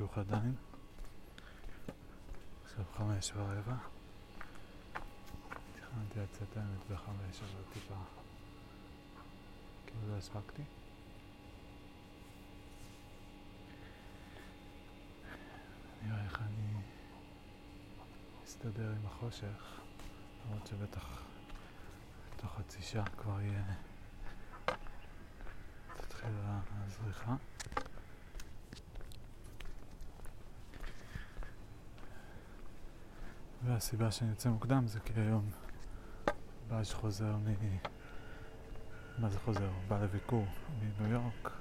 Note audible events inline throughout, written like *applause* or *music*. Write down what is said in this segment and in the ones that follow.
חשוך עדיין. עכשיו חמש ורבע. תכננתי לצאת האמת בחמש, אבל טיפה... כאילו לא הספקתי. נראה איך אני אסתדר עם החושך, למרות שבטח תוך חצי שעה כבר יהיה... תתחיל הזריחה. והסיבה שאני יוצא מוקדם זה כי היום באז חוזר מ... מה זה חוזר? בא לביקור מניו יורק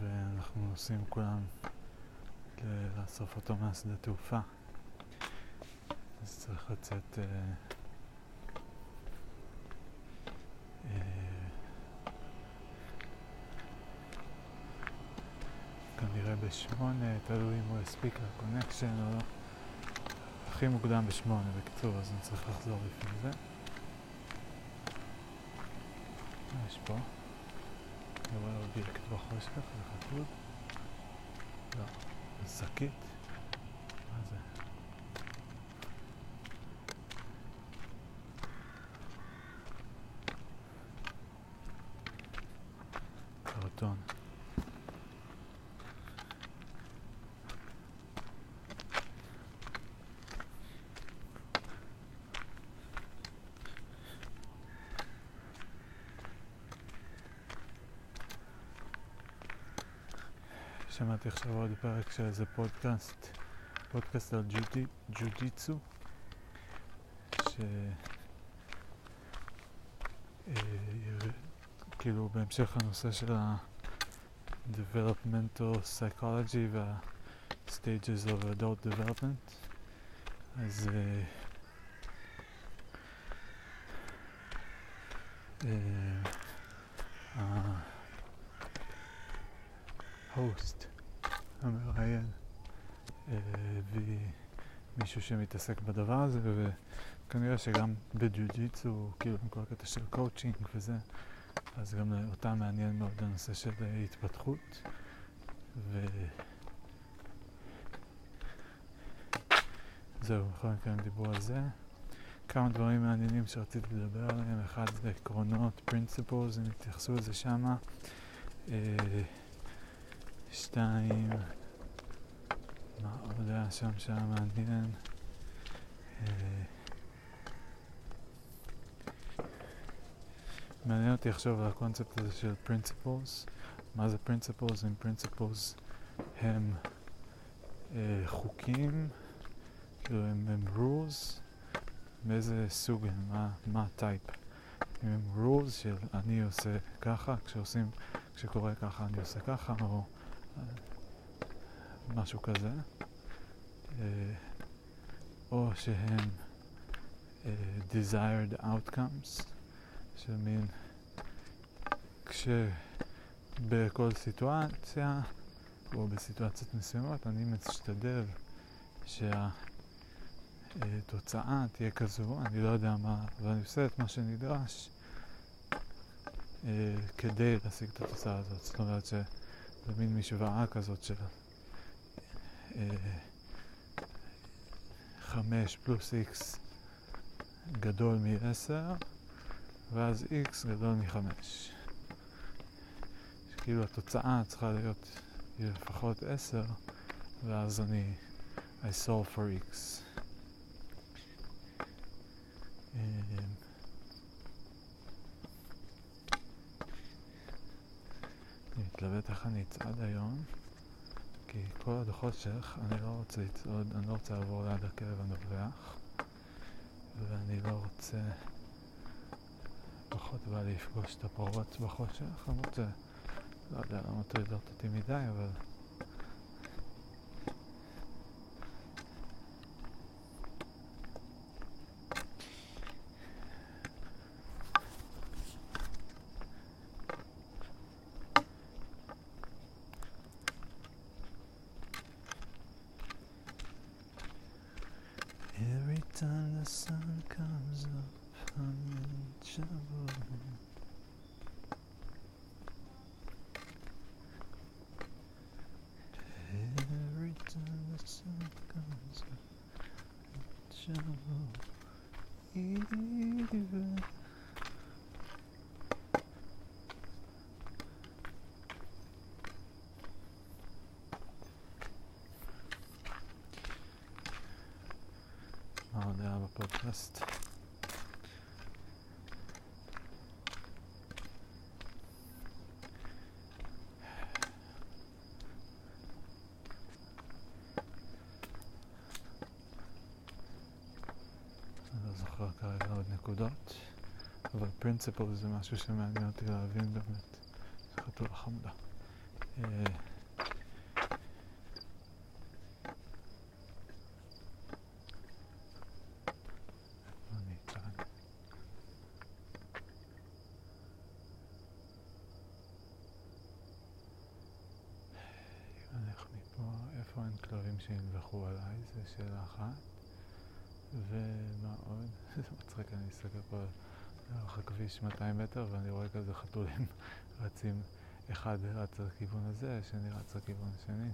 ואנחנו נוסעים כולם לאסוף אותו מהשדה תעופה אז צריך לצאת אה, אה, כנראה בשמונה, תלוי אם הוא יספיק לקונקשן או לא. הכי מוקדם בשמונה, בקיצור, אז אני צריך לחזור לפני זה. מה יש פה? אני רואה אובייקט בחושך, זה חתול? לא. זה שקית? מה זה? קרטון. שמעתי עכשיו עוד פרק של איזה פודקאסט, פודקאסט על ג'ודי, ג'ודיצו, ש... אה, כאילו בהמשך הנושא של ה-developmental psychology וה-stages of adult development, אז אה, אה, ההוסט, המראיין, הביא מישהו שמתעסק בדבר הזה, וכנראה שגם בג'ו-ג'יצו, כאילו עם כל הקטע של קואוצ'ינג וזה, אז גם אותם מעניין מאוד הנושא של התפתחות. ו... זהו, בכל מקרה הם דיברו על זה. כמה דברים מעניינים שרציתי לדבר עליהם, אחד זה עקרונות, principles, הם התייחסו לזה שמה. שתיים, מה עוד היה שם שהיה מעניין? אה, מעניין אותי לחשוב על הקונספט הזה של principles. מה זה principles? אם principles הם אה, חוקים, כאילו הם, הם rules, מאיזה סוג הם, מה, הטייפ. אם הם rules של אני עושה ככה, כשעושים, כשקורה ככה אני עושה ככה, או משהו כזה, אה, או שהם אה, desired outcomes, של מין כשבכל סיטואציה או בסיטואציות מסוימות אני משתדל שהתוצאה תהיה כזו, אני לא יודע מה, ואני עושה את מה שנדרש אה, כדי להשיג את התוצאה הזאת. זאת אומרת ש... זה מין משוואה כזאת של אה, חמש פלוס איקס גדול מעשר ואז איקס גדול מחמש. כאילו התוצאה צריכה להיות לפחות עשר ואז אני I solve for x. אה, מתלבט איך אני אצעד היום, כי כל עוד החושך, אני לא רוצה לצעוד, אני לא רוצה לעבור ליד הכלב הנובח, ואני לא רוצה, פחות בא לפגוש את הפרות בחושך, למרות ש... לא יודע למה טרידות אותי מדי, אבל... Every time the sun comes up, I'm in trouble. שבו עיוור מה אני לא זוכר כרגע עוד נקודות, אבל פרינציפל זה משהו שמעניין אותי להבין באמת. חתולה חמודה. אה, איפה אני כאן? אם נלך מפה, איפה אין כלבים שינבחו עליי? זו שאלה אחת. ומה עוד? *laughs* זה מצחיק, אני מסתכל פה לאורך הכביש 200 מטר ואני רואה כזה חתולים *laughs* רצים, אחד רץ לכיוון הזה, השני רץ לכיוון השני.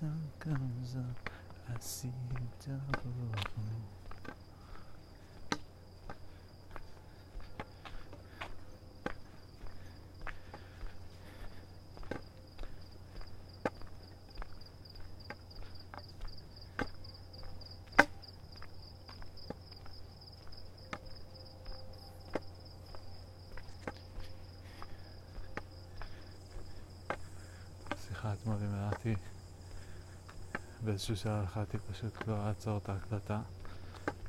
sun comes up, I see you double. שיחה אתמול עם באיזשהו שלב החלטתי פשוט לא לעצור את ההקלטה,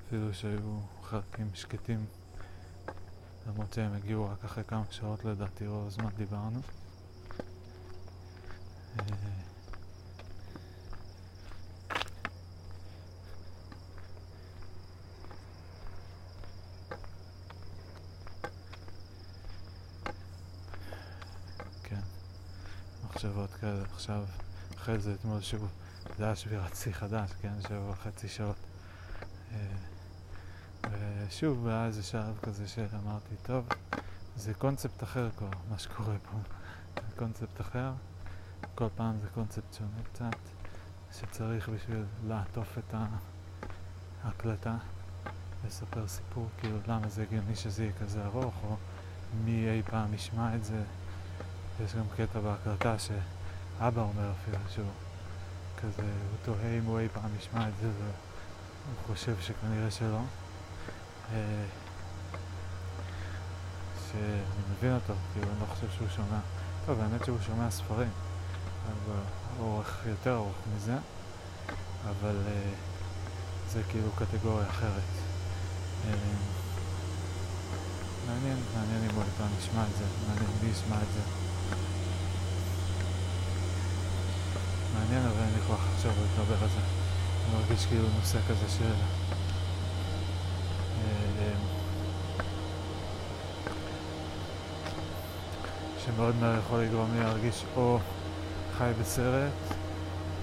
אפילו שהיו חלקים שקטים, למרות שהם הגיעו רק אחרי כמה שעות לדעתי, רוב הזמן דיברנו. כן, מחשבות כאלה עכשיו, אחרי זה אתמול שוב, שבירת שיא חדש, כן, שבע וחצי שעות. ושוב היה איזה שלב כזה שאמרתי, טוב, זה קונספט אחר כבר, מה שקורה פה. זה קונספט אחר, כל פעם זה קונספט שונה קצת, שצריך בשביל לעטוף את ההקלטה, לספר סיפור, כאילו למה זה הגיוני שזה יהיה כזה ארוך, או מי אי פעם ישמע את זה. יש גם קטע בהקלטה שאבא אומר אפילו שהוא כזה, הוא תוהה אם הוא אי פעם ישמע את זה והוא חושב שכנראה שלא. אה, שאני מבין אותו, כאילו אני לא חושב שהוא שומע. טוב, האמת שהוא שומע ספרים, אבל אורך יותר ארוך מזה, אבל אה, זה כאילו קטגוריה אחרת. אה, מעניין, מעניין אם הוא אי פעם ישמע את זה, מעניין מי ישמע את זה. מעניין, אבל אין לי כוח עכשיו לדבר על זה. אני מרגיש כאילו נושא כזה של... אה, שמאוד מהר יכול לגרום לי להרגיש או חי בסרט,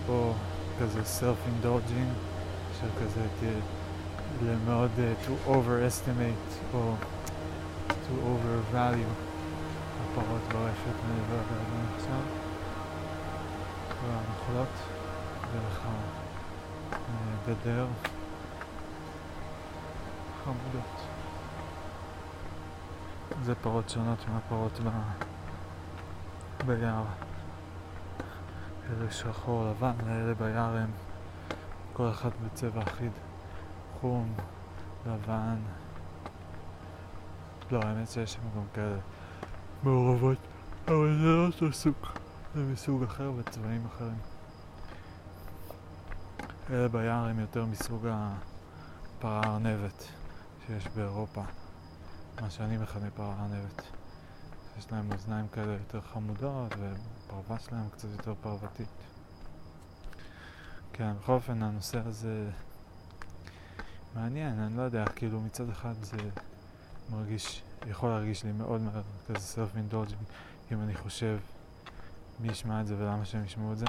או כזה self-indulging, של כזה למאוד uh, to overestimate או to overvalue הפרות ברשת, אני לא יודע מה עכשיו. והמחלות דרך הגדר חמודות. זה פרות שונות מהפרות ב... ביער. אלה שחור לבן, ואלה ביער הם כל אחת בצבע אחיד. חום, לבן. לא, האמת שיש שם גם כאלה מעורבות, אבל זה לא אותו סוג. זה מסוג אחר וצבעים אחרים. אלה ביער הם יותר מסוג הפרה הארנבת שיש באירופה, מה שאני מכנה פרה ארנבת. יש להם אוזניים כאלה יותר חמודות והפרווה שלהם קצת יותר פרוותית. כן, בכל אופן הנושא הזה מעניין, אני לא יודע, כאילו מצד אחד זה מרגיש, יכול להרגיש לי מאוד מהר כזה אינדולג' אם אני חושב מי ישמע את זה ולמה שהם ישמעו את זה.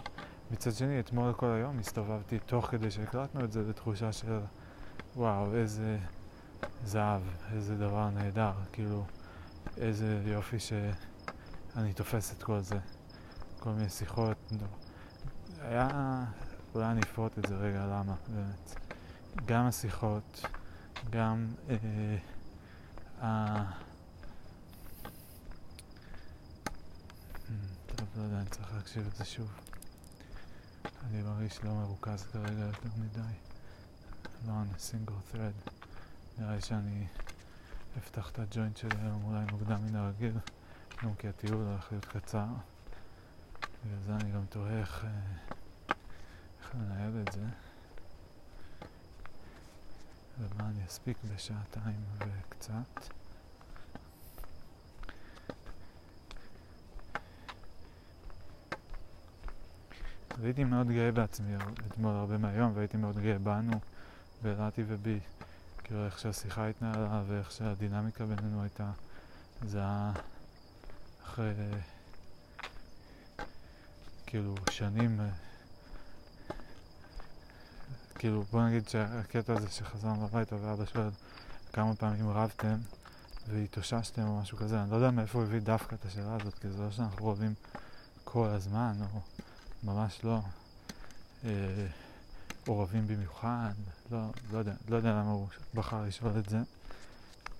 מצד שני, אתמול כל היום הסתובבתי תוך כדי שהקלטנו את זה בתחושה של וואו, איזה זהב, איזה דבר נהדר, כאילו, איזה יופי שאני תופס את כל זה. כל מיני שיחות. היה, אולי אני אפרוט את זה רגע, למה, באמת. גם השיחות, גם אה, ה... טוב, לא יודע, אני צריך להקשיב את זה שוב. אני מרגיש לא מרוכז כרגע יותר מדי. לא on a single thread. נראה לי שאני אפתח את הג'וינט שלי היום אולי מוקדם מן הרגיל, גם כי הטיול הולך להיות קצר. בגלל זה אני גם תוהה איך, אה, איך לנהל את זה. ומה אני אספיק בשעתיים וקצת. והייתי מאוד גאה בעצמי אתמול הרבה מהיום, והייתי מאוד גאה בנו, בלטי ובי, כאילו איך שהשיחה התנהלה ואיך שהדינמיקה בינינו הייתה. זה היה אחרי כאילו שנים, כאילו בוא נגיד שהקטע הזה שחזרנו הביתה ואבא שואל כמה פעמים רבתם והתאוששתם או משהו כזה, אני לא יודע מאיפה הוא הביא דווקא את השאלה הזאת, כי זה לא שאנחנו רבים כל הזמן, או ממש לא. אה, עורבים במיוחד, לא, לא יודע, לא יודע למה הוא בחר לשאול את זה.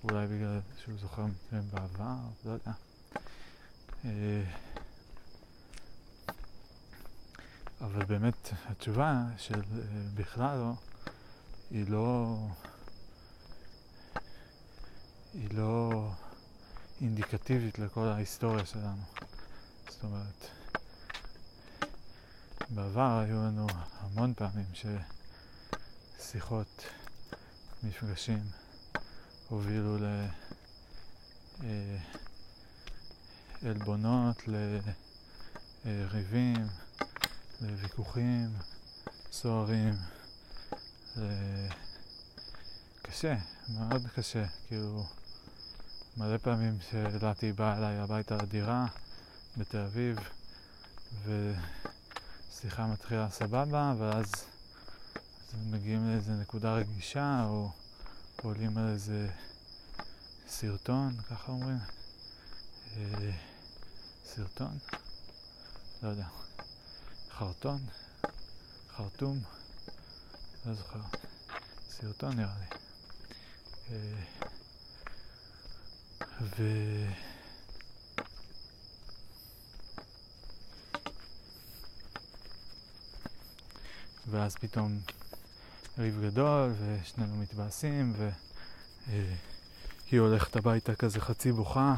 אולי בגלל שהוא זוכר בעבר, לא יודע. אה, אבל באמת התשובה של אה, בכלל לא, היא לא, היא לא אינדיקטיבית לכל ההיסטוריה שלנו. זאת אומרת, בעבר היו לנו המון פעמים ששיחות, מפגשים, הובילו לעלבונות, לריבים, לוויכוחים סוערים. קשה, מאוד קשה. כאילו, מלא פעמים שלדעתי באה אליי הביתה לדירה בתל אביב, ו... השיחה מתחילה סבבה, ואז מגיעים לאיזה נקודה רגישה, או עולים על איזה סרטון, ככה אומרים? אה, סרטון? לא יודע. חרטון? חרטום? לא זוכר. סרטון נראה לי. אה, ו... ואז פתאום ריב גדול, ושנינו מתבאסים, והיא הולכת הביתה כזה חצי בוכה,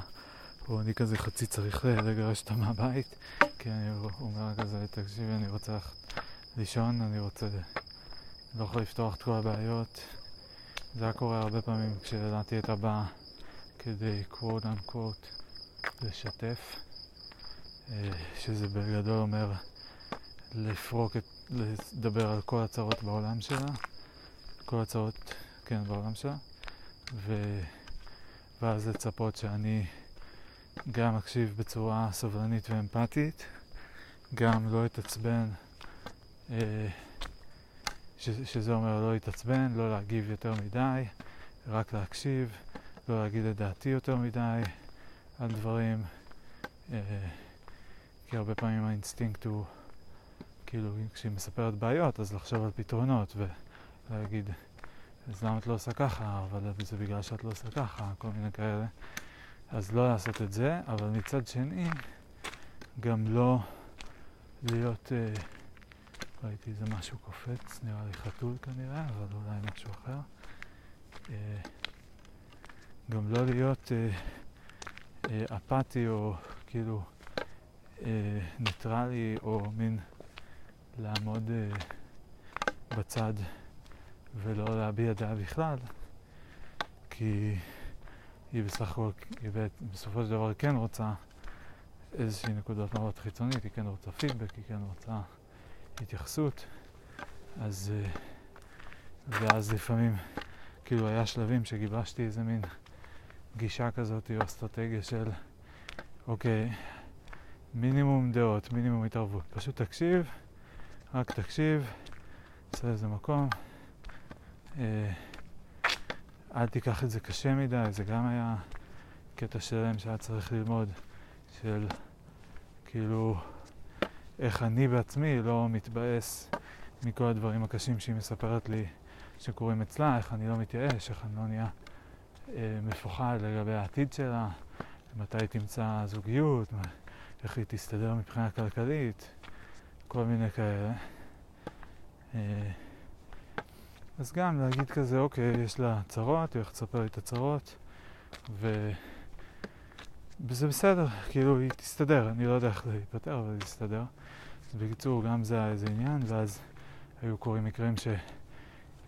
או אני כזה חצי צריך לגרש אותה מהבית, כי אני אומר כזה, תקשיבי, אני רוצה לישון, אני רוצה, לא יכול לפתוח את כל הבעיות. זה היה קורה הרבה פעמים כשילדתי את הבאה כדי quote unquote לשתף, אה, שזה בגדול אומר לפרוק את לדבר על כל הצרות בעולם שלה, כל הצרות, כן, בעולם שלה, ו... ואז לצפות שאני גם אקשיב בצורה סובלנית ואמפתית, גם לא אתעצבן, אה, ש... שזה אומר לא להתעצבן, לא להגיב יותר מדי, רק להקשיב, לא להגיד את דעתי יותר מדי על דברים, אה, כי הרבה פעמים האינסטינקט הוא כאילו, כשהיא מספרת בעיות, אז לחשוב על פתרונות ולהגיד, אז למה את לא עושה ככה, אבל זה בגלל שאת לא עושה ככה, כל מיני כאלה. אז לא לעשות את זה, אבל מצד שני, גם לא להיות... אה, ראיתי איזה משהו קופץ, נראה לי חתול כנראה, אבל אולי משהו אחר. אה, גם לא להיות אה, אה, אפאתי או כאילו אה, ניטרלי או מין לעמוד uh, בצד ולא להביע דעה בכלל, כי היא בסך הכל, היא בסופו של דבר כן רוצה איזושהי נקודת מבט חיצונית, היא כן רוצה פידבק, היא כן רוצה התייחסות, אז, אה, ואז לפעמים, כאילו היה שלבים שגיבשתי איזה מין גישה כזאת או אסטרטגיה של, אוקיי, מינימום דעות, מינימום התערבות. פשוט תקשיב, רק תקשיב, עושה איזה מקום. אה, אל תיקח את זה קשה מדי, זה גם היה קטע שלם שהיה צריך ללמוד, של כאילו איך אני בעצמי לא מתבאס מכל הדברים הקשים שהיא מספרת לי שקורים אצלה, איך אני לא מתייאש, איך אני לא נהיה אה, מפוחד לגבי העתיד שלה, מתי תמצא זוגיות, איך היא תסתדר מבחינה כלכלית, כל מיני כאלה. אה, אז גם להגיד כזה, אוקיי, יש לה צרות, היא הולכת לספר לי את הצרות, ו... וזה בסדר, כאילו היא תסתדר, אני לא יודע איך זה ייפתר, אבל היא תסתדר. אז בקיצור, גם זה היה איזה עניין, ואז היו קורים מקרים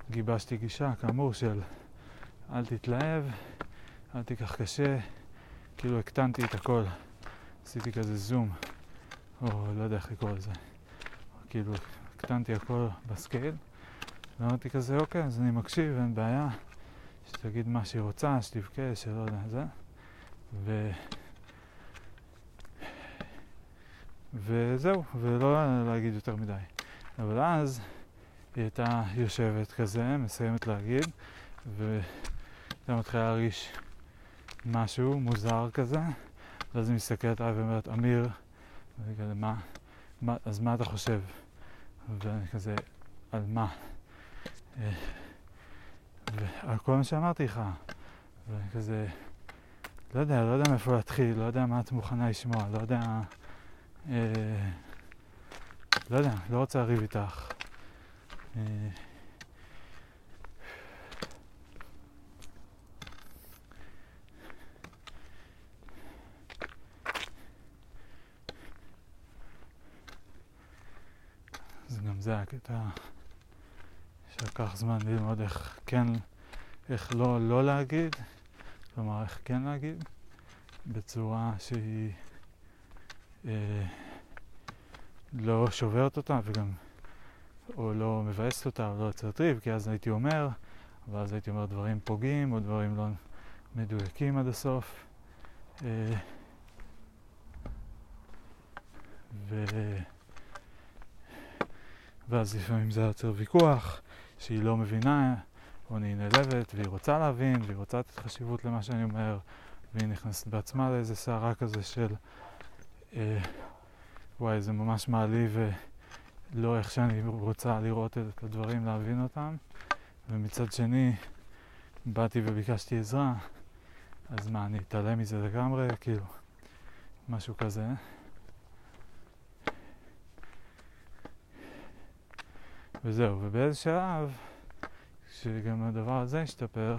שגיבשתי גישה, כאמור, של אל תתלהב, אל תיקח קשה, כאילו הקטנתי את הכל, עשיתי כזה זום, או לא יודע איך לקרוא לזה, כאילו הקטנתי הכל בסקייל, ואמרתי כזה, אוקיי, אז אני מקשיב, אין בעיה, שתגיד מה שהיא רוצה, שתבכה, שלא יודע, זה, ו... וזהו, ולא להגיד יותר מדי. אבל אז היא הייתה יושבת כזה, מסיימת להגיד, והייתה מתחילה להרגיש משהו מוזר כזה, ואז היא מסתכלת עליי ואומרת, אמיר, מה? מה? אז מה אתה חושב? ואני כזה, על מה? אה, ועל כל מה שאמרתי לך. ואני כזה, לא יודע, לא יודע מאיפה להתחיל, לא יודע מה את מוכנה לשמוע, לא יודע... אה, לא יודע, לא רוצה לריב איתך. אה, אז גם זה הקטע שלקח זמן ללמוד איך כן, איך לא לא להגיד, כלומר איך כן להגיד, בצורה שהיא אה, לא שוברת אותה וגם, או לא מבאסת אותה, או לא יוצרת ריב, כי אז הייתי אומר, ואז הייתי אומר דברים פוגעים, או דברים לא מדויקים עד הסוף. אה, ו... ואז לפעמים זה יוצר ויכוח, שהיא לא מבינה, או אני נעלבת, והיא רוצה להבין, והיא רוצה לתת חשיבות למה שאני אומר, והיא נכנסת בעצמה לאיזה סערה כזה של אה, וואי, זה ממש מעליב ולא איך שאני רוצה לראות את הדברים, להבין אותם. ומצד שני, באתי וביקשתי עזרה, אז מה, אני אתעלם מזה לגמרי? כאילו, משהו כזה. וזהו, ובאיזה שלב, כשגם הדבר הזה השתפר,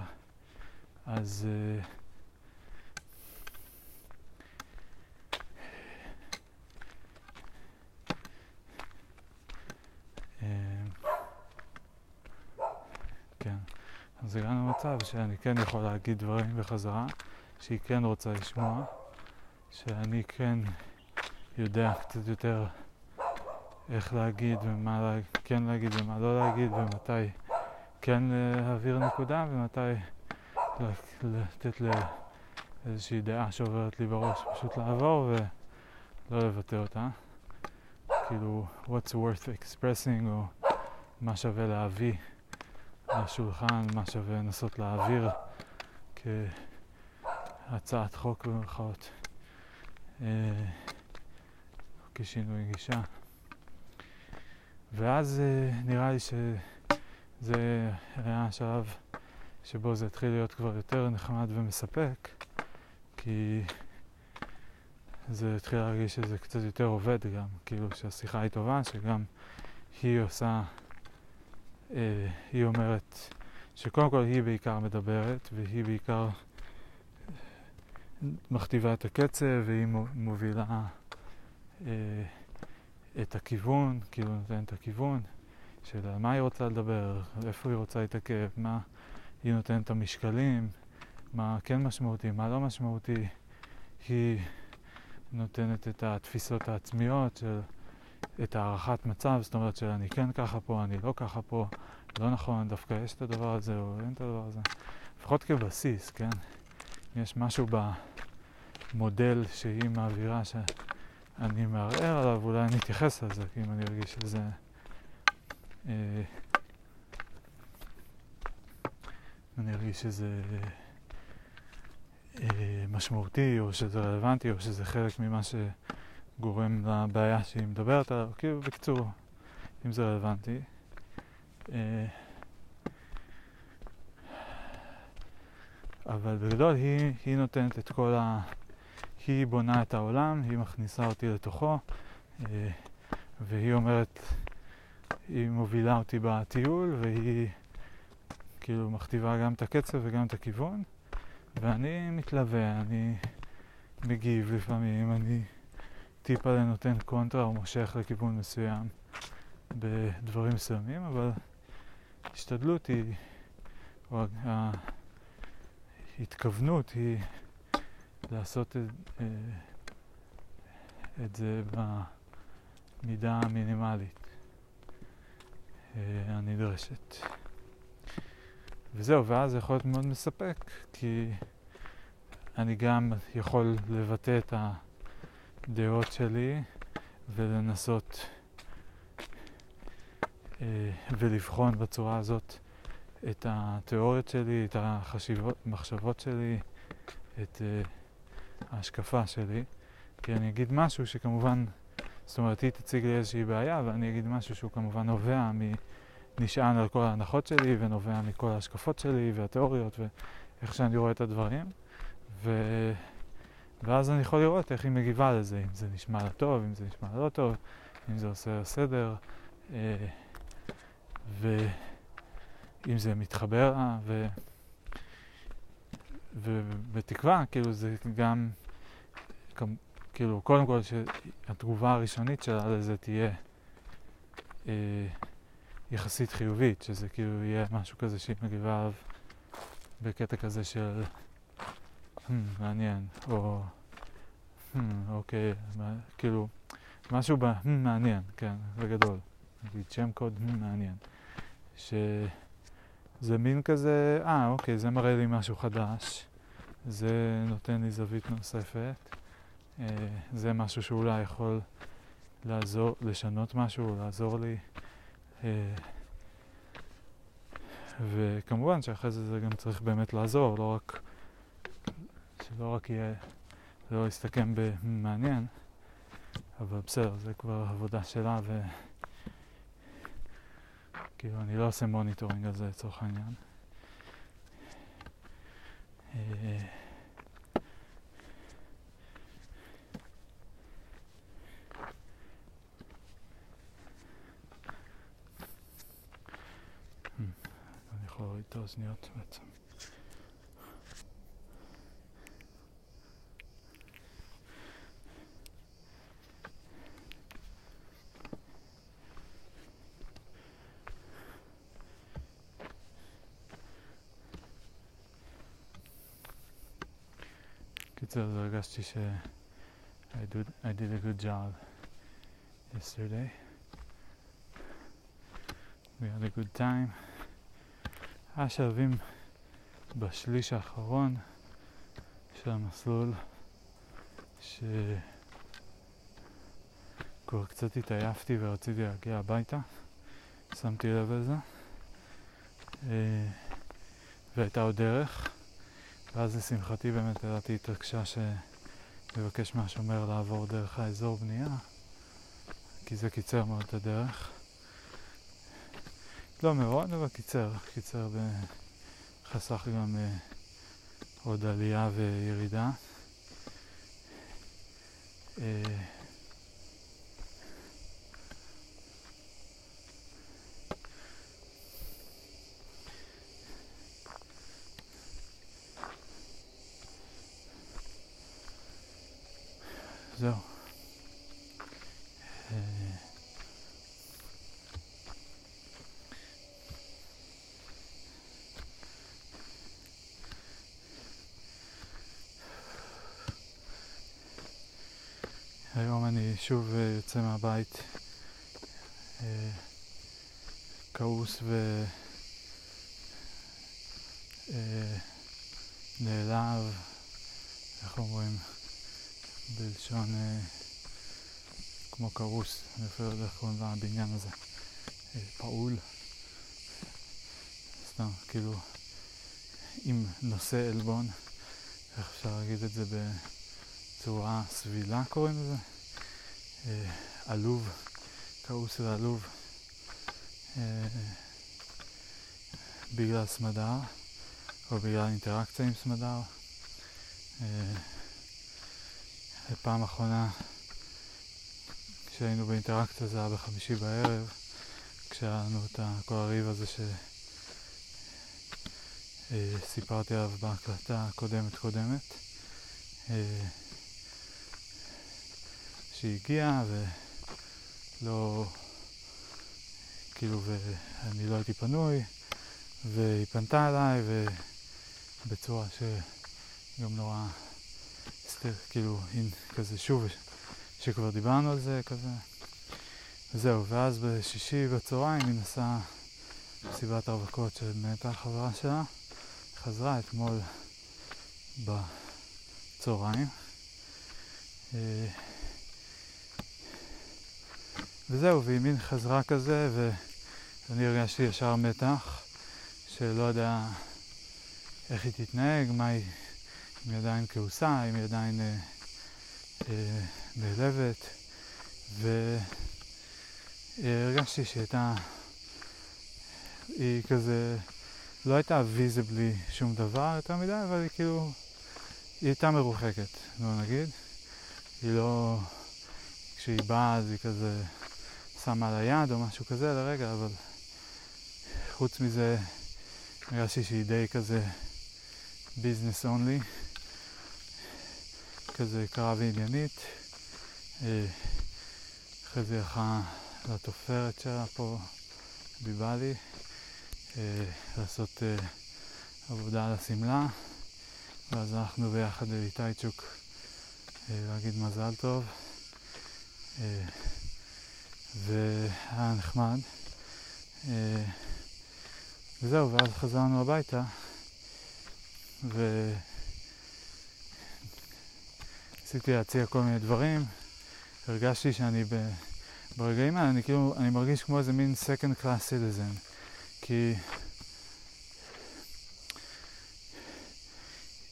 אז... Uh, אז הגענו למצב שאני כן יכול להגיד דברים בחזרה, שהיא כן רוצה לשמוע, שאני כן יודע קצת יותר איך להגיד ומה כן להגיד ומה לא להגיד ומתי כן להעביר נקודה ומתי לתת לאיזושהי דעה שעוברת לי בראש פשוט לעבור ולא לבטא אותה. כאילו, what's worth expressing או מה שווה להביא. לשולחן, מה שווה לנסות להעביר כהצעת חוק במירכאות, אה, כשינוי גישה. ואז אה, נראה לי שזה היה השלב שבו זה התחיל להיות כבר יותר נחמד ומספק, כי זה התחיל להרגיש שזה קצת יותר עובד גם, כאילו שהשיחה היא טובה, שגם היא עושה אה, היא אומרת שקודם כל היא בעיקר מדברת והיא בעיקר מכתיבה את הקצב והיא מובילה אה, את הכיוון, כאילו נותנת את הכיוון של על מה היא רוצה לדבר, איפה היא רוצה להתעכב, מה היא נותנת את המשקלים, מה כן משמעותי, מה לא משמעותי. היא נותנת את התפיסות העצמיות של את הערכת מצב, זאת אומרת שאני כן ככה פה, אני לא ככה פה, לא נכון, דווקא יש את הדבר הזה או אין את הדבר הזה. לפחות כבסיס, כן? יש משהו במודל שהיא מעבירה שאני מערער עליו, אולי אני אתייחס לזה, כי אם אני ארגיש שזה... אה, אני ארגיש שזה אה, משמעותי, או שזה רלוונטי, או שזה חלק ממה שגורם לבעיה שהיא מדברת עליו. כאילו, בקיצור, אם זה רלוונטי. אה, אבל בגדול היא, היא נותנת את כל ה... היא בונה את העולם, היא מכניסה אותי לתוכו, אה, והיא אומרת, היא מובילה אותי בטיול, והיא כאילו מכתיבה גם את הקצב וגם את הכיוון, ואני מתלווה, אני מגיב לפעמים, אני טיפה נותן קונטרה או מושך לכיוון מסוים בדברים מסוימים, אבל ההשתדלות היא, או ההתכוונות היא לעשות את, אה, את זה במידה המינימלית אה, הנדרשת. וזהו, ואז זה יכול להיות מאוד מספק, כי אני גם יכול לבטא את הדעות שלי ולנסות אה, ולבחון בצורה הזאת את התיאוריות שלי, את המחשבות שלי, את ההשקפה שלי. כי אני אגיד משהו שכמובן, זאת אומרת, היא תציג לי איזושהי בעיה, ואני אגיד משהו שהוא כמובן נובע מ... נשען על כל ההנחות שלי ונובע מכל ההשקפות שלי והתיאוריות ואיך שאני רואה את הדברים. ו... ואז אני יכול לראות איך היא מגיבה לזה, אם זה נשמע לה טוב, אם זה נשמע לה לא טוב, אם זה עושה סדר, אה, ואם זה מתחבר לה, ו... ובתקווה, כאילו זה גם, כאילו, קודם כל שהתגובה הראשונית שלה לזה תהיה אה, יחסית חיובית, שזה כאילו יהיה משהו כזה שהיא מגיבה עליו בקטע כזה של hmm, מעניין, או hmm, אוקיי, מה, כאילו משהו ב... Hmm, מעניין, כן, בגדול. נגיד שם קוד hmm, מעניין. שזה מין כזה, אה אוקיי, זה מראה לי משהו חדש, זה נותן לי זווית נוספת, אה, זה משהו שאולי יכול לעזור, לשנות משהו, לעזור לי. אה, וכמובן שאחרי זה זה גם צריך באמת לעזור, לא רק, שלא רק יהיה, זה לא יסתכם במעניין, אבל בסדר, זה כבר עבודה שלה ו... כאילו, אני לא עושה monitoring על זה לצורך העניין. אה, יכול להוריד את האוזניות בעצם. קיצר, הרגשתי ש... I did, I did a good job yesterday. We had a good time. היה שלבים בשליש האחרון של המסלול שכבר קצת התעייפתי ורציתי להגיע הביתה, שמתי לב לזה אה, והייתה עוד דרך ואז לשמחתי באמת ידעתי התעקשה שלבקש מהשומר לעבור דרך האזור בנייה כי זה קיצר מאוד את הדרך לא מאוד, אבל קיצר, קיצר וחסך גם אה, עוד עלייה וירידה. אה, זהו. היום אני שוב אה, יוצא מהבית אה, כעוס ו... אה, איך אומרים, בלשון כמו כרוס, אני אפילו לא יודע איך קוראים לבניין הזה, פעול, סתם, כאילו, עם נושא עלבון, איך אפשר להגיד את זה בצורה סבילה קוראים לזה? אה, עלוב, כעוס ועלוב, אה, בגלל סמדר. או בגלל אינטראקציה עם סמדר. אה, פעם אחרונה כשהיינו באינטראקציה זה היה בחמישי בערב, כשהיה לנו את כל הריב הזה שסיפרתי עליו בהקלטה הקודמת קודמת. אה, הגיעה ולא, כאילו, ואני לא הייתי פנוי, והיא פנתה אליי, ו... בצורה שגם נורא, סטר, כאילו, אין, כזה שוב, שכבר דיברנו על זה, כזה. וזהו, ואז בשישי בצהריים היא נסעה מסיבת הרווקות נטע החברה שלה, חזרה אתמול בצהריים. וזהו, והיא מין חזרה כזה, ואני הרגשתי ישר מתח, שלא יודע איך היא תתנהג, מה היא, אם היא עדיין כעוסה, אם היא עדיין אה, אה, נעלבת, והרגשתי הייתה, היא כזה, לא הייתה ויזיבלי שום דבר יותר מדי, אבל היא כאילו, היא הייתה מרוחקת, בוא נגיד. היא לא, כשהיא באה אז היא כזה שמה על היד או משהו כזה לרגע, אבל חוץ מזה הרגשתי שהיא די כזה ביזנס אונלי, כזה קרה ועניינית. אה, אחרי זה הלכה לתופרת שלה פה ביבלי, אה, לעשות אה, עבודה על השמלה, ואז הלכנו ביחד לאיטייצ'וק להגיד מזל טוב, והיה נחמד. וזהו, ואז חזרנו הביתה. וניסיתי להציע כל מיני דברים. הרגשתי שאני ב... ברגעים האלה, אני כאילו, אני מרגיש כמו איזה מין second class citizen. כי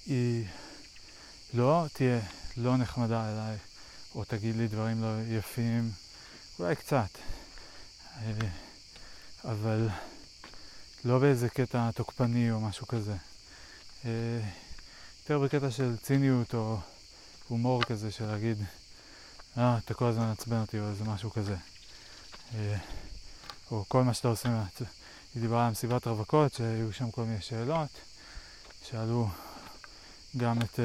היא לא תהיה לא נחמדה אליי, או תגיד לי דברים לא יפים, אולי קצת, אה, אבל לא באיזה קטע תוקפני או משהו כזה. אה, יותר בקטע של ציניות או הומור כזה של להגיד, אה, אתה כל הזמן מעצבן אותי או איזה משהו כזה. אה, או כל מה שאתה עושה, היא דיברה על מסיבת רווקות, שהיו שם כל מיני שאלות. שאלו גם את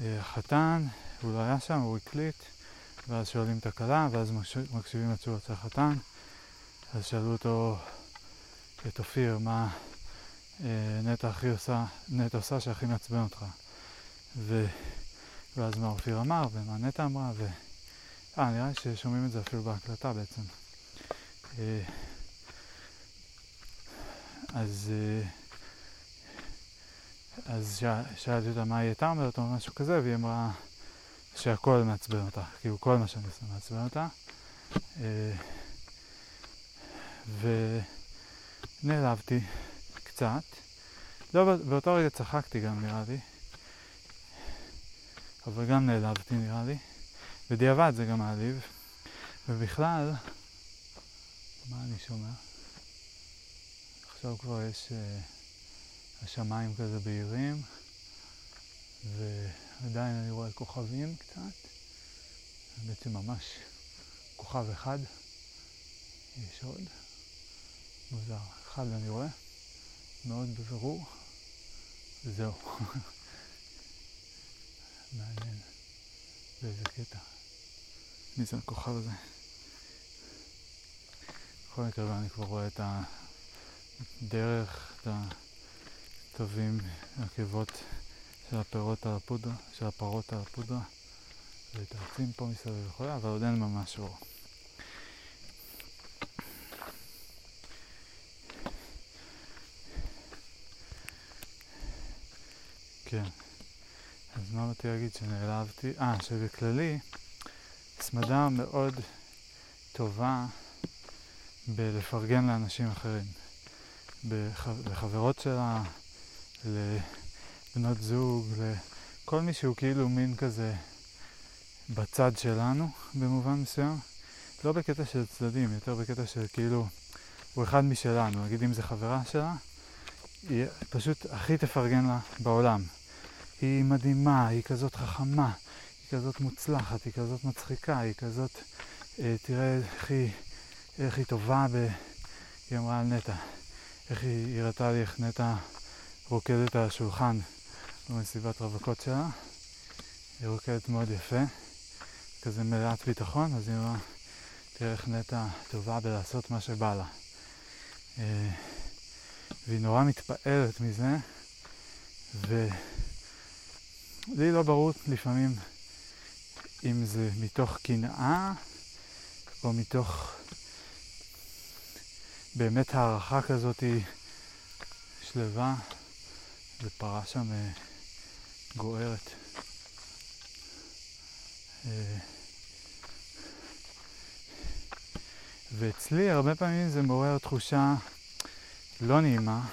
החתן, הוא לא היה שם, הוא הקליט, ואז שואלים את הכלה, ואז מקשיבים לתשובות של החתן. אז שאלו אותו, את אופיר, מה... אה, נטע הכי עושה, נטע עושה שהכי מעצבן אותך. ו... ואז מה אופיר אמר, ומה נטע אמרה, ו... אה, נראה לי ששומעים את זה אפילו בהקלטה בעצם. אה, אז... אה, אז שאלתי אותה מה היא הייתה אומרת או משהו כזה, והיא אמרה שהכל מעצבן אותה, כאילו כל מה שאני עושה מעצבן אותה. ונעלבתי. קצת. לא, באותו רגע צחקתי גם נראה לי. אבל גם נעלבתי נראה לי. בדיעבד זה גם מעליב. ובכלל, מה אני שומע? עכשיו כבר יש... uh, השמיים כזה בהירים, ועדיין אני רואה כוכבים קצת. בעצם ממש כוכב אחד. יש עוד. מוזר. אחד אני רואה. מאוד בבירור. וזהו. *laughs* מעניין. באיזה קטע. מי זה הכוכב הזה? בכל מקרה אני כבר רואה את הדרך, את התווים, העקבות שהפירות הפודרה, שהפרות הפודרה, ואת העצים פה מסביב וכו', אבל עוד אין ממש אור. כן, אז מה באתי להגיד שנעלבתי? אה, שבכללי, סמדה מאוד טובה בלפרגן לאנשים אחרים. בחברות שלה, ל... לבנות זוג, לכל מי שהוא כאילו מין כזה בצד שלנו במובן מסוים. לא בקטע של צדדים, יותר בקטע של כאילו הוא אחד משלנו. נגיד אם זו חברה שלה, היא פשוט הכי תפרגן לה בעולם. היא מדהימה, היא כזאת חכמה, היא כזאת מוצלחת, היא כזאת מצחיקה, היא כזאת... אה, תראה איך היא, איך היא טובה ב... היא אמרה על נטע. איך היא הראתה לי איך נטע רוקדת על השולחן במסיבת רווקות שלה. היא רוקדת מאוד יפה, כזה מלאת ביטחון, אז היא אמרה, תראה איך נטע טובה בלעשות מה שבא לה. אה, והיא נורא מתפעלת מזה, ולי לא ברור לפעמים אם זה מתוך קנאה או מתוך באמת הערכה כזאת שלווה, ופרה שם אה, גוערת. אה, ואצלי הרבה פעמים זה מעורר תחושה לא נעימה,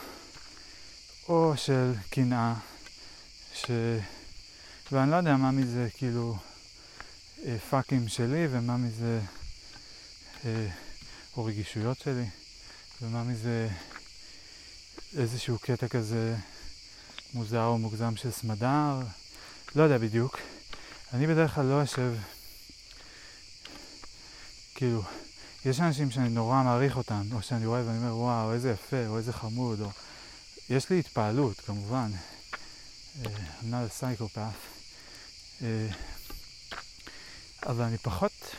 או של קנאה, ש... ואני לא יודע מה מזה כאילו אה, פאקים שלי ומה מזה אה, או רגישויות שלי ומה מזה איזשהו קטע כזה מוזר או מוגזם של סמדר, לא יודע בדיוק. אני בדרך כלל לא יושב, כאילו, יש אנשים שאני נורא מעריך אותם, או שאני רואה ואני אומר, וואו, איזה יפה, או איזה חמוד, או... יש לי התפעלות, כמובן. Uh, I'm not a psychopath. Uh, אבל אני פחות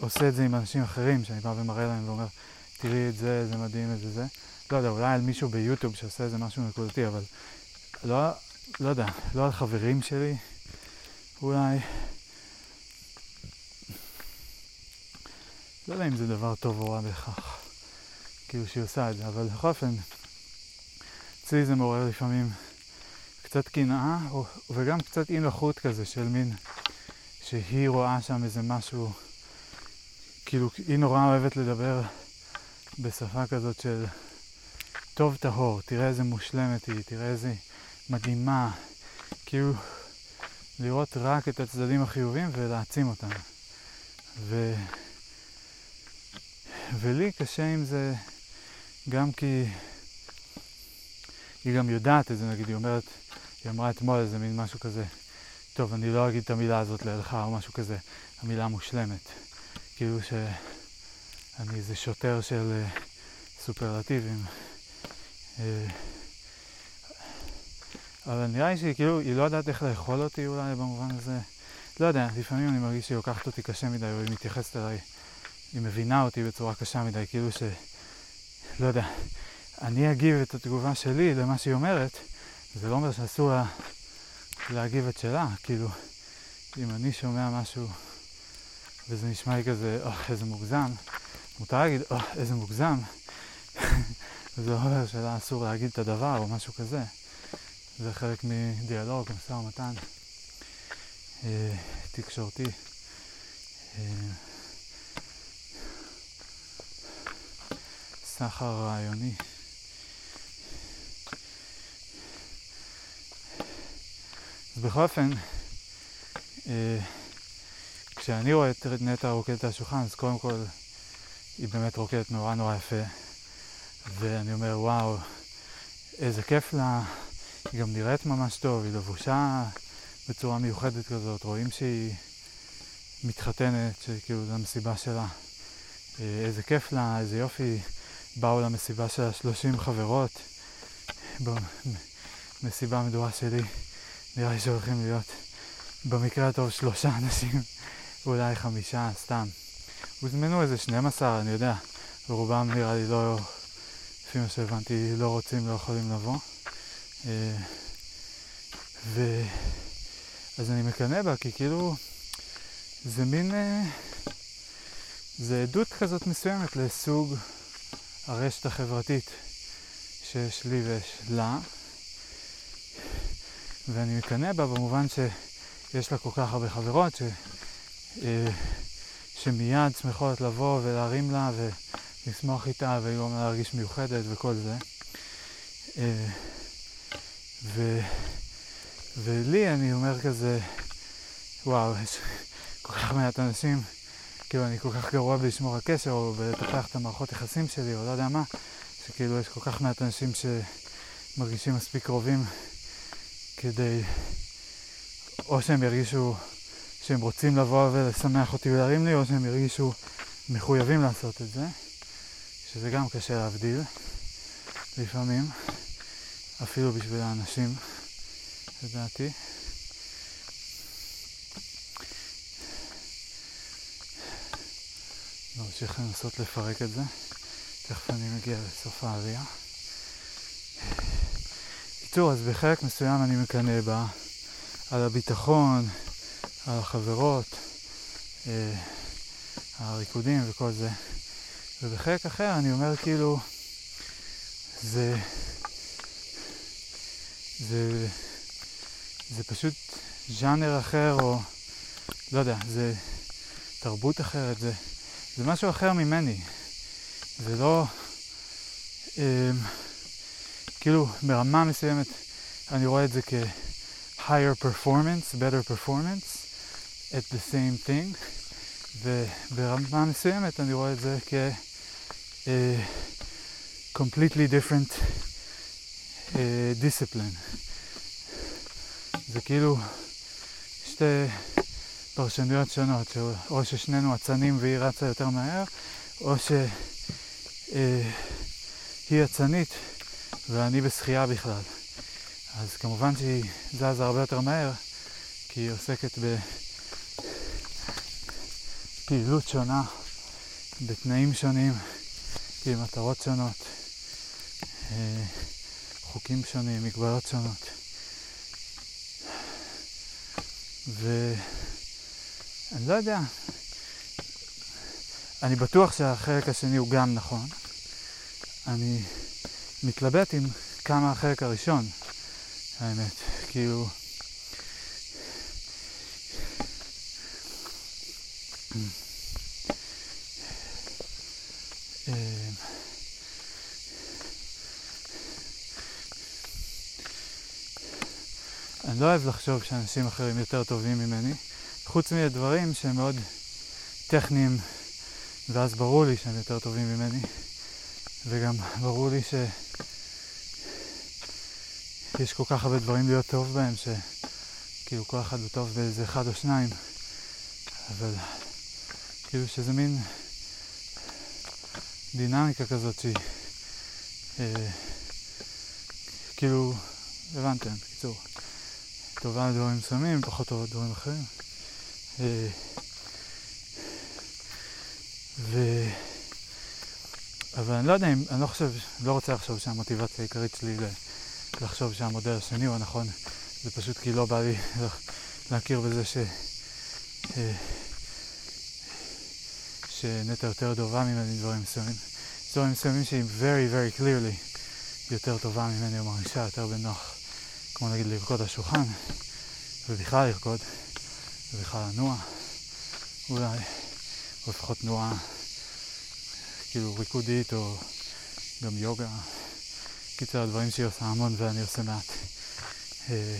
עושה את זה עם אנשים אחרים, שאני בא ומראה להם ואומר, תראי את זה, זה מדהים, את זה, זה. לא יודע, אולי על מישהו ביוטיוב שעושה איזה משהו נקודתי, אבל לא, לא יודע, לא על חברים שלי, אולי... לא יודע אם זה דבר טוב או רע בהכרח, כאילו שהיא עושה את זה, אבל בכל אופן, אצלי זה מעורר לפעמים קצת קנאה, וגם קצת אי נוחות כזה של מין, שהיא רואה שם איזה משהו, כאילו היא נורא אוהבת לדבר בשפה כזאת של טוב טהור, תראה איזה מושלמת היא, תראה איזה מדהימה, כאילו לראות רק את הצדדים החיובים ולהעצים אותם. ו... ולי קשה עם זה גם כי היא גם יודעת את זה, נגיד, היא אומרת, היא אמרה אתמול איזה מין משהו כזה, טוב, אני לא אגיד את המילה הזאת לידך או משהו כזה, המילה מושלמת. כאילו שאני איזה שוטר של uh, סופרלטיבים. Uh, אבל נראה לי שהיא כאילו, היא לא יודעת איך לאכול אותי אולי במובן הזה. לא יודע, לפעמים אני מרגיש שהיא לוקחת אותי קשה מדי, או היא מתייחסת אליי היא מבינה אותי בצורה קשה מדי, כאילו ש... לא יודע, אני אגיב את התגובה שלי למה שהיא אומרת, זה לא אומר שאסור לה להגיב את שלה, כאילו, אם אני שומע משהו וזה נשמע לי כזה, אוח, איזה מוגזם, מותר להגיד, אוח, איזה מוגזם, זה לא אומר שלה אסור להגיד את הדבר או משהו כזה. זה חלק מדיאלוג, משא ומתן אה, תקשורתי. אה, סחר רעיוני. אז בכל אופן, אה, כשאני רואה את נטע רוקדת על השולחן, אז קודם כל היא באמת רוקדת נורא נורא יפה. ואני אומר, וואו, איזה כיף לה, היא גם נראית ממש טוב, היא לבושה בצורה מיוחדת כזאת, רואים שהיא מתחתנת, שכאילו זו המסיבה שלה. אה, איזה כיף לה, איזה יופי. באו למסיבה של השלושים חברות, במסיבה המדורה שלי, נראה לי שהולכים להיות במקרה הטוב שלושה אנשים, אולי חמישה, סתם. הוזמנו איזה 12, אני יודע, ורובם נראה לי לא, לפי מה שהבנתי, לא רוצים, לא יכולים לבוא. אה, ו... אז אני מקנא בה, כי כאילו זה מין... אה, זה עדות כזאת מסוימת לסוג הרשת החברתית שיש לי ויש לה, ואני מקנא בה במובן שיש לה כל כך הרבה חברות ש, אה, שמיד שמחות לבוא ולהרים לה ולשמוח איתה ולגרום לה להרגיש מיוחדת וכל זה. אה, ו, ולי אני אומר כזה, וואו, יש כל כך מעט אנשים, כאילו אני כל כך גרוע בלשמור על קשר או בלטפח את המערכות יחסים שלי או לא יודע מה, שכאילו יש כל כך מעט אנשים שמרגישים מספיק קרובים כדי, או שהם ירגישו שהם רוצים לבוא ולשמח אותי ולהרים לי, או שהם ירגישו מחויבים לעשות את זה, שזה גם קשה להבדיל לפעמים, אפילו בשביל האנשים, לדעתי. נמשיך לנסות לפרק את זה. תכף אני מגיע לסוף העלייה. בקיצור, אז בחלק מסוים אני מקנא בה על הביטחון, על החברות, אה, הריקודים וכל זה. ובחלק אחר אני אומר כאילו, זה, זה, זה פשוט ז'אנר אחר, או לא יודע, זה תרבות אחרת, זה, זה משהו אחר ממני. זה לא, אה, כאילו ברמה מסוימת אני רואה את זה כ-higher performance, better performance at the same thing, וברמה מסוימת אני רואה את זה כ- uh, completely different uh, discipline. זה כאילו שתי פרשנויות שונות, או ששנינו אצנים והיא רצה יותר מהר, או שהיא אצנית ואני בשחייה בכלל. אז כמובן שהיא זזה הרבה יותר מהר, כי היא עוסקת בפעילות שונה, בתנאים שונים, עם מטרות שונות, אה, חוקים שונים, מגבלות שונות. ואני לא יודע, אני בטוח שהחלק השני הוא גם נכון. אני מתלבט עם כמה החלק הראשון, האמת. כאילו... אה, אני לא אוהב לחשוב שאנשים אחרים יותר טובים ממני, חוץ מדברים שהם מאוד טכניים, ואז ברור לי שהם יותר טובים ממני, וגם ברור לי ש... יש כל כך הרבה דברים להיות טוב בהם, שכאילו כל אחד הוא טוב באיזה אחד או שניים, אבל כאילו שזה מין דינמיקה כזאת שהיא אה, כאילו, הבנתם, בקיצור, טובה לדברים מסוימים, פחות טובה לדברים אחרים. אה, ו... אבל אני לא יודע אם, אני לא חושב, לא רוצה לחשוב שהמוטיבציה העיקרית שלי לחשוב שהמודל השני הוא הנכון, זה פשוט כי לא בא לי *laughs* להכיר בזה ש... אה, שנטע יותר טובה ממני דברים מסוימים. דברים מסוימים שהיא very very clearly יותר טובה ממני או מרגישה יותר בנוח, כמו נגיד לרקוד על שולחן, ובכלל לרקוד, ובכלל לנוע, אולי, או לפחות תנועה כאילו ריקודית או גם יוגה. קיצר, הדברים שהיא עושה המון ואני עושה מעט. אה,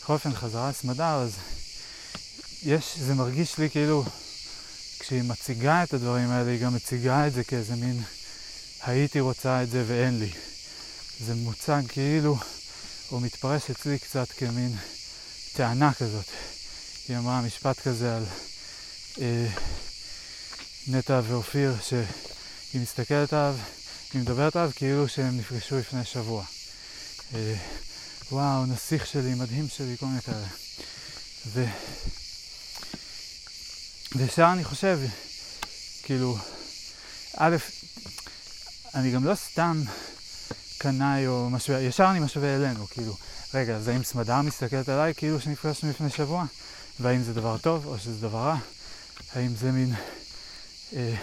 בכל אופן, חזרה לסמדר, אז יש, זה מרגיש לי כאילו, כשהיא מציגה את הדברים האלה, היא גם מציגה את זה כאיזה מין, הייתי רוצה את זה ואין לי. זה מוצג כאילו, או מתפרש אצלי קצת כמין טענה כזאת. היא אמרה משפט כזה על אה, נטע ואופיר, שהיא מסתכלת עליו היא מדברת עליו כאילו שהם נפגשו לפני שבוע. אה, וואו, נסיך שלי, מדהים שלי, כל מיני כאלה. ו... וישר אני חושב, כאילו, א', אני גם לא סתם קנאי או משווה, ישר אני משווה אלינו, כאילו, רגע, אז האם סמדר מסתכלת עליי כאילו שנפגשנו לפני שבוע? והאם זה דבר טוב או שזה דבר רע? האם זה מין... אה,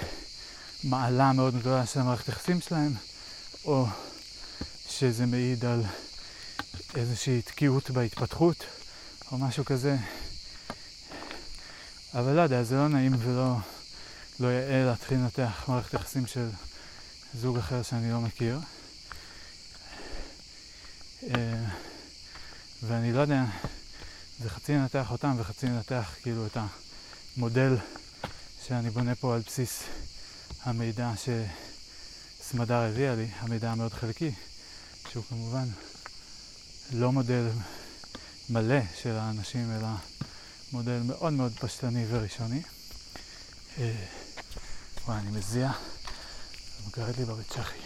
מעלה מאוד גדולה של המערכת היחסים שלהם, או שזה מעיד על איזושהי תקיעות בהתפתחות, או משהו כזה. אבל לא יודע, זה לא נעים ולא לא יאה להתחיל לנתח מערכת יחסים של זוג אחר שאני לא מכיר. אה, ואני לא יודע, זה חצי לנתח אותם וחצי לנתח כאילו את המודל שאני בונה פה על בסיס המידע שסמדר הביאה לי, המידע המאוד חלקי, שהוא כמובן לא מודל מלא של האנשים, אלא מודל מאוד מאוד פשטני וראשוני. אה, וואי, אני מזיע, מגרד לי בבית צ'חי.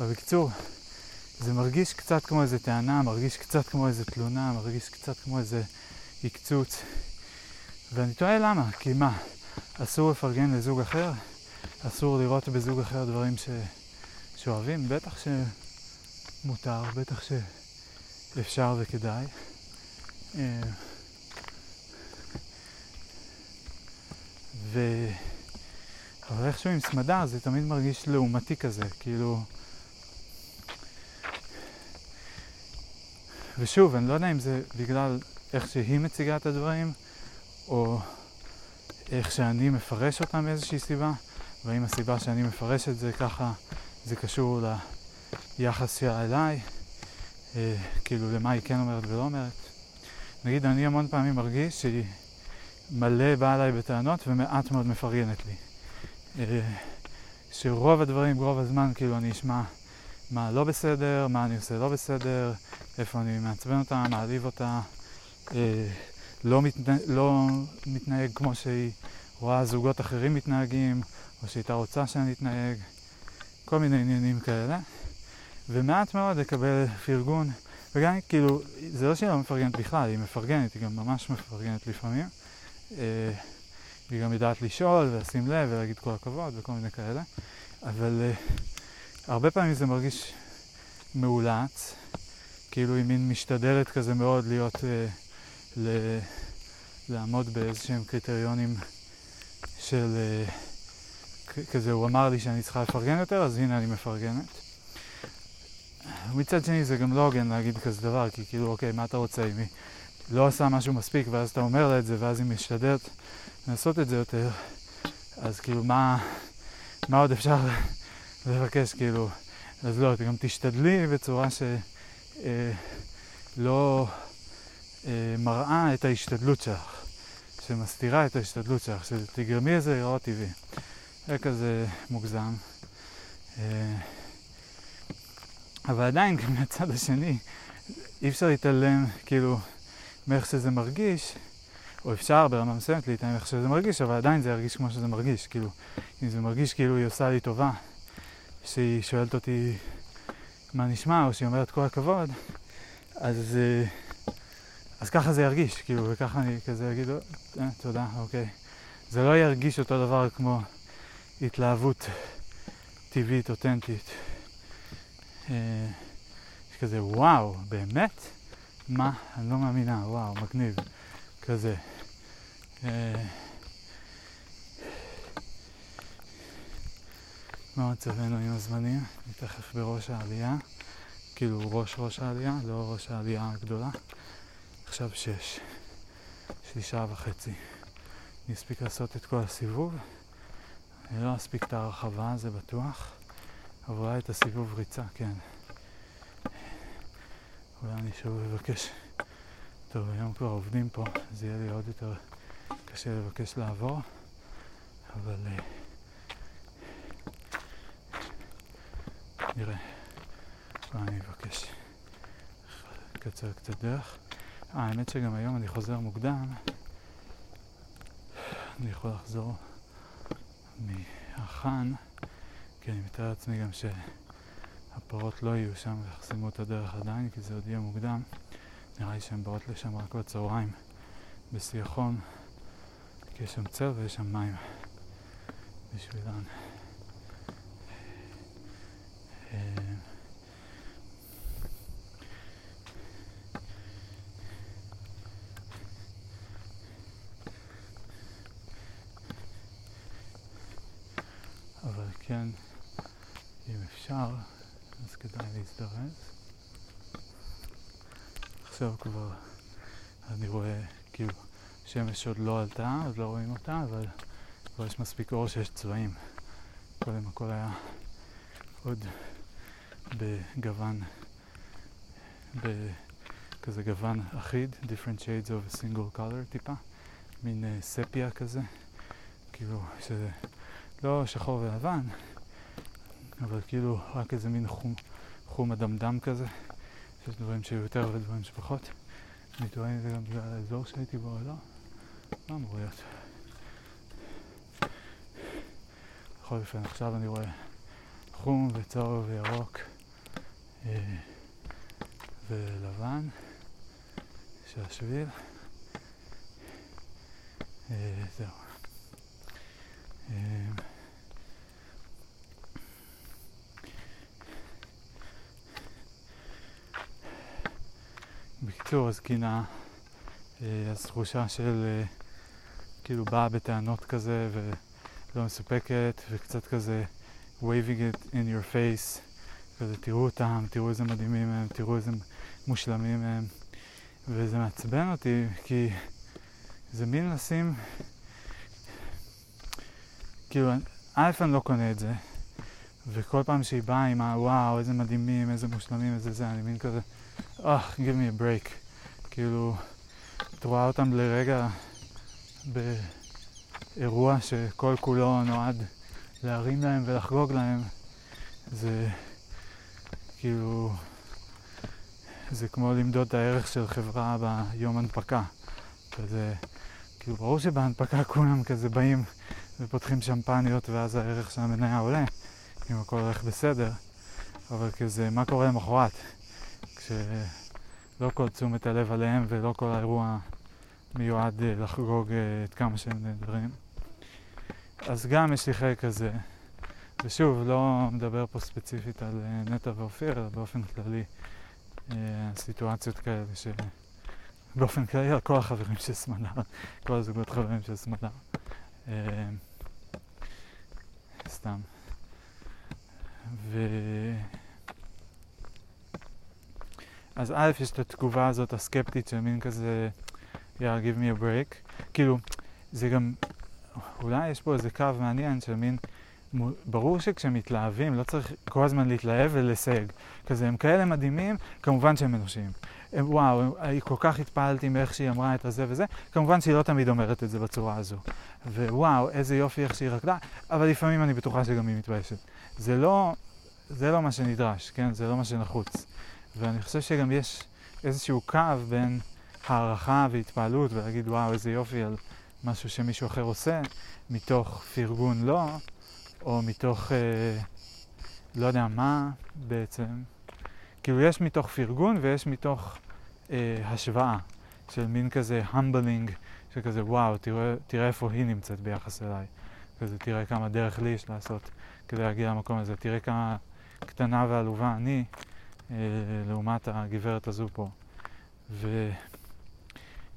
אבל בקיצור, זה מרגיש קצת כמו איזה טענה, מרגיש קצת כמו איזה תלונה, מרגיש קצת כמו איזה עקצוץ. ואני תוהה למה, כי מה, אסור לפרגן לזוג אחר? אסור לראות בזוג אחר דברים ש... שאוהבים? בטח שמותר, בטח שאפשר וכדאי. אה, ו... אבל איכשהו עם סמדר זה תמיד מרגיש לעומתי כזה, כאילו... ושוב, אני לא יודע אם זה בגלל איך שהיא מציגה את הדברים, או איך שאני מפרש אותם מאיזושהי סיבה, והאם הסיבה שאני מפרש את זה ככה, זה קשור ליחס שלה אליי, אה, כאילו למה היא כן אומרת ולא אומרת. נגיד, אני המון פעמים מרגיש שהיא מלא באה אליי בטענות ומעט מאוד מפרגנת לי. אה, שרוב הדברים, רוב הזמן, כאילו אני אשמע מה לא בסדר, מה אני עושה לא בסדר, איפה אני מעצבן אותה, מעליב אותה, אה, לא, מתנה, לא מתנהג כמו שהיא רואה זוגות אחרים מתנהגים, או שהיא הייתה רוצה שאני אתנהג, כל מיני עניינים כאלה. ומעט מאוד לקבל פרגון, וגם כאילו, זה לא שהיא לא מפרגנת בכלל, היא מפרגנת, היא גם ממש מפרגנת לפעמים. אה, היא גם יודעת לשאול ולשים לב ולהגיד כל הכבוד וכל מיני כאלה, אבל אה, הרבה פעמים זה מרגיש מאולץ, כאילו היא מין משתדלת כזה מאוד להיות, אה, ל, לעמוד באיזשהם קריטריונים של אה, כזה, הוא אמר לי שאני צריכה לפרגן יותר, אז הנה אני מפרגנת. מצד שני זה גם לא הוגן להגיד כזה דבר, כי כאילו, אוקיי, מה אתה רוצה אם היא לא עושה משהו מספיק, ואז אתה אומר לה את זה, ואז היא משתדלת לעשות את זה יותר, אז כאילו, מה, מה עוד אפשר לבקש, כאילו, אז לא, גם תשתדלי בצורה שלא אה, אה, מראה את ההשתדלות שלך, שמסתירה את ההשתדלות שלך, שתגרמי לזה לראות טבעי. זה כזה מוגזם. אה, אבל עדיין, גם מהצד השני, אי אפשר להתעלם, כאילו, מאיך שזה מרגיש, או אפשר ברמה מסוימת להתעלם מאיך שזה מרגיש, אבל עדיין זה ירגיש כמו שזה מרגיש. כאילו, אם זה מרגיש כאילו היא עושה לי טובה, שהיא שואלת אותי מה נשמע, או שהיא אומרת כל הכבוד, אז, אה, אז ככה זה ירגיש, כאילו, וככה אני כזה אגיד, אה, תודה, אוקיי. זה לא ירגיש אותו דבר כמו התלהבות טבעית, אותנטית. אה, כזה, וואו, באמת? מה? אני לא מאמינה, וואו, מגניב. כזה. אה, מה מצבנו עם הזמנים? אני תכף בראש העלייה, כאילו ראש ראש העלייה, לא ראש העלייה הגדולה. עכשיו שש, יש לי שעה וחצי. אני אספיק לעשות את כל הסיבוב. אני לא אספיק את ההרחבה, זה בטוח. אבל אולי את הסיבוב ריצה, כן. אולי אני שוב אבקש. טוב, היום כבר עובדים פה, זה יהיה לי עוד יותר קשה לבקש לעבור, אבל uh, נראה. אולי אני אבקש לקצר קצת דרך. אה, האמת שגם היום אני חוזר מוקדם. אני יכול לחזור מהחאן, כי אני מתאר לעצמי גם שהפרות לא יהיו שם ויחסמו את הדרך עדיין, כי זה עוד יהיה מוקדם. נראה לי שהן באות לשם רק בצהריים, בסיחון, כי יש שם צל ויש שם מים בשבילן. אה, אבל כן, אם אפשר, אז כדאי להזדרז. עכשיו כבר אני רואה, כאילו, השמש עוד לא עלתה, עוד לא רואים אותה, אבל כבר יש מספיק אור שיש צבעים. קודם הכל היה עוד בגוון, בכזה גוון אחיד, different shades of a single color טיפה, מין uh, ספיה כזה, כאילו שזה לא שחור ולבן, אבל כאילו רק איזה מין חום, חום אדמדם כזה, שיש דברים שיהיו יותר ודברים שפחות. אני טוען את זה גם בגלל האזור שהייתי בו, לא? לא אמור להיות. בכל אופן, עכשיו אני רואה חום וצהוב וירוק ולבן של השביל. אה, זהו. אה, בקיצור, אז קינה, אז תחושה של כאילו באה בטענות כזה ולא מסופקת וקצת כזה waving it in your face כזה תראו אותם, תראו איזה מדהימים הם, תראו איזה מושלמים הם. וזה מעצבן אותי כי זה מין לשים כאילו, א' אני לא קונה את זה וכל פעם שהיא באה עם הוואו איזה מדהימים, איזה מושלמים, איזה זה, אני מין כזה אה, oh, give me a break כאילו, את רואה אותם לרגע באירוע שכל כולו נועד להרים להם ולחגוג להם, זה כאילו, זה כמו למדוד את הערך של חברה ביום הנפקה. כזה, כאילו, ברור שבהנפקה כולם כזה באים ופותחים שמפניות ואז הערך של המניה עולה, אם הכל הולך בסדר, אבל כזה, מה קורה למחרת? כשלא כל תשומת הלב עליהם ולא כל האירוע מיועד אה, לחגוג אה, את כמה שהם נהדרים. אז גם יש לי חלק כזה, ושוב, לא מדבר פה ספציפית על אה, נטע ואופיר, אלא באופן כללי סיטואציות כאלה שבאופן כללי על כל החברים של סמדר, כל הזוגות חברים של סמדר. סתם. ו... אז א', יש את התגובה הזאת הסקפטית של מין כזה יאללה, give me a break. כאילו, זה גם, אולי יש פה איזה קו מעניין של מין, ברור שכשמתלהבים לא צריך כל הזמן להתלהב ולסייג. כזה, הם כאלה מדהימים, כמובן שהם אנושיים. הם, וואו, אני כל כך התפעלתי מאיך שהיא אמרה את הזה וזה, כמובן שהיא לא תמיד אומרת את זה בצורה הזו. ווואו, איזה יופי איך שהיא רקדה, אבל לפעמים אני בטוחה שגם היא מתביישת. זה לא, זה לא מה שנדרש, כן? זה לא מה שנחוץ. ואני חושב שגם יש איזשהו קו בין... הערכה והתפעלות ולהגיד וואו איזה יופי על משהו שמישהו אחר עושה מתוך פרגון לא, או מתוך אה, לא יודע מה בעצם. כאילו יש מתוך פרגון ויש מתוך אה, השוואה של מין כזה המבלינג, שכזה וואו תראה, תראה איפה היא נמצאת ביחס אליי. כזה תראה כמה דרך לי יש לעשות כדי להגיע למקום הזה, תראה כמה קטנה ועלובה אני אה, לעומת הגברת הזו פה. ו...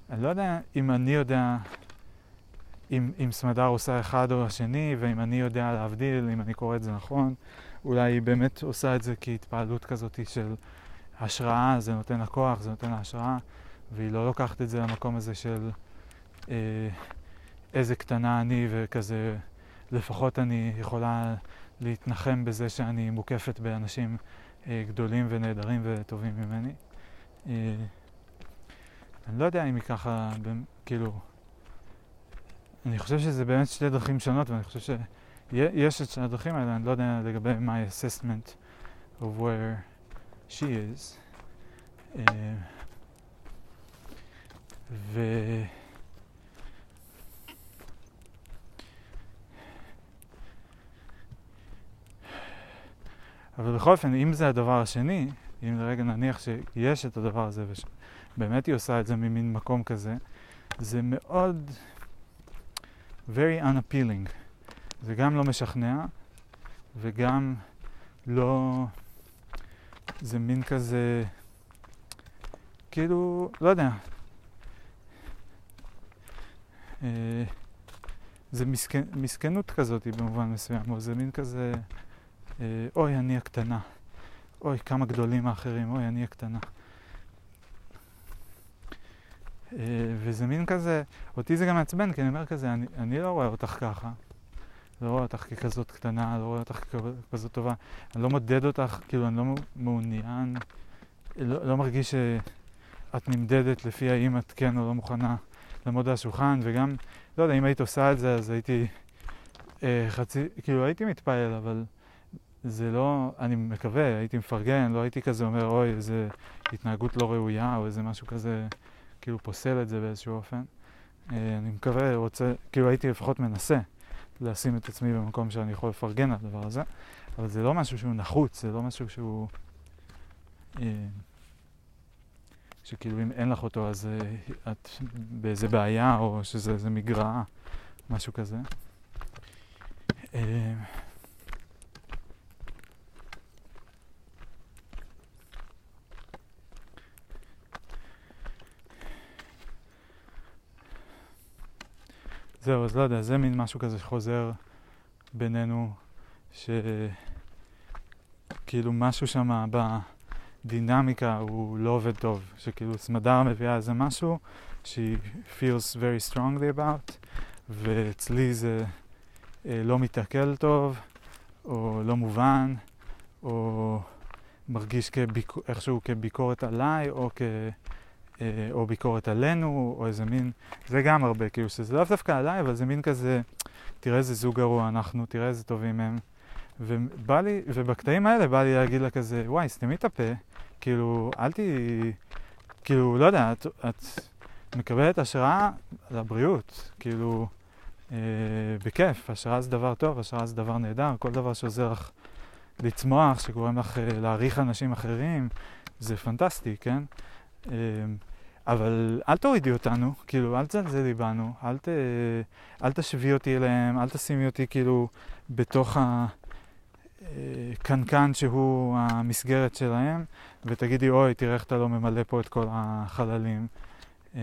אני לא יודע אם אני יודע, אם, אם סמדר עושה אחד או השני, ואם אני יודע להבדיל, אם אני קורא את זה נכון, אולי היא באמת עושה את זה כהתפעלות כזאת של השראה, זה נותן לה כוח, זה נותן לה השראה, והיא לא לוקחת את זה למקום הזה של אה, איזה קטנה אני וכזה, לפחות אני יכולה להתנחם בזה שאני מוקפת באנשים אה, גדולים ונהדרים וטובים ממני. אה, אני לא יודע אם היא ככה, כאילו... אני חושב שזה באמת שתי דרכים שונות, ואני חושב שיש את שתי הדרכים האלה, אני לא יודע לגבי my assessment of where she is. Uh, ו... אבל בכל אופן, אם זה הדבר השני, אם לרגע נניח שיש את הדבר הזה וש... באמת היא עושה את זה ממין מקום כזה, זה מאוד very unappealing. זה גם לא משכנע, וגם לא... זה מין כזה... כאילו, לא יודע. אה, זה מסכן, מסכנות כזאת במובן מסוים, או זה מין כזה, אה, אוי, אני הקטנה. אוי, כמה גדולים האחרים, אוי, אני הקטנה. אה, וזה מין כזה, אותי זה גם מעצבן, כי אני אומר כזה, אני, אני לא רואה אותך ככה. לא רואה אותך ככזאת קטנה, לא רואה אותך ככזאת טובה. אני לא מודד אותך, כאילו, אני לא מעוניין, לא, לא מרגיש שאת נמדדת לפי האם את כן או לא מוכנה לעמוד על השולחן, וגם, לא יודע, אם היית עושה את זה, אז הייתי אה, חצי, כאילו, הייתי מתפעל, אבל זה לא, אני מקווה, הייתי מפרגן, לא הייתי כזה אומר, אוי, איזה התנהגות לא ראויה, או איזה משהו כזה, כאילו, פוסל את זה באיזשהו אופן. אה, אני מקווה, רוצה, כאילו, הייתי לפחות מנסה. לשים את עצמי במקום שאני יכול לפרגן על הדבר הזה, אבל זה לא משהו שהוא נחוץ, זה לא משהו שהוא... אה, שכאילו אם אין לך אותו אז אה, את באיזה בעיה או שזה מגרעה, משהו כזה. זהו, אז לא יודע, זה מין משהו כזה שחוזר בינינו, שכאילו משהו שם בדינמיקה הוא לא עובד טוב, שכאילו סמדר מביאה איזה משהו שהיא feels very strongly about, ואצלי זה אה, לא מתעכל טוב, או לא מובן, או מרגיש כביק... איכשהו כביקורת עליי, או כ... אה, או ביקורת עלינו, או איזה מין, זה גם הרבה, כאילו שזה לאו דווקא עליי, אבל זה מין כזה, תראה איזה זוג גרוע אנחנו, תראה איזה טובים הם. ובא לי, ובקטעים האלה בא לי להגיד לה כזה, וואי, סתמי את הפה, כאילו, אל ת... כאילו, לא יודע, את, את מקבלת השראה לבריאות, כאילו, אה, בכיף, השראה זה דבר טוב, השראה זה דבר נהדר, כל דבר שעוזר לך לצמוח, שגורם לך אה, להעריך אנשים אחרים, זה פנטסטי, כן? אה, אבל אל תורידי אותנו, כאילו, אל תזלזלי בנו, אל, ת, אל תשווי אותי אליהם, אל תשימי אותי כאילו בתוך הקנקן שהוא המסגרת שלהם, ותגידי, אוי, תראה איך אתה לא ממלא פה את כל החללים. אה,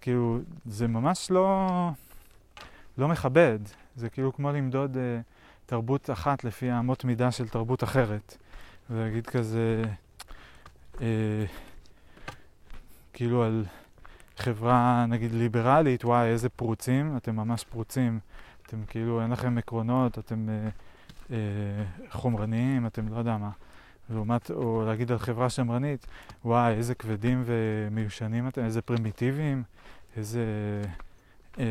כאילו, זה ממש לא, לא מכבד, זה כאילו כמו למדוד אה, תרבות אחת לפי אמות מידה של תרבות אחרת, ולהגיד כזה, אה, כאילו על חברה נגיד ליברלית, וואי איזה פרוצים, אתם ממש פרוצים, אתם כאילו אין לכם עקרונות, אתם אה, אה, חומרניים, אתם לא יודע מה. לעומת, או להגיד על חברה שמרנית, וואי איזה כבדים ומיושנים אתם, איזה פרימיטיביים, איזה, אה,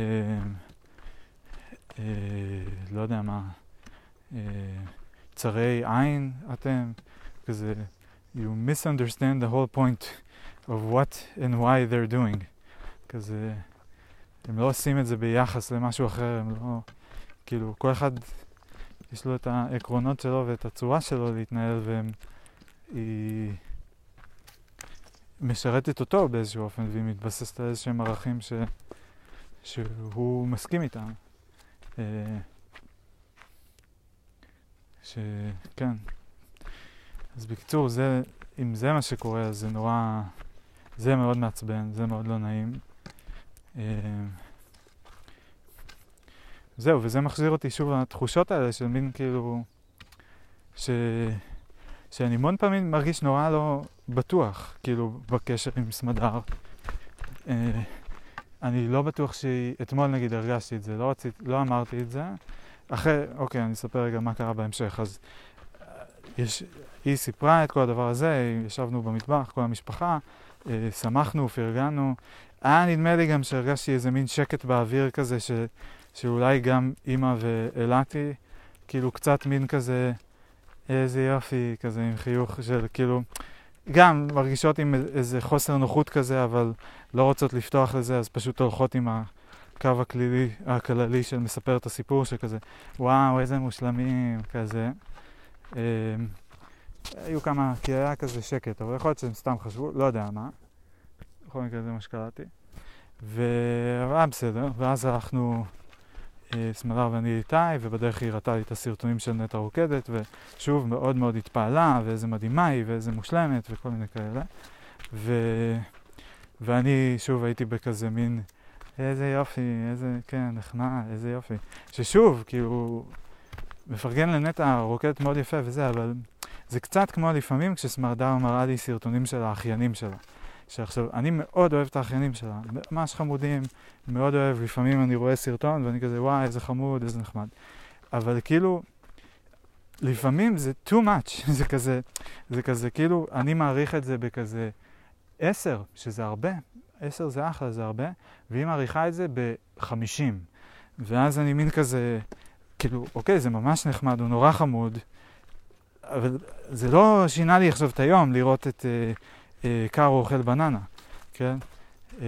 אה, לא יודע מה, אה, צרי עין אתם, כזה, you misunderstand the whole point. Of what and why they're doing. כזה, הם לא עושים את זה ביחס למשהו אחר, הם לא, כאילו, כל אחד יש לו את העקרונות שלו ואת הצורה שלו להתנהל, והיא משרתת אותו באיזשהו אופן, והיא מתבססת על איזשהם ערכים ש, שהוא מסכים איתם. אה, שכן. אז בקיצור, זה, אם זה מה שקורה, אז זה נורא... זה מאוד מעצבן, זה מאוד לא נעים. אה, זהו, וזה מחזיר אותי שוב לתחושות האלה של מין כאילו... ש... שאני המון פעמים מרגיש נורא לא בטוח, כאילו, בקשר עם סמדר. אה, אני לא בטוח שהיא... אתמול נגיד הרגשתי את זה, לא, רצית, לא אמרתי את זה. אחרי, אוקיי, אני אספר רגע מה קרה בהמשך. אז אה, יש, היא סיפרה את כל הדבר הזה, ישבנו במטבח, כל המשפחה, שמחנו, פרגנו. היה נדמה לי גם שהרגשתי איזה מין שקט באוויר כזה, ש, שאולי גם אימא ואילתי, כאילו קצת מין כזה, איזה יופי, כזה עם חיוך של כאילו, גם מרגישות עם איזה חוסר נוחות כזה, אבל לא רוצות לפתוח לזה, אז פשוט הולכות עם הקו הכלילי, הכללי של מספר את הסיפור, שכזה, וואו, איזה מושלמים, כזה. אה, היו כמה, כי היה כזה שקט, אבל יכול להיות שהם סתם חשבו, לא יודע מה. בכל מקרה זה מה שקראתי. והיה בסדר, ואז הלכנו, אה, סמדר ואני איתי, ובדרך היא הראתה לי את הסרטונים של נטע רוקדת, ושוב מאוד מאוד התפעלה, ואיזה מדהימה היא, ואיזה מושלמת, וכל מיני כאלה. ו... ואני שוב הייתי בכזה מין, איזה יופי, איזה, כן, נחמד, איזה יופי. ששוב, כאילו, מפרגן לנטע רוקדת מאוד יפה וזה, אבל זה קצת כמו לפעמים כשסמרדאו מראה לי סרטונים של האחיינים שלה. שעכשיו, אני מאוד אוהב את האחיינים שלה, ממש חמודים, מאוד אוהב, לפעמים אני רואה סרטון ואני כזה, וואי, איזה חמוד, איזה נחמד. אבל כאילו, לפעמים זה too much, *laughs* זה כזה, זה כזה, כאילו, אני מעריך את זה בכזה עשר, שזה הרבה, עשר זה אחלה, זה הרבה, והיא מעריכה את זה בחמישים. ואז אני מין כזה, כאילו, אוקיי, זה ממש נחמד, הוא נורא חמוד, אבל זה לא שינה לי עכשיו את היום לראות את אה, אה, קארו אוכל בננה, כן? אה,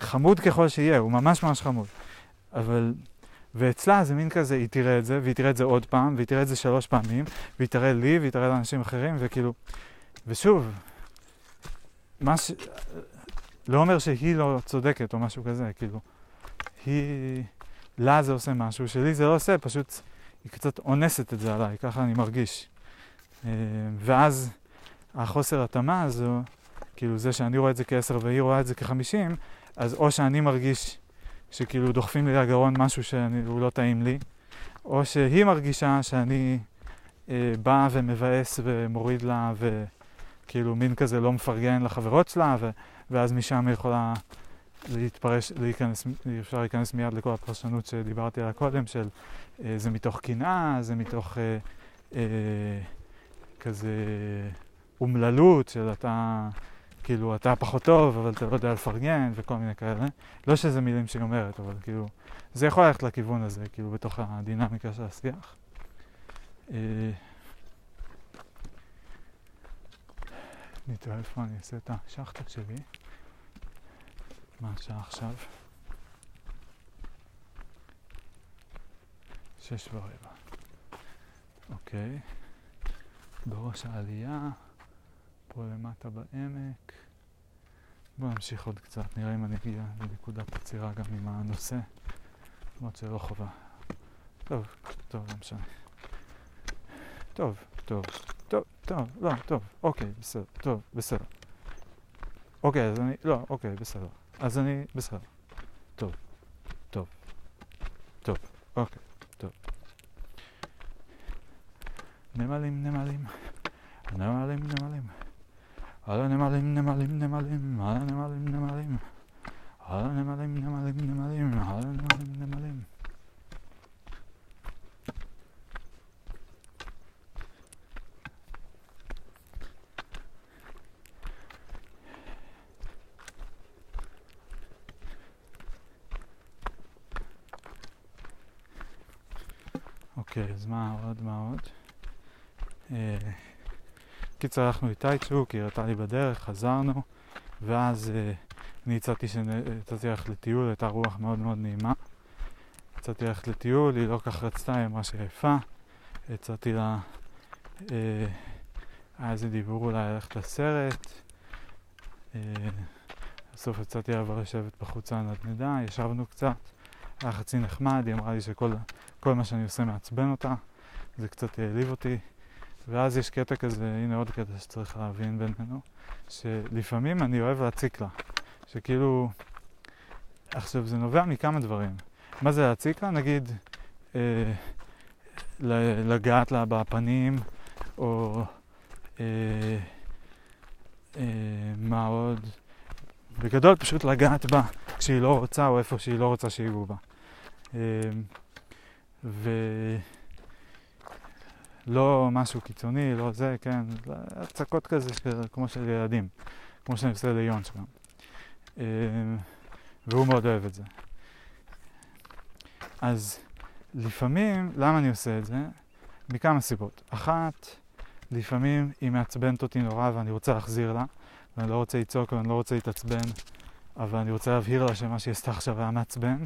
חמוד ככל שיהיה, הוא ממש ממש חמוד. אבל, ואצלה זה מין כזה, היא תראה את זה, והיא תראה את זה עוד פעם, והיא תראה את זה שלוש פעמים, והיא תראה לי, והיא תראה לאנשים אחרים, וכאילו, ושוב, מה ש... לא אומר שהיא לא צודקת או משהו כזה, כאילו, היא, לה זה עושה משהו, שלי זה לא עושה, פשוט היא קצת אונסת את זה עליי, ככה אני מרגיש. אה, ואז החוסר התאמה הזו, כאילו זה שאני רואה את זה כעשר והיא רואה את זה כחמישים, אז או שאני מרגיש שכאילו דוחפים לי לגרון משהו שהוא לא טעים לי, או שהיא מרגישה שאני אה, בא ומבאס ומוריד לה וכאילו מין כזה לא מפרגן לחברות שלה, ו, ואז משם היא יכולה להתפרש, להיכנס, אפשר להיכנס מיד לכל הפרשנות שדיברתי עליה קודם, של אה, זה מתוך קנאה, זה מתוך אה, אה, כזה אומללות של אתה, כאילו, אתה פחות טוב, אבל אתה לא יודע לפרגן וכל מיני כאלה. לא שזה מילים שהיא אומרת, אבל כאילו, זה יכול ללכת לכיוון הזה, כאילו, בתוך הדינמיקה של השיח. אה, אני תראה איפה אני אעשה את השחטה שלי. מה השעה עכשיו? שש ורבע. אוקיי. בראש העלייה, פה למטה בעמק. בואו נמשיך עוד קצת, נראה אם אני אגיע לנקודת עצירה גם עם הנושא, למרות שלא חובה. טוב, טוב, לא משנה. טוב, טוב, טוב, טוב, לא, טוב, אוקיי, בסדר, טוב, בסדר. אוקיי, אז אני, לא, אוקיי, בסדר. אז אני, בסדר. טוב, טוב, טוב, אוקיי, טוב. נמלים, נמלים, נמלים, נמלים. על הנמלים, נמלים, נמלים, על הנמלים, נמלים. על הנמלים, נמלים, נמלים, על הנמלים, נמלים. אוקיי, אז מה עוד, מה עוד? אה, קיצר, הלכנו איתי כי היא הראתה לי בדרך, חזרנו, ואז אה, אני הצעתי שיצאתי ללכת לטיול, הייתה רוח מאוד מאוד נעימה. יצאתי ללכת לטיול, היא לא כך רצתה, היא אמרה שהיא יפה. הצעתי לה, אה, היה איזה דיבור אולי ללכת לסרט. בסוף יצאתי לה לשבת בחוץ הנדנדה, ישבנו קצת, היה חצי נחמד, היא אמרה לי שכל מה שאני עושה מעצבן אותה, זה קצת העליב אותי. ואז יש קטע כזה, הנה עוד קטע שצריך להבין בינינו, שלפעמים אני אוהב להציק לה. שכאילו, עכשיו זה נובע מכמה דברים. מה זה להציק לה? נגיד, אה, לגעת לה בפנים, או אה, אה, מה עוד? בגדול פשוט לגעת בה כשהיא לא רוצה, או איפה שהיא לא רוצה שיגעו בה. אה, ו... לא משהו קיצוני, לא זה, כן, הצקות כזה כמו של ילדים, כמו שאני עושה ליון שם. אה, והוא מאוד אוהב את זה. אז לפעמים, למה אני עושה את זה? מכמה סיבות. אחת, לפעמים היא מעצבנת אותי נורא ואני רוצה להחזיר לה, ואני לא רוצה לצעוק ואני לא רוצה להתעצבן, אבל אני רוצה להבהיר לה שמה שהיא עשתה עכשיו היה מעצבן,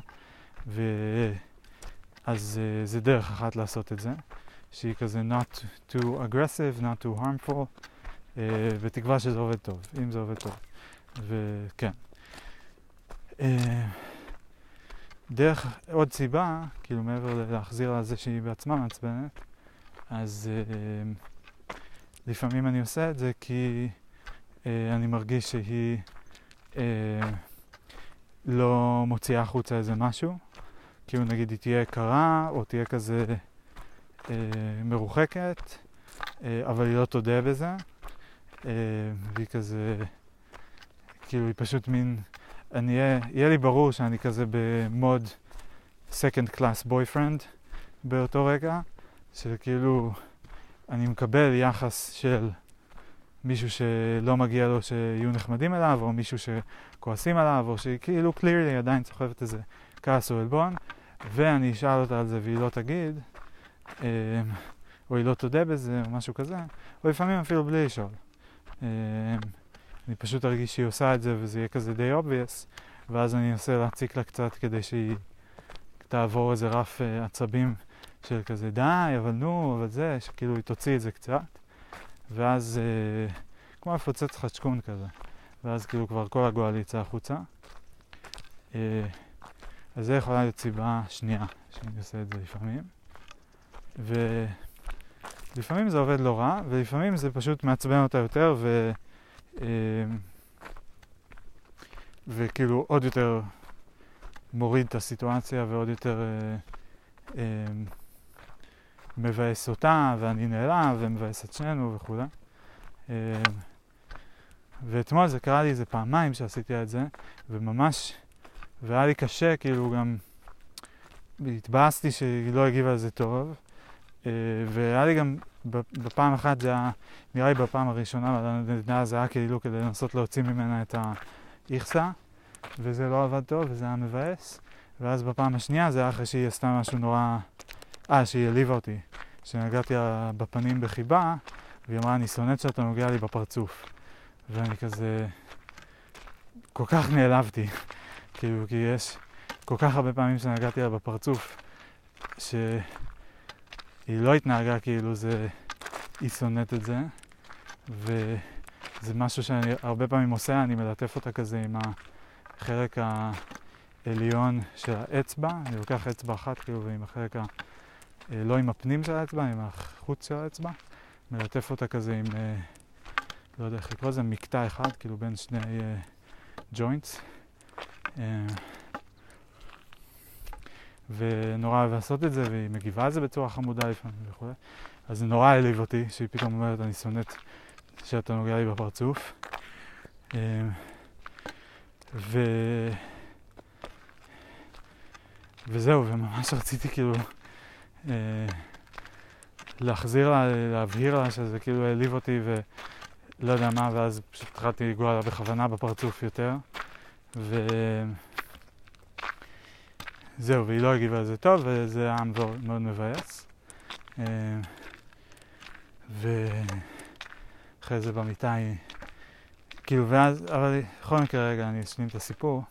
ואז אה, זה דרך אחת לעשות את זה. שהיא כזה not too aggressive, not too harmful, uh, בתקווה שזה עובד טוב, אם זה עובד טוב. וכן. Uh, דרך, עוד סיבה, כאילו מעבר להחזיר על זה שהיא בעצמה מעצבנת, אז uh, לפעמים אני עושה את זה כי uh, אני מרגיש שהיא uh, לא מוציאה החוצה איזה משהו. כאילו נגיד היא תהיה קרה, או תהיה כזה אה, מרוחקת, אה, אבל היא לא תודה בזה. אה, והיא כזה, כאילו היא פשוט מין, אני אהיה, יהיה לי ברור שאני כזה במוד second class boyfriend באותו רגע, שכאילו אני מקבל יחס של מישהו שלא מגיע לו שיהיו נחמדים אליו, או מישהו שכועסים עליו, או שכאילו clearly עדיין סוחבת איזה כעס או עלבון, ואני אשאל אותה על זה והיא לא תגיד, אה, או היא לא תודה בזה, או משהו כזה, או לפעמים אפילו בלי לשאול. אה, אני פשוט ארגיש שהיא עושה את זה וזה יהיה כזה די obvious, ואז אני אנסה להציק לה קצת כדי שהיא תעבור איזה רף uh, עצבים של כזה די, אבל נו, אבל זה, שכאילו היא תוציא את זה קצת, ואז uh, כמו לפוצץ חשקון כזה, ואז כאילו כבר כל הגועל יצא החוצה. Uh, אז זה יכולה להיות סיבה שנייה שאני עושה את זה לפעמים. ולפעמים זה עובד לא רע, ולפעמים זה פשוט מעצבן אותה יותר, ו... וכאילו עוד יותר מוריד את הסיטואציה ועוד יותר אה, אה, מבאס אותה, ואני נעלב, ומבאס את שנינו וכו'. אה, ואתמול זה קרה לי איזה פעמיים שעשיתי את זה, וממש, והיה לי קשה, כאילו גם, התבאסתי שהיא לא הגיבה על זה טוב, והיה לי גם, בפעם אחת זה היה, נראה לי בפעם הראשונה, זה היה כאילו כדי לנסות להוציא ממנה את האיכסה. וזה לא עבד טוב, וזה היה מבאס. ואז בפעם השנייה זה היה אחרי שהיא עשתה משהו נורא... אה, שהיא העליבה אותי. שנגעתי בפנים בחיבה, והיא אמרה, אני שונאת שאתה נוגע לי בפרצוף. ואני כזה... כל כך נעלבתי. *laughs* כאילו, כי יש כל כך הרבה פעמים שנגעתי לה בפרצוף, שהיא לא התנהגה כאילו זה... היא שונאת את זה. וזה משהו שאני הרבה פעמים עושה, אני מלטף אותה כזה עם. החלק העליון של האצבע, אני לוקח אצבע אחת כאילו ועם החלק ה... אה, לא עם הפנים של האצבע, עם החוץ של האצבע, מלטף אותה כזה עם, אה, לא יודע איך לקרוא לזה, מקטע אחד, כאילו בין שני ג'וינטס. אה, ונורא אוהב לעשות את זה, והיא מגיבה על זה בצורה חמודה לפעמים וכו'. אז זה נורא העליב אותי, שהיא פתאום אומרת, אני שונאת שאתה נוגע לי בפרצוף. ו... וזהו, וממש רציתי כאילו אה, להחזיר לה, להבהיר לה שזה כאילו העליב אותי ולא יודע מה, ואז פשוט התחלתי לגוע לה בכוונה בפרצוף יותר. ו... זהו, והיא לא הגיבה על זה טוב, וזה היה מאוד, מאוד מבאס. אה, ואחרי זה במיטה היא כאילו, ואז, אבל בכל מקרה, רגע, אני אשלים את הסיפור.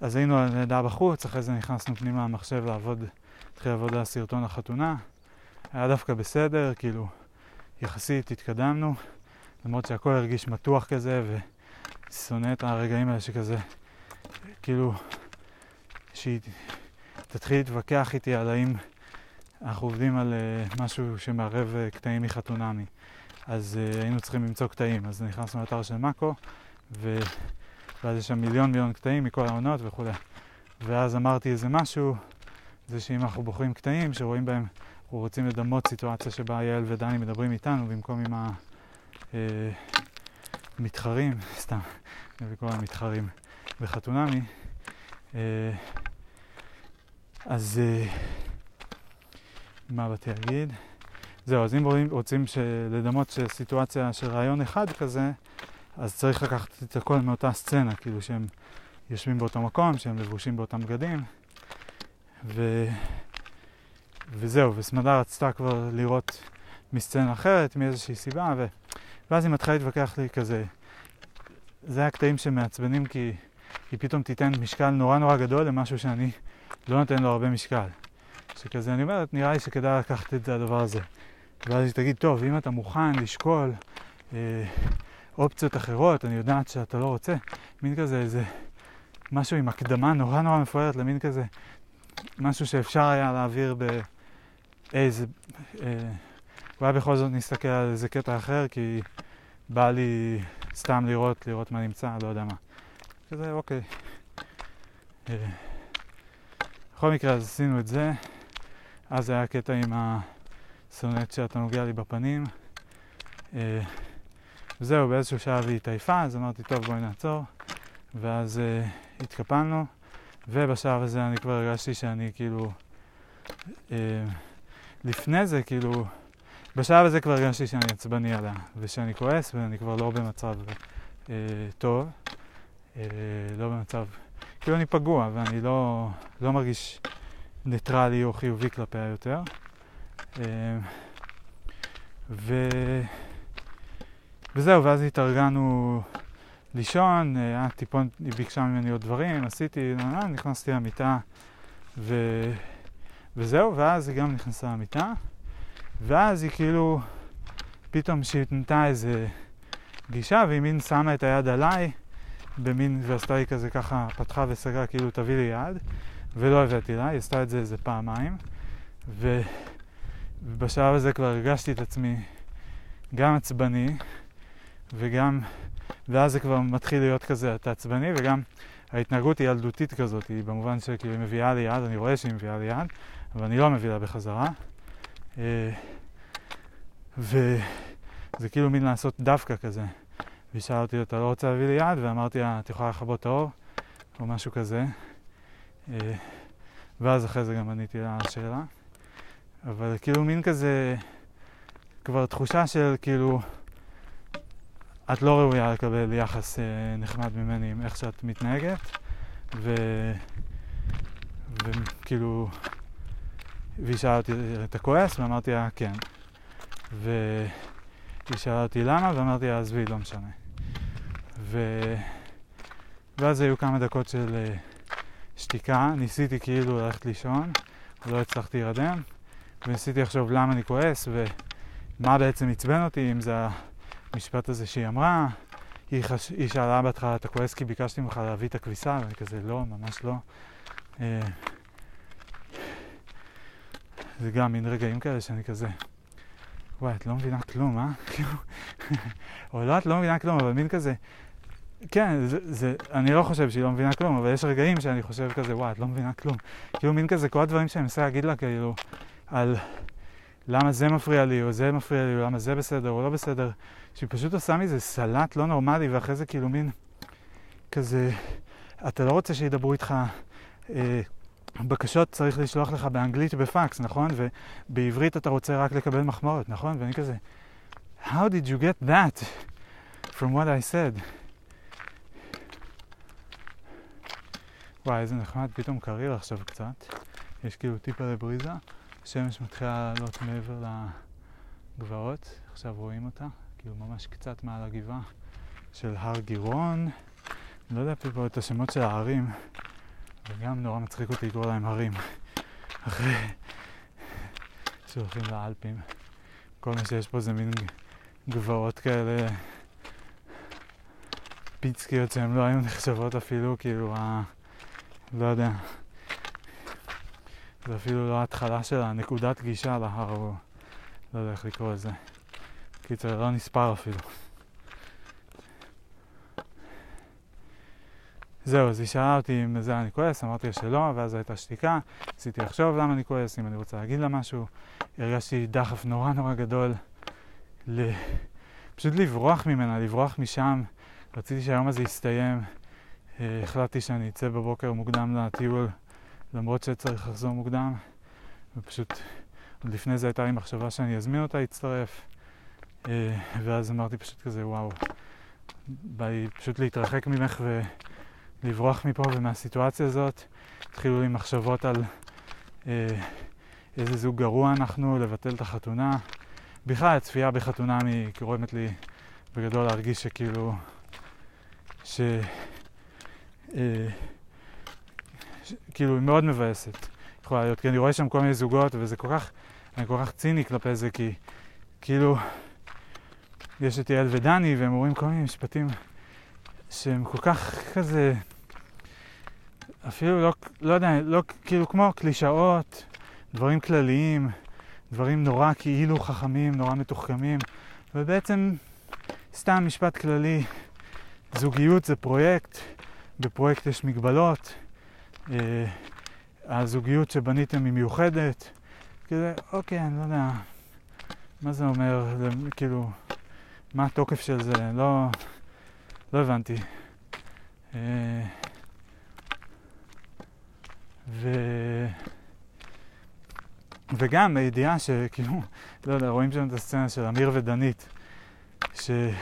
אז היינו על נהדר בחוץ, אחרי זה נכנסנו פנימה למחשב לעבוד, התחיל לעבוד על סרטון החתונה. היה דווקא בסדר, כאילו, יחסית התקדמנו, למרות שהכל הרגיש מתוח כזה, ושונא את הרגעים האלה שכזה, כאילו, שהיא תתחיל להתווכח איתי על האם אנחנו עובדים על uh, משהו שמערב uh, קטעים מחתונמי. אז uh, היינו צריכים למצוא קטעים. אז נכנסנו לאתר של מאקו, ו... ואז יש שם מיליון מיליון קטעים מכל העונות וכולי. ואז אמרתי איזה משהו, זה שאם אנחנו בוחרים קטעים שרואים בהם, אנחנו רוצים לדמות סיטואציה שבה יעל ודני מדברים איתנו במקום עם המתחרים, סתם, אני קורא להם מתחרים בחתונמי. אה, אז מה באתי להגיד? זהו, אז אם רוצים לדמות סיטואציה של רעיון אחד כזה, אז צריך לקחת את הכל מאותה סצנה, כאילו שהם יושבים באותו מקום, שהם לבושים באותם בגדים, ו... וזהו, וסמדה רצתה כבר לראות מסצנה אחרת, מאיזושהי סיבה, ו... ואז היא מתחילה להתווכח לי כזה, זה הקטעים שמעצבנים כי היא פתאום תיתן משקל נורא נורא גדול למשהו שאני לא נותן לו הרבה משקל. שכזה, אני אומרת, נראה לי שכדאי לקחת את הדבר הזה. ואז היא תגיד, טוב, אם אתה מוכן לשקול אה, אופציות אחרות, אני יודעת שאתה לא רוצה, מין כזה איזה משהו עם הקדמה נורא נורא מפוארת למין כזה, משהו שאפשר היה להעביר באיזה... אה, אולי בכל זאת נסתכל על איזה קטע אחר, כי בא לי סתם לראות, לראות מה נמצא, לא יודע מה. כזה, אוקיי, אה, בכל מקרה, אז עשינו את זה. אז היה קטע עם הסונט שאתה נוגע לי בפנים. אה, וזהו, באיזשהו שלב היא התעייפה, אז אמרתי, טוב, בואי נעצור. ואז uh, התקפלנו, ובשלב הזה אני כבר הרגשתי שאני כאילו... Uh, לפני זה, כאילו... בשלב הזה כבר הרגשתי שאני עצבני עליה, ושאני כועס, ואני כבר לא במצב uh, טוב. uh, לא במצב... כאילו אני פגוע, ואני לא, לא מרגיש ניטרלי או חיובי כלפיה יותר. Uh, ו... וזהו, ואז התארגנו לישון, היה אה, טיפון, היא ביקשה ממני עוד דברים, עשיתי, אה, נכנסתי למיטה ו... וזהו, ואז היא גם נכנסה למיטה, ואז היא כאילו, פתאום שהיא נתנה איזה גישה, והיא מין שמה את היד עליי, במין, ועשתה לי כזה ככה, פתחה וסגרה, כאילו תביא לי יד, ולא הבאתי לה, היא עשתה את זה איזה פעמיים, ו... ובשלב הזה כבר הרגשתי את עצמי גם עצבני, וגם, ואז זה כבר מתחיל להיות כזה, אתה עצבני, וגם ההתנהגות היא ילדותית כזאת, היא במובן שכאילו היא מביאה לי יד, אני רואה שהיא מביאה לי יד, אבל אני לא מביא לה בחזרה. אה, וזה כאילו מין לעשות דווקא כזה. והיא שאלה אותי, אתה לא רוצה להביא לי יד? ואמרתי לה, את יכולה לכבות את האור? או משהו כזה. אה, ואז אחרי זה גם עניתי לה על השאלה. אבל כאילו מין כזה, כבר תחושה של כאילו, את לא ראויה לקבל יחס אה, נחמד ממני עם איך שאת מתנהגת, ו... וכאילו, והיא שאלה אותי, אתה כועס? ואמרתי לה, כן. והיא שאלה אותי למה, ואמרתי לה, עזבי, לא משנה. ו... ואז היו כמה דקות של אה, שתיקה, ניסיתי כאילו ללכת לישון, לא הצלחתי להירדם, וניסיתי לחשוב למה אני כועס ומה בעצם עצבן אותי, אם זה המשפט הזה שהיא אמרה, היא, חש... היא שאלה בהתחלה, אתה כועס כי ביקשתי ממך להביא את הכביסה? ואני כזה, לא, ממש לא. אה, זה גם מין רגעים כאלה שאני כזה, וואי, את לא מבינה כלום, אה? *laughs* כאילו, או לא, את לא מבינה כלום, אבל מין כזה, כן, זה, זה, אני לא חושב שהיא לא מבינה כלום, אבל יש רגעים שאני חושב כזה, וואי, את לא מבינה כלום. כאילו, מין כזה, כל הדברים שאני מנסה להגיד לה, כאילו, על למה זה מפריע לי, או זה מפריע לי, או למה זה בסדר, או לא בסדר, שהיא פשוט עושה מזה סלט לא נורמלי, ואחרי זה כאילו מין כזה, אתה לא רוצה שידברו איתך, אה, בקשות צריך לשלוח לך באנגלית בפקס, נכון? ובעברית אתה רוצה רק לקבל מחמאות, נכון? ואני כזה, How did you get that from what I said? וואי, איזה נחמד, פתאום קריר עכשיו קצת. יש כאילו טיפה לבריזה. השמש מתחילה לעלות מעבר לגבעות, עכשיו רואים אותה, כאילו ממש קצת מעל הגבעה של הר גירון. אני לא יודע אפילו את השמות של הערים, וגם נורא מצחיק אותי לקרוא להם הרים, אחרי שהולכים לאלפים. כל מה שיש פה זה מין גבעות כאלה פיצקיות שהן לא היו נחשבות אפילו, כאילו, ה... לא יודע. זה אפילו לא ההתחלה של הנקודת גישה להר, או לא יודע איך לקרוא לזה. קיצר, לא נספר אפילו. זהו, אז היא שאלה אותי אם זה אני כועס, אמרתי לה שלא, ואז הייתה שתיקה, ניסיתי לחשוב למה אני כועס, אם אני רוצה להגיד לה משהו. הרגשתי דחף נורא נורא גדול ל... פשוט לברוח ממנה, לברוח משם. רציתי שהיום הזה יסתיים. אה, החלטתי שאני אצא בבוקר מוקדם לטיול. למרות שצריך לחזור מוקדם, ופשוט עוד לפני זה הייתה לי מחשבה שאני אזמין אותה להצטרף, אה, ואז אמרתי פשוט כזה, וואו, בא לי פשוט להתרחק ממך ולברוח מפה ומהסיטואציה הזאת. התחילו לי מחשבות על אה, איזה זוג גרוע אנחנו, לבטל את החתונה. בכלל, הצפייה בחתונה היא גורמת לי בגדול להרגיש שכאילו, ש... אה, כאילו, היא מאוד מבאסת. יכולה להיות, כי אני רואה שם כל מיני זוגות, וזה כל כך, אני כל כך ציני כלפי זה, כי כאילו, יש את יעל ודני, והם אומרים כל מיני משפטים שהם כל כך כזה, אפילו לא, לא יודע, לא, כאילו כמו קלישאות, דברים כלליים, דברים נורא כאילו חכמים, נורא מתוחכמים, ובעצם סתם משפט כללי, זוגיות זה פרויקט, בפרויקט יש מגבלות, הזוגיות שבניתם היא מיוחדת. כזה, אוקיי, אני לא יודע, מה זה אומר, כאילו, מה התוקף של זה, לא, לא הבנתי. אה, ו... וגם הידיעה שכאילו, לא יודע, רואים שם את הסצנה של אמיר ודנית, שהם,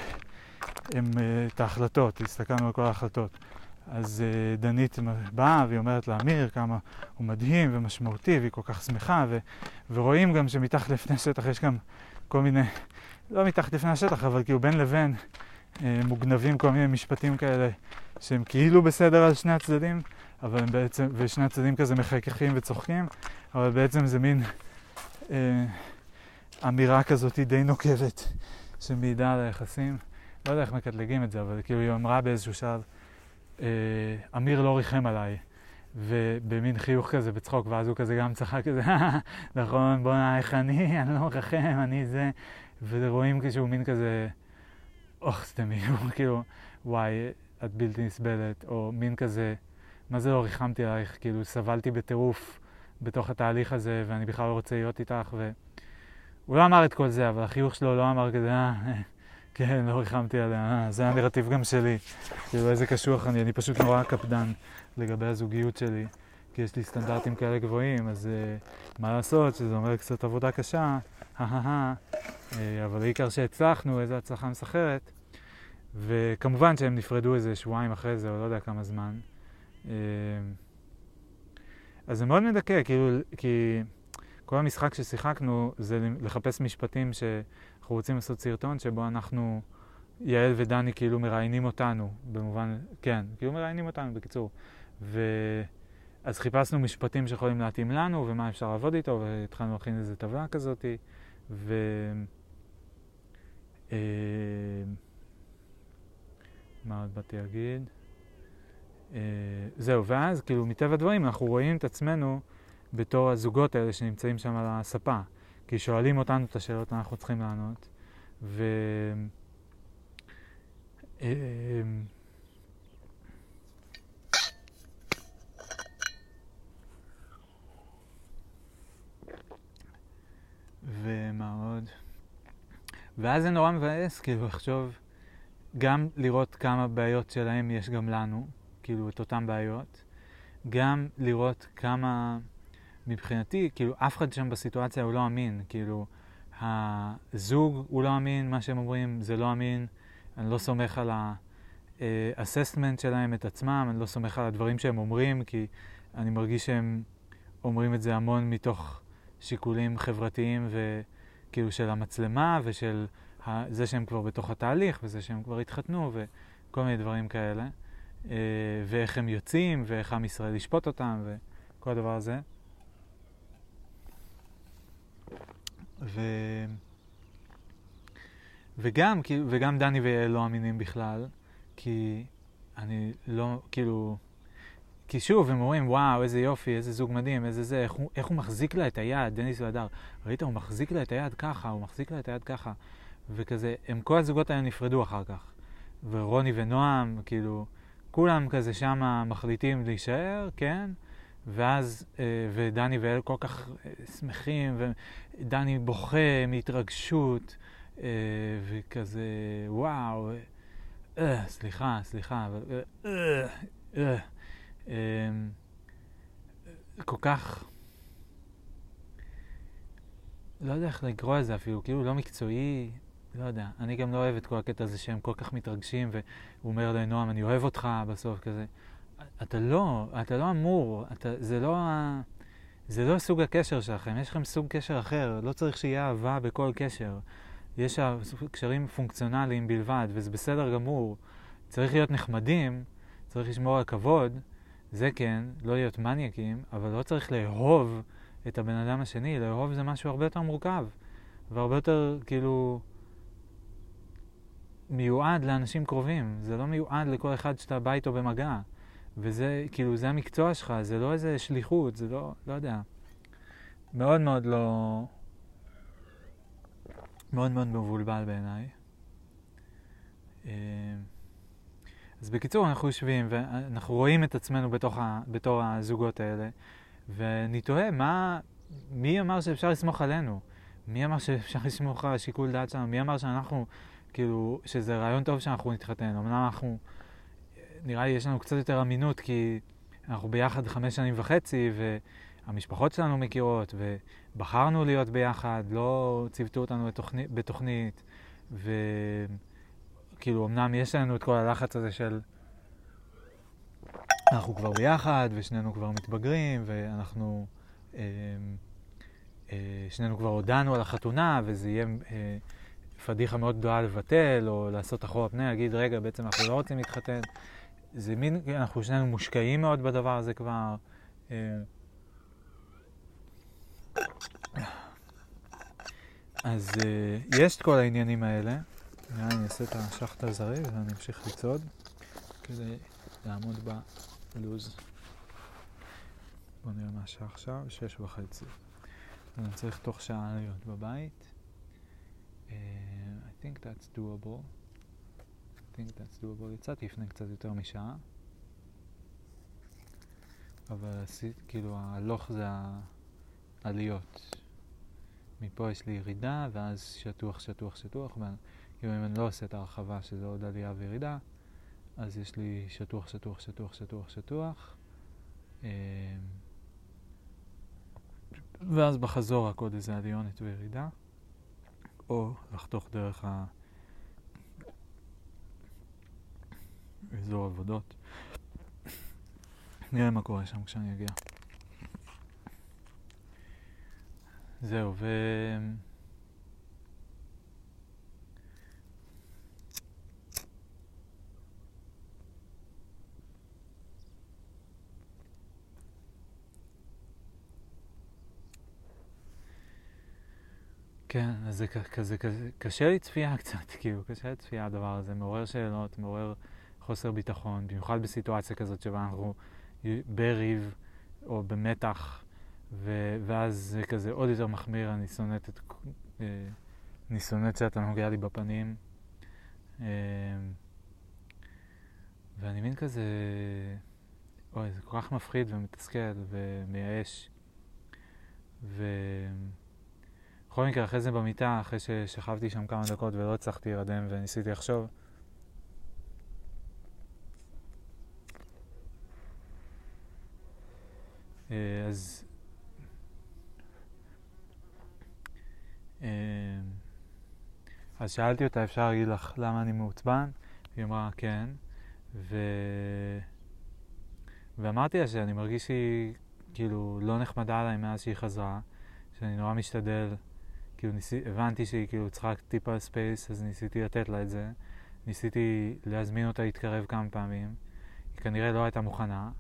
אה, את ההחלטות, הסתכלנו על כל ההחלטות. אז uh, דנית באה והיא אומרת לאמיר כמה הוא מדהים ומשמעותי והיא כל כך שמחה ו, ורואים גם שמתחת לפני השטח יש גם כל מיני, לא מתחת לפני השטח אבל כאילו בין לבין uh, מוגנבים כל מיני משפטים כאלה שהם כאילו בסדר על שני הצדדים אבל הם בעצם, ושני הצדדים כזה מחייכים וצוחקים אבל בעצם זה מין uh, אמירה כזאת די נוקבת שמעידה על היחסים. לא יודע איך מקטלגים את זה אבל כאילו היא אמרה באיזשהו שלב אמיר לא ריחם עליי, ובמין חיוך כזה, בצחוק, ואז הוא כזה גם צחק כזה, *laughs* נכון, בוא'נה, איך אני, *laughs* אני לא מרחם, אני זה, ורואים כשהוא מין כזה, אוח, סתמי, *laughs* הוא כאילו, וואי, את בלתי נסבלת, או מין כזה, מה זה לא ריחמתי עלייך, כאילו, סבלתי בטירוף בתוך התהליך הזה, ואני בכלל לא רוצה להיות איתך, ו... הוא לא אמר את כל זה, אבל החיוך שלו לא אמר כזה, אה, כן, לא ריחמתי עליה, אה, זה הנרטיב גם שלי. כאילו, איזה קשוח אני, אני פשוט נורא קפדן לגבי הזוגיות שלי, כי יש לי סטנדרטים כאלה גבוהים, אז uh, מה לעשות, שזה אומר קצת עבודה קשה, uh, אבל העיקר שהצלחנו, איזו הצלחה מסחרת. וכמובן שהם נפרדו איזה שבועיים אחרי זה, או לא יודע כמה זמן. אז זה מאוד מדכא, כאילו, כי כל המשחק ששיחקנו זה לחפש משפטים ש... אנחנו רוצים לעשות סרטון שבו אנחנו, יעל ודני כאילו מראיינים אותנו, במובן, כן, כאילו מראיינים אותנו בקיצור. ו... אז חיפשנו משפטים שיכולים להתאים לנו ומה אפשר לעבוד איתו, והתחלנו להכין איזה טבלה כזאת. ו... אה... מה עוד באתי להגיד? אה... זהו, ואז כאילו מטבע הדברים אנחנו רואים את עצמנו בתור הזוגות האלה שנמצאים שם על הספה. כי שואלים אותנו את השאלות, אנחנו צריכים לענות. ו... אמ, ומה עוד? ואז זה נורא מבאס, כאילו, לחשוב, גם לראות כמה בעיות שלהם יש גם לנו, כאילו, את אותן בעיות, גם לראות כמה... מבחינתי, כאילו, אף אחד שם בסיטואציה הוא לא אמין. כאילו, הזוג הוא לא אמין, מה שהם אומרים זה לא אמין. אני לא סומך על האססמנט שלהם, את עצמם, אני לא סומך על הדברים שהם אומרים, כי אני מרגיש שהם אומרים את זה המון מתוך שיקולים חברתיים וכאילו של המצלמה ושל זה שהם כבר בתוך התהליך וזה שהם כבר התחתנו וכל מיני דברים כאלה. אה, ואיך הם יוצאים ואיך עם ישראל ישפוט אותם וכל הדבר הזה. ו... וגם, וגם דני ויעל לא אמינים בכלל, כי אני לא, כאילו... כי שוב, הם אומרים, וואו, איזה יופי, איזה זוג מדהים, איזה זה, איך הוא, איך הוא מחזיק לה את היד, דניס והדר. ראית, הוא מחזיק לה את היד ככה, הוא מחזיק לה את היד ככה. וכזה, הם כל הזוגות האלה נפרדו אחר כך. ורוני ונועם, כאילו, כולם כזה שמה מחליטים להישאר, כן? ואז, אה, ודני ואל כל כך אה, שמחים, ודני בוכה מהתרגשות, אה, וכזה, וואו, סליחה, סליחה, אבל... כל כך... לא יודע איך לקרוא לזה אפילו, כאילו לא מקצועי, לא יודע. אני גם לא אוהב את כל הקטע הזה שהם כל כך מתרגשים, והוא אומר לנועם, אני אוהב אותך בסוף כזה. אתה לא, אתה לא אמור, אתה, זה לא ה... זה לא סוג הקשר שלכם, יש לכם סוג קשר אחר, לא צריך שיהיה אהבה בכל קשר. יש קשרים פונקציונליים בלבד, וזה בסדר גמור. צריך להיות נחמדים, צריך לשמור על כבוד, זה כן, לא להיות מניאקים, אבל לא צריך לאהוב את הבן אדם השני, לאהוב זה משהו הרבה יותר מורכב, והרבה יותר, כאילו, מיועד לאנשים קרובים, זה לא מיועד לכל אחד שאתה בא איתו במגע. וזה, כאילו, זה המקצוע שלך, זה לא איזה שליחות, זה לא, לא יודע. מאוד מאוד לא... מאוד מאוד מבולבל בעיניי. אה, אז בקיצור, אנחנו יושבים ואנחנו רואים את עצמנו בתוך ה, בתור הזוגות האלה, ואני תוהה, מה, מי אמר שאפשר לסמוך עלינו? מי אמר שאפשר לסמוך על השיקול דעת שלנו? מי אמר שאנחנו, כאילו, שזה רעיון טוב שאנחנו נתחתן? אמנם אנחנו, נראה לי יש לנו קצת יותר אמינות, כי אנחנו ביחד חמש שנים וחצי, והמשפחות שלנו מכירות, ובחרנו להיות ביחד, לא ציוותו אותנו בתוכנית, בתוכנית וכאילו, אמנם יש לנו את כל הלחץ הזה של אנחנו כבר ביחד, ושנינו כבר מתבגרים, ואנחנו... אה, אה, שנינו כבר הודענו על החתונה, וזה יהיה אה, פדיחה מאוד גדולה לבטל, או לעשות אחורה פני, להגיד, רגע, בעצם אנחנו לא רוצים להתחתן. זה מין, אנחנו שנינו מושקעים מאוד בדבר הזה כבר. אה, אז uh, יש את כל העניינים האלה. אני אעשה את השחט הזריז ואני אמשיך לצעוד כדי לעמוד בלוז. בואו נראה מה השעה עכשיו, שש וחצי. אני צריך תוך שעה להיות בבית. Uh, I think that's doable. Think that's doable. יצאתי לפני קצת יותר משעה. אבל עשית, כאילו, הלוך זה העליות. מפה יש לי ירידה, ואז שטוח, שטוח, שטוח, וכאילו אם אני לא עושה את ההרחבה שזה עוד עלייה וירידה, אז יש לי שטוח, שטוח, שטוח, שטוח, שטוח. אמ, ואז בחזור רק עוד איזה עליונת וירידה, או לחתוך דרך האזור עבודות. נראה מה קורה שם כשאני אגיע. זהו, ו... כן, אז זה כזה, כזה, קשה לי צפייה *laughs* קצת, כאילו, קשה לי צפייה הדבר הזה, מעורר שאלות, מעורר חוסר ביטחון, במיוחד בסיטואציה כזאת שבה אנחנו בריב או במתח ו- ואז זה כזה עוד יותר מחמיר, אני שונאת את... אה, אני שונאת שאתה נוגע לי בפנים. אה, ואני מין כזה... אוי, זה כל כך מפחיד ומתסכל ומייאש. ובכל מקרה, אחרי זה במיטה, אחרי ששכבתי שם כמה דקות ולא הצלחתי להירדם וניסיתי לחשוב, אז אמ, אז שאלתי אותה, אפשר להגיד לך למה אני מעוצבן? היא אמרה, כן. ו... ואמרתי לה שאני מרגיש שהיא כאילו לא נחמדה עליי מאז שהיא חזרה, שאני נורא משתדל, כאילו ניסי... הבנתי שהיא כאילו צריכה טיפה space, אז ניסיתי לתת לה את זה. ניסיתי להזמין אותה להתקרב כמה פעמים. היא כנראה לא הייתה מוכנה,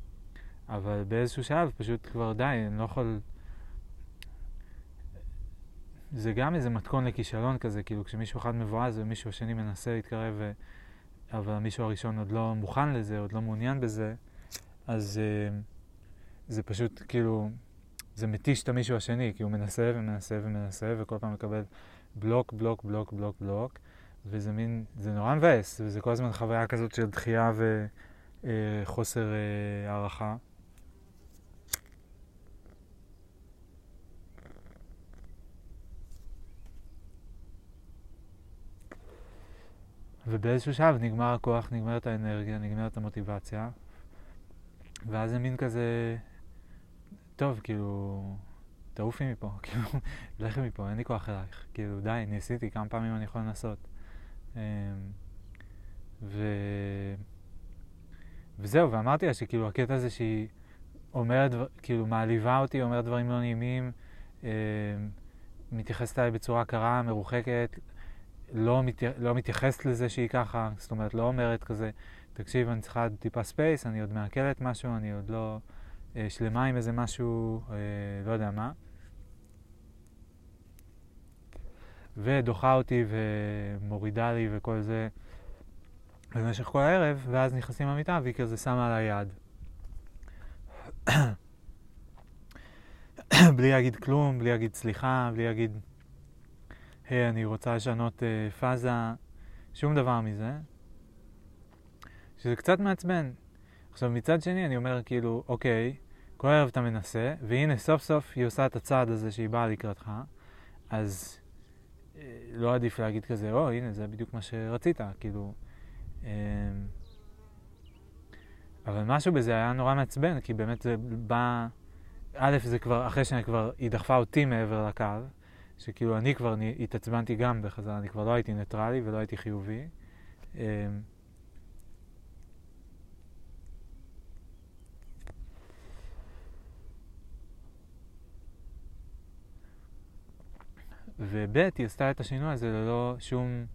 אבל באיזשהו שלב פשוט כבר די, אני לא יכול... זה גם איזה מתכון לכישלון כזה, כאילו כשמישהו אחד מבואז ומישהו השני מנסה להתקרב, ו... אבל המישהו הראשון עוד לא מוכן לזה, עוד לא מעוניין בזה, אז uh, זה פשוט כאילו, זה מתיש את המישהו השני, כי הוא מנסה ומנסה ומנסה, וכל פעם מקבל בלוק, בלוק, בלוק, בלוק, בלוק, וזה מין, זה נורא מבאס, וזה כל הזמן חוויה כזאת של דחייה וחוסר אה, uh, אה, הערכה. ובאיזשהו שלב נגמר הכוח, נגמרת האנרגיה, נגמרת המוטיבציה, ואז זה מין כזה, טוב, כאילו, תעופי מפה, *laughs* כאילו, לכי מפה, אין לי כוח אלייך, כאילו, די, ניסיתי, כמה פעמים אני יכול לנסות. אמ, ו... וזהו, ואמרתי לה שכאילו הקטע הזה שהיא אומרת, כאילו מעליבה אותי, אומרת דברים לא נעימים, אמ, מתייחסת אליי בצורה קרה, מרוחקת, לא, מת, לא מתייחסת לזה שהיא ככה, זאת אומרת, לא אומרת כזה, תקשיב, אני צריכה טיפה space, אני עוד מעכלת משהו, אני עוד לא אה, שלמה עם איזה משהו, אה, לא יודע מה. ודוחה אותי ומורידה לי וכל זה במשך כל הערב, ואז נכנסים למיטה והיא כזה שמה על היד. *coughs* בלי להגיד כלום, בלי להגיד סליחה, בלי להגיד היי, אני רוצה לשנות uh, פאזה, שום דבר מזה. שזה קצת מעצבן. עכשיו, מצד שני, אני אומר, כאילו, אוקיי, כל ערב אתה מנסה, והנה, סוף סוף היא עושה את הצעד הזה שהיא באה לקראתך, אז אה, לא עדיף להגיד כזה, או, הנה, זה בדיוק מה שרצית, כאילו. אה, אבל משהו בזה היה נורא מעצבן, כי באמת זה בא... א', זה כבר, אחרי שאני כבר, היא דחפה אותי מעבר לקו, שכאילו אני כבר התעצבנתי גם בחזרה, אני כבר לא הייתי ניטרלי ולא הייתי חיובי. אמ, וב' היא עשתה את השינוי הזה ללא שום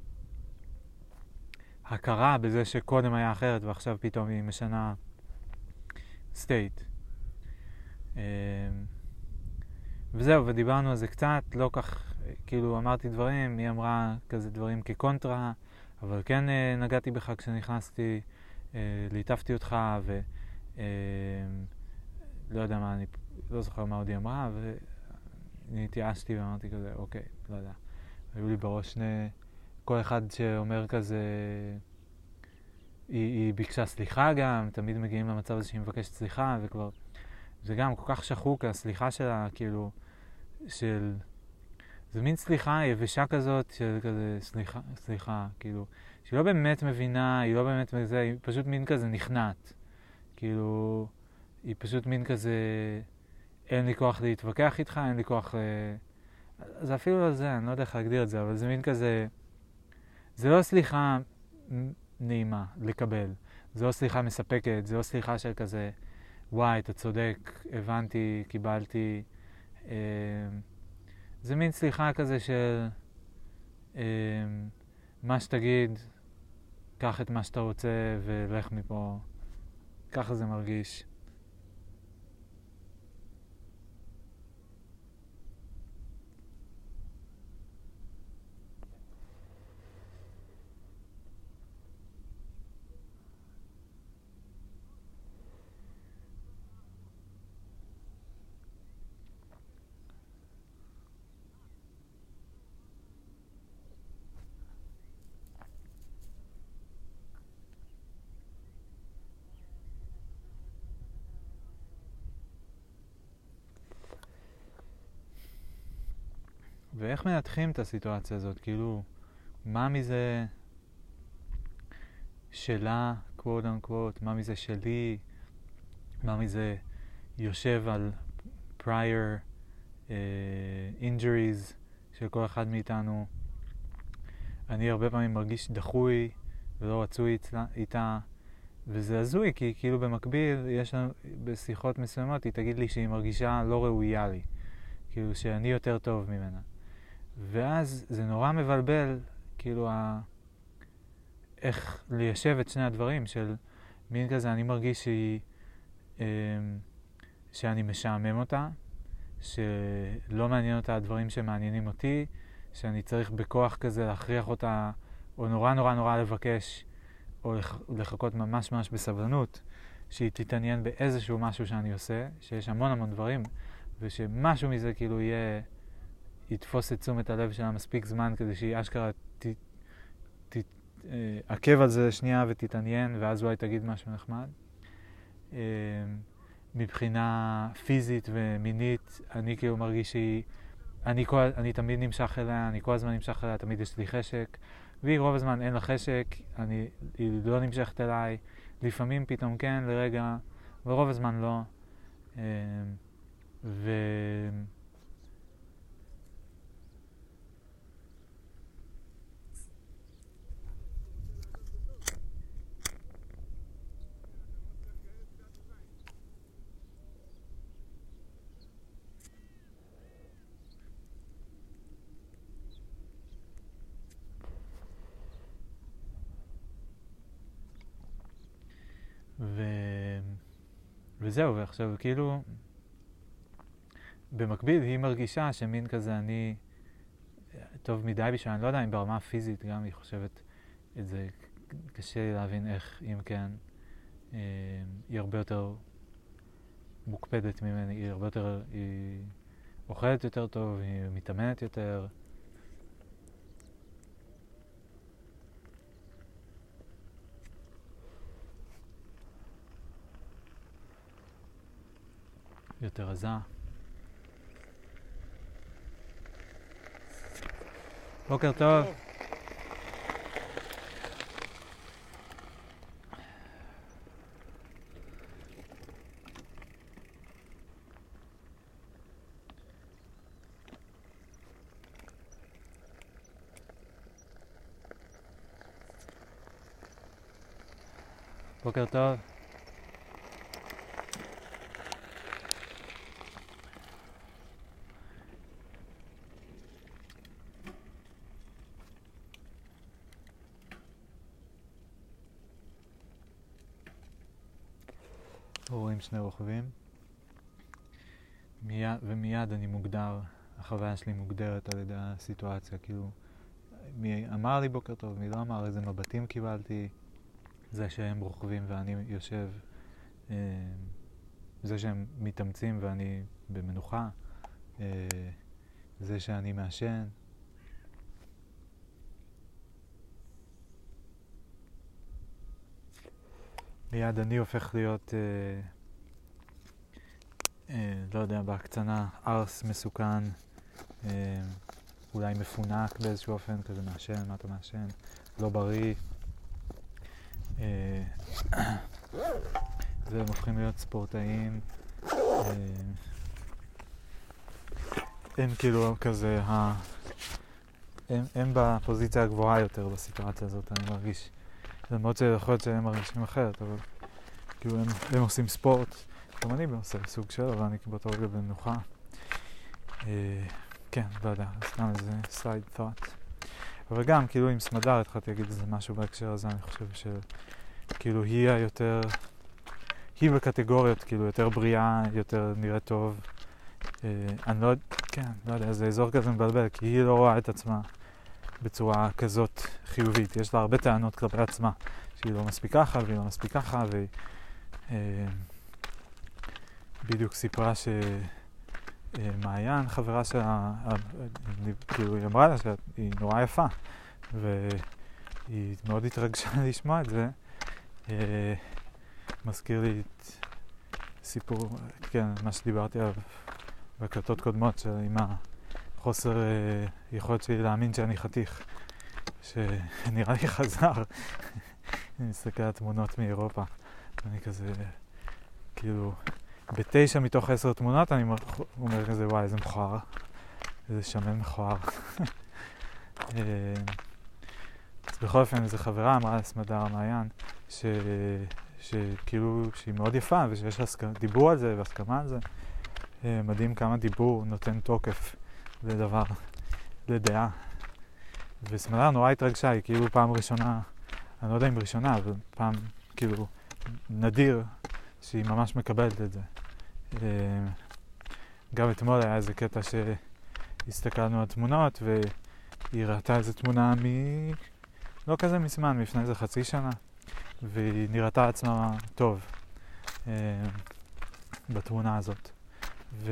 הכרה בזה שקודם היה אחרת ועכשיו פתאום היא משנה state. וזהו, ודיברנו על זה קצת, לא כך, כאילו אמרתי דברים, היא אמרה כזה דברים כקונטרה, אבל כן אה, נגעתי בך כשנכנסתי, אה, ליטפתי אותך, ו... אה, יודע מה, אני לא זוכר מה עוד היא אמרה, ואני התייאשתי ואמרתי כזה, אוקיי, לא יודע. היו לי בראש שני, כל אחד שאומר כזה, היא, היא ביקשה סליחה גם, תמיד מגיעים למצב הזה שהיא מבקשת סליחה, וכבר, זה גם כל כך שחוק, הסליחה שלה, כאילו, של... זה מין סליחה יבשה כזאת, של כזה, סליחה, סליחה, כאילו, שהיא לא באמת מבינה, היא לא באמת מזה, היא פשוט מין כזה נכנעת. כאילו, היא פשוט מין כזה, אין לי כוח להתווכח איתך, אין לי כוח... אה, זה אפילו לא זה, אני לא יודע איך להגדיר את זה, אבל זה מין כזה... זה לא סליחה נעימה לקבל. זה לא סליחה מספקת, זה לא סליחה של כזה, וואי, אתה צודק, הבנתי, קיבלתי. אה, זה מין סליחה כזה של אה, מה שתגיד, קח את מה שאתה רוצה ולך מפה. ככה זה מרגיש. ואיך מנתחים את הסיטואציה הזאת? כאילו, מה מזה שלה, quote unquote, מה מזה שלי, מה מזה יושב על prior uh, injuries של כל אחד מאיתנו. אני הרבה פעמים מרגיש דחוי ולא רצוי איתה, וזה הזוי, כי כאילו במקביל, יש לנו, בשיחות מסוימות, היא תגיד לי שהיא מרגישה לא ראויה לי. כאילו שאני יותר טוב ממנה. ואז זה נורא מבלבל, כאילו, ה... איך ליישב את שני הדברים של מין כזה, אני מרגיש שהיא, אה, שאני משעמם אותה, שלא מעניין אותה הדברים שמעניינים אותי, שאני צריך בכוח כזה להכריח אותה, או נורא נורא נורא לבקש, או לח... לחכות ממש ממש בסבלנות, שהיא תתעניין באיזשהו משהו שאני עושה, שיש המון המון דברים, ושמשהו מזה כאילו יהיה... יתפוס את תשומת הלב שלה מספיק זמן כדי שהיא אשכרה תתעכב אה, על זה שנייה ותתעניין, ואז אולי תגיד משהו נחמד. אה, מבחינה פיזית ומינית, אני כאילו מרגיש שהיא... אני, כל, אני תמיד נמשך אליה, אני כל הזמן נמשך אליה, תמיד יש לי חשק, והיא רוב הזמן אין לה חשק, אני, היא לא נמשכת אליי, לפעמים פתאום כן, לרגע, ורוב הזמן לא. אה, ו... ו... וזהו, ועכשיו כאילו, במקביל היא מרגישה שמין כזה אני טוב מדי בשבילה, אני לא יודע אם ברמה הפיזית גם היא חושבת את זה, קשה לי להבין איך, אם כן, אה, היא הרבה יותר מוקפדת ממני, היא הרבה יותר, היא אוכלת יותר טוב, היא מתאמנת יותר. יותר עזה. בוקר טוב. בוקר טוב. רואים שני רוכבים, מיד, ומיד אני מוגדר, החוויה שלי מוגדרת על ידי הסיטואציה, כאילו, מי אמר לי בוקר טוב, מי לא אמר, איזה מבטים קיבלתי, זה שהם רוכבים ואני יושב, אה, זה שהם מתאמצים ואני במנוחה, אה, זה שאני מעשן. מיד אני הופך להיות, אה, לא יודע, בהקצנה, ארס מסוכן, אה, אולי מפונק באיזשהו אופן, כזה מעשן, מה אתה מעשן, לא בריא. אה, *coughs* והם הופכים להיות ספורטאים. אה, הם כאילו כזה. הם, הם בפוזיציה הגבוהה יותר בסיטואציה הזאת, אני מרגיש. למרות שיכול להיות שהם מרגישים אחרת, אבל כאילו הם, הם עושים ספורט, גם אני עושה סוג של, אבל אני באותו רגע במנוחה. אה, כן, לא יודע, סתם איזה סייד thought. אבל גם, כאילו עם סמדר התחלתי להגיד איזה משהו בהקשר הזה, אני חושב שכאילו היא היותר, היא בקטגוריות, כאילו יותר בריאה, יותר נראית טוב. אה, אני לא, כן, לא יודע, זה אזור כזה מבלבל, כי היא לא רואה את עצמה בצורה כזאת חיובית. יש לה הרבה טענות כלפי עצמה, שהיא לא מספיק ככה והיא לא מספיק ככה, והיא אה, בדיוק סיפרה שמעיין, חברה שלה, אה, כאילו היא אמרה לה שהיא נורא יפה, והיא מאוד התרגשה *laughs* לשמוע את זה. אה, מזכיר לי את סיפור, כן, מה שדיברתי עליו בהקלטות קודמות, עם החוסר אה, יכולת שלי להאמין שאני חתיך, שנראה לי *laughs* חזר. אני מסתכל על תמונות מאירופה, ואני כזה, כאילו, בתשע מתוך עשר תמונות אני אומר כזה, וואי, איזה מכוער, איזה שמן מכוער. *laughs* אז בכל אופן, איזו חברה אמרה לסמדר המעיין, ש... שכאילו, שהיא מאוד יפה ושיש הסכמה, דיבור על זה והסכמה על זה. מדהים כמה דיבור נותן תוקף לדבר, לדעה. וסמדר נורא התרגשה, היא כאילו פעם ראשונה, אני לא יודע אם ראשונה, אבל פעם, כאילו, נדיר שהיא ממש מקבלת את זה. גם אתמול היה איזה קטע שהסתכלנו על תמונות והיא ראתה איזה תמונה מ... לא כזה מזמן, מלפני איזה חצי שנה, והיא נראתה עצמה טוב אה, בתמונה הזאת. ו...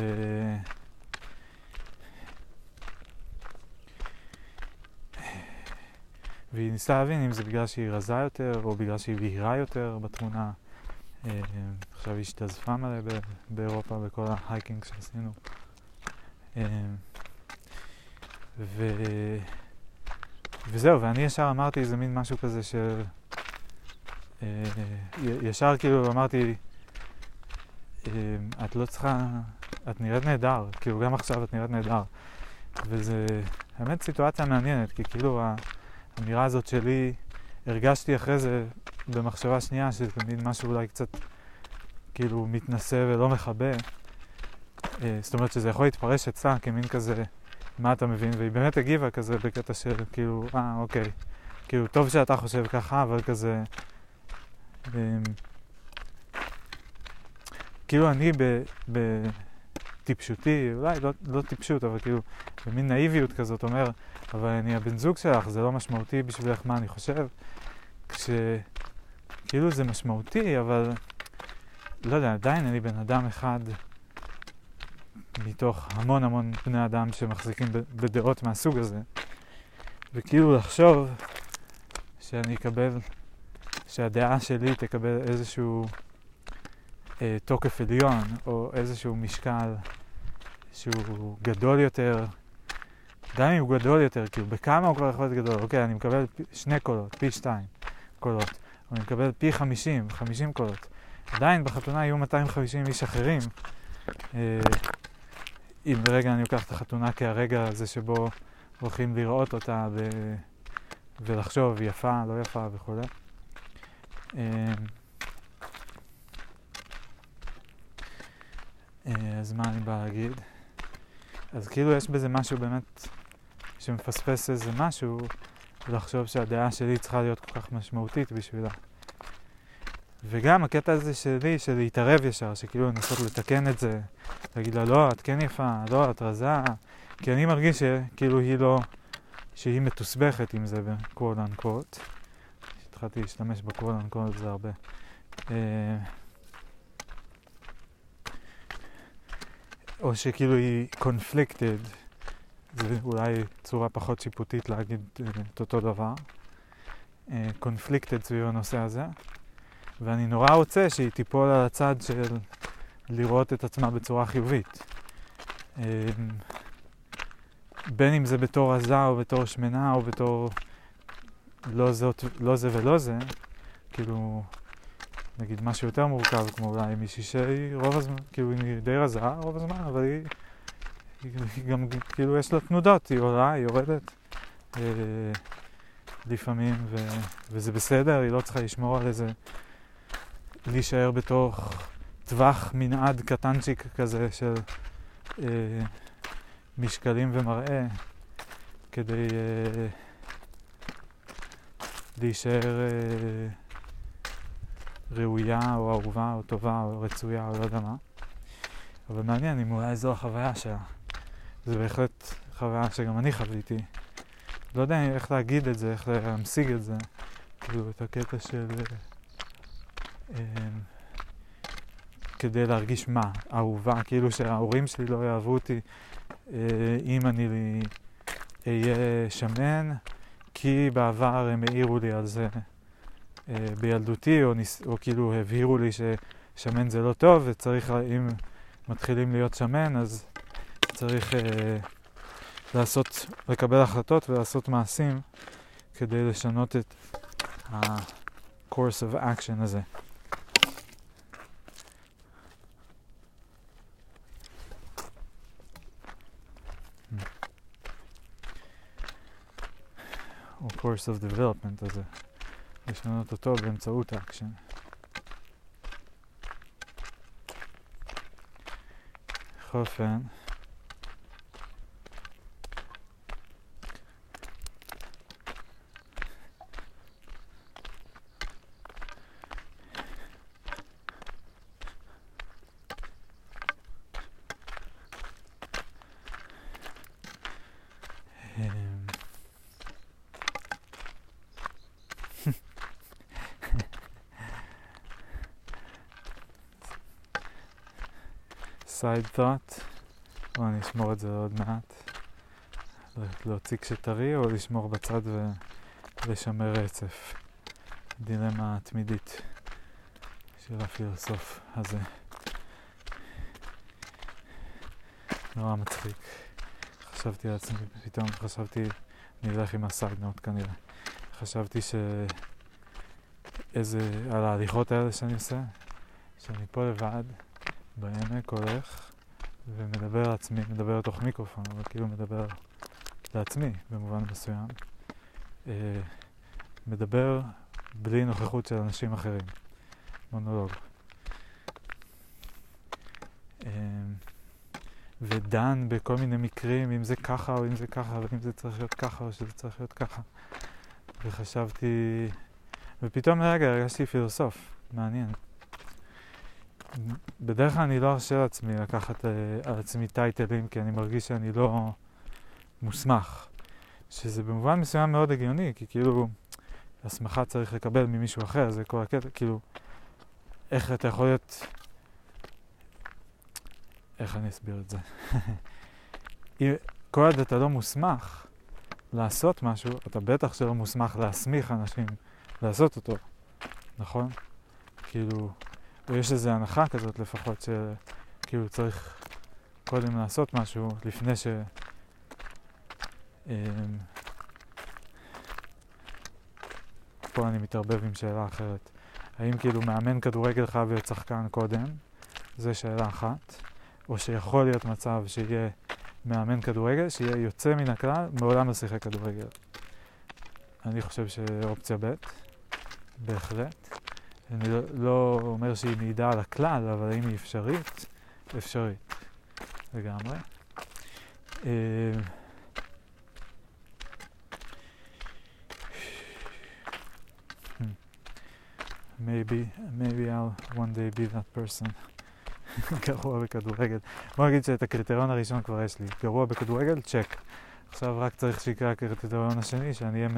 והיא ניסתה להבין אם זה בגלל שהיא רזה יותר או בגלל שהיא בהירה יותר בתמונה. אה, עכשיו היא השתזפה מלא באירופה בכל ההייקינג שעשינו. אה, ו... וזהו, ואני ישר אמרתי איזה מין משהו כזה של... אה, ישר כאילו אמרתי, את לא צריכה, את נראית נהדר, כאילו גם עכשיו את נראית נהדר. וזה באמת סיטואציה מעניינת, כי כאילו האמירה הזאת שלי, הרגשתי אחרי זה במחשבה שנייה, שזה מין משהו אולי קצת כאילו מתנשא ולא מכבה. אה, זאת אומרת שזה יכול להתפרש אצלה כמין כזה, מה אתה מבין? והיא באמת הגיבה כזה בקטע של כאילו, אה, אוקיי. כאילו, טוב שאתה חושב ככה, אבל כזה... אמ, כאילו אני בטיפשותי, אולי לא, לא טיפשות, אבל כאילו במין נאיביות כזאת אומר, אבל אני הבן זוג שלך, זה לא משמעותי בשבילך מה אני חושב. כשכאילו זה משמעותי, אבל לא יודע, עדיין אני בן אדם אחד מתוך המון המון בני אדם שמחזיקים בדעות מהסוג הזה. וכאילו לחשוב שאני אקבל, שהדעה שלי תקבל איזשהו אה, תוקף עליון, או איזשהו משקל שהוא גדול יותר, גם אם הוא גדול יותר, כאילו בכמה הוא כבר יכול להיות גדול, אוקיי, אני מקבל שני קולות, פי שתיים קולות, או אני מקבל פי חמישים, חמישים קולות. עדיין בחתונה יהיו 250 איש אחרים. אה, אם לרגע אני לוקח את החתונה כהרגע הזה שבו הולכים לראות אותה ו... ולחשוב יפה, לא יפה וכו'. אה, אה, אז מה אני בא להגיד? אז כאילו יש בזה משהו באמת שמפספס איזה משהו, ולחשוב שהדעה שלי צריכה להיות כל כך משמעותית בשבילה. וגם הקטע הזה שלי, של להתערב ישר, שכאילו לנסות לתקן את זה, להגיד לה, לא, את כן יפה, לא, את רזה, כי אני מרגיש שכאילו היא לא, שהיא מתוסבכת עם זה ב-quote unquote. התחלתי להשתמש ב-quote unquote זה הרבה. או שכאילו היא conflicted, זה אולי צורה פחות שיפוטית להגיד אה, את אותו דבר. conflicted אה, סביב הנושא הזה. ואני נורא רוצה שהיא תיפול על הצד של לראות את עצמה בצורה חיובית. אמ, בין אם זה בתור רזה או בתור שמנה או בתור לא, זאת, לא זה ולא זה, כאילו, נגיד משהו יותר מורכב, כמו אולי מישהי שהיא רוב הזמן, כאילו היא די רזה רוב הזמן, אבל היא, היא, היא גם, כאילו יש לה תנודות, היא עולה, היא יורדת אה, לפעמים, ו, וזה בסדר, היא לא צריכה לשמור על איזה להישאר בתוך טווח מנעד קטנצ'יק כזה של אה, משקלים ומראה כדי אה, להישאר אה, ראויה או אהובה או טובה או רצויה או לא יודע מה. אבל מעניין אם אולי זו החוויה שלה. זו בהחלט חוויה שגם אני חוויתי. לא יודע איך להגיד את זה, איך להמשיג את זה. כאילו, את הקטע של... אה, כדי להרגיש מה? אהובה, כאילו שההורים שלי לא יאהבו אותי אה, אם אני אהיה שמן, כי בעבר הם העירו לי על זה בילדותי, או, ניס, או כאילו הבהירו לי ששמן זה לא טוב, וצריך, אם מתחילים להיות שמן, אז צריך אה, לעשות, לקבל החלטות ולעשות מעשים כדי לשנות את ה-course of action הזה. course of development הזה, לשנות אותו באמצעות האקשן. בכל אופן, side thought, או אני אשמור את זה עוד מעט, להוציא כשטרי או לשמור בצד ולשמר רצף. דילמה תמידית של הפילוסוף הזה. נורא מצחיק. חשבתי על עצמי, פתאום חשבתי, אני אלך עם הסייד נוט כנראה. חשבתי ש... איזה, על ההליכות האלה שאני עושה, שאני פה לבד. בעמק הולך ומדבר לעצמי, מדבר לתוך מיקרופון, אבל כאילו מדבר לעצמי במובן מסוים. אה, מדבר בלי נוכחות של אנשים אחרים, מונולוג. אה, ודן בכל מיני מקרים, אם זה ככה או אם זה ככה, ואם זה צריך להיות ככה או שזה צריך להיות ככה. וחשבתי, ופתאום לרגע הרגשתי פילוסוף, מעניין. בדרך כלל אני לא ארשה לעצמי לקחת uh, על עצמי טייטלים, כי אני מרגיש שאני לא מוסמך. שזה במובן מסוים מאוד הגיוני, כי כאילו, הסמכה צריך לקבל ממישהו אחר, זה כל הקטע, כאילו, איך אתה יכול להיות... איך אני אסביר את זה? *laughs* כל עוד אתה לא מוסמך לעשות משהו, אתה בטח שלא מוסמך להסמיך אנשים לעשות אותו, נכון? כאילו, יש איזו הנחה כזאת לפחות, שכאילו צריך קודם לעשות משהו לפני ש... אמ, פה אני מתערבב עם שאלה אחרת. האם כאילו מאמן כדורגל חייב להיות שחקן קודם? זו שאלה אחת. או שיכול להיות מצב שיהיה מאמן כדורגל, שיהיה יוצא מן הכלל, מעולם לא שיחק כדורגל. אני חושב שאופציה ב', בהחלט. אני לא, לא אומר שהיא מעידה על הכלל, אבל האם היא אפשרית? אפשרית, לגמרי. אה, maybe, maybe I'll one day be that person. *laughs* גרוע בכדורגל. בוא נגיד שאת הקריטריון הראשון כבר יש לי. גרוע בכדורגל, צ'ק. עכשיו רק צריך שיקרה הקריטריון השני, שאני אהיה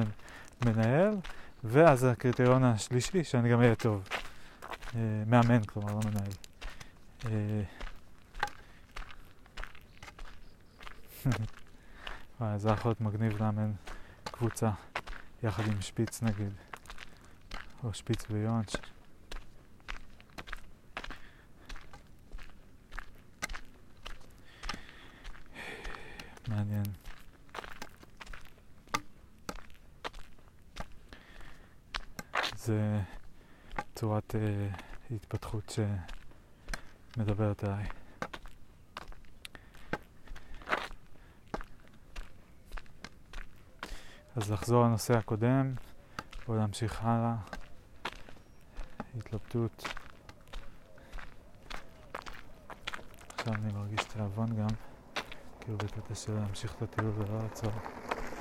מנהל, ואז הקריטריון השלישי, שאני גם אהיה טוב. אה, מאמן, כלומר, לא מנהל. אה, *laughs* וואי, זה יכול להיות מגניב לאמן קבוצה יחד עם שפיץ נגיד. או שפיץ ויונץ'. מעניין. זה צורת uh, התפתחות שמדברת אליי. אז לחזור לנושא הקודם, או להמשיך הלאה. התלבטות. עכשיו אני מרגיש תיאבון גם, כאילו בקטע של להמשיך את הטיול ולא לעצור.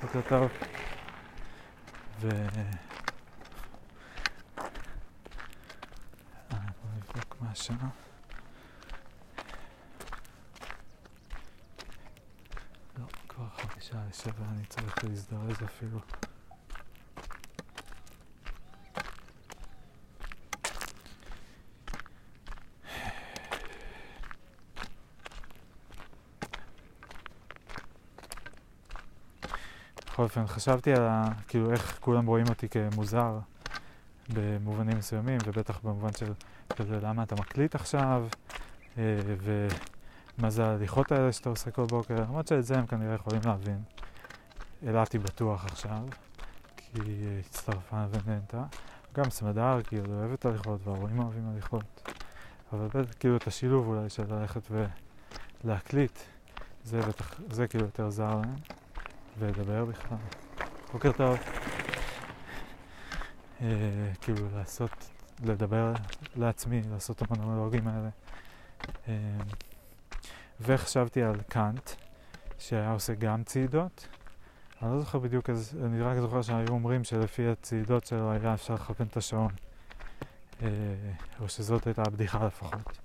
בוקר טוב. ו... אה, בוא נבדוק מה השעה. לא, כבר חמישה לשבע, אני צריך להזדרז אפילו. בכל אופן, חשבתי על ה... כאילו איך כולם רואים אותי כמוזר במובנים מסוימים, ובטח במובן של כזה למה אתה מקליט עכשיו, אה, ומה זה ההליכות האלה שאתה עושה כל בוקר, למרות שאת זה הם כנראה יכולים להבין. אילתי בטוח עכשיו, כי היא הצטרפה ונהנתה. גם סמדר כאילו אוהבת הליכות וההורים אוהבים הליכות. אבל בטח כאילו את השילוב אולי של ללכת ולהקליט, זה בטח, זה כאילו יותר זר להם. ולדבר בכלל. בוקר טוב. אה, כאילו לעשות, לדבר לעצמי, לעשות את המונולוגים האלה. אה, וחשבתי על קאנט, שהיה עושה גם צעידות. אני לא זוכר בדיוק, אז אני רק זוכר שהיו אומרים שלפי הצעידות שלו היה אפשר לכוון את השעון. אה, או שזאת הייתה הבדיחה לפחות.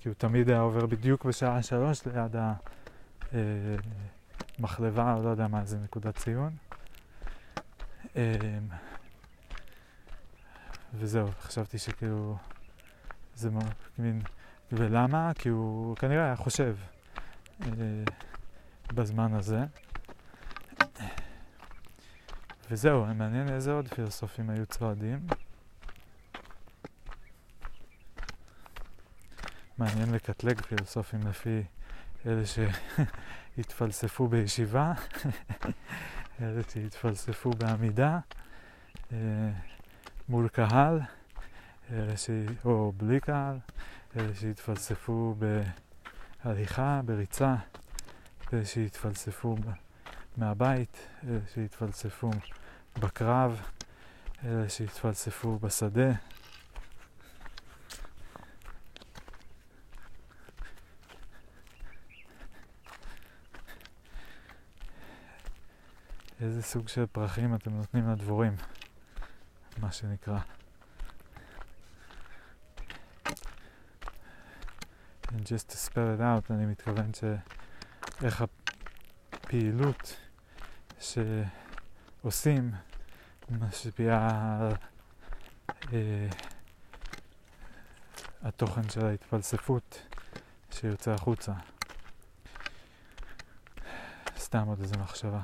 כי הוא תמיד היה עובר בדיוק בשעה שלוש ליד ה... אה, מחלבה, לא יודע מה זה נקודת ציון. וזהו, חשבתי שכאילו, זה מין, ולמה? כי הוא כנראה היה חושב אה, בזמן הזה. וזהו, מעניין איזה עוד פילוסופים היו צועדים. מעניין לקטלג פילוסופים לפי אלה שהתפלספו בישיבה, *laughs* אלה שהתפלספו בעמידה, אה, מול קהל, אלה ש... או בלי קהל, אלה שהתפלספו בהליכה, בריצה, אלה שהתפלספו מהבית, אלה שהתפלספו בקרב, אלה שהתפלספו בשדה. איזה סוג של פרחים אתם נותנים לדבורים, מה שנקרא. And just to spell it out, אני מתכוון שאיך הפעילות שעושים משפיעה על אה, התוכן של ההתפלספות שיוצא החוצה. סתם עוד איזה מחשבה.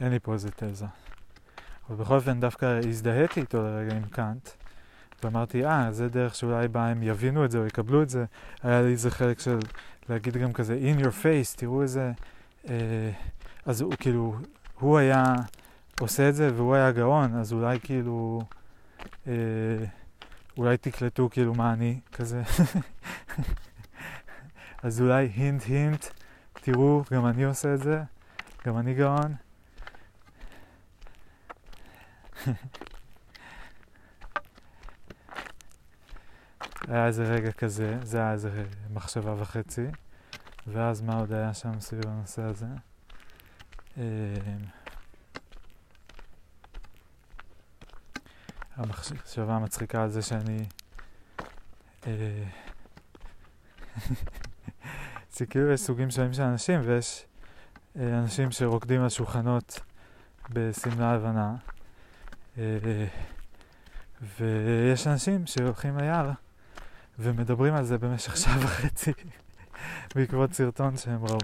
אין לי פה איזה תזה. אבל בכל אופן דווקא הזדהיתי איתו לרגע עם קאנט, ואמרתי, אה, זה דרך שאולי בה הם יבינו את זה או יקבלו את זה. היה לי איזה חלק של להגיד גם כזה, in your face, תראו איזה... אה, אז הוא כאילו, הוא היה עושה את זה והוא היה גאון, אז אולי כאילו... אה, אולי תקלטו כאילו מה אני כזה. *laughs* אז אולי הינט הינט, תראו, גם אני עושה את זה, גם אני גאון. *laughs* היה איזה רגע כזה, זה היה איזה מחשבה וחצי, ואז מה עוד היה שם סביב הנושא הזה? אמ, המחשבה המצחיקה על זה שאני... אה, *laughs* זה כאילו יש סוגים שונים של אנשים, ויש אה, אנשים שרוקדים על שולחנות בשמלה לבנה, אה, ויש אנשים שהולכים ליער ומדברים על זה במשך שעה *laughs* וחצי בעקבות סרטון שהם ראו.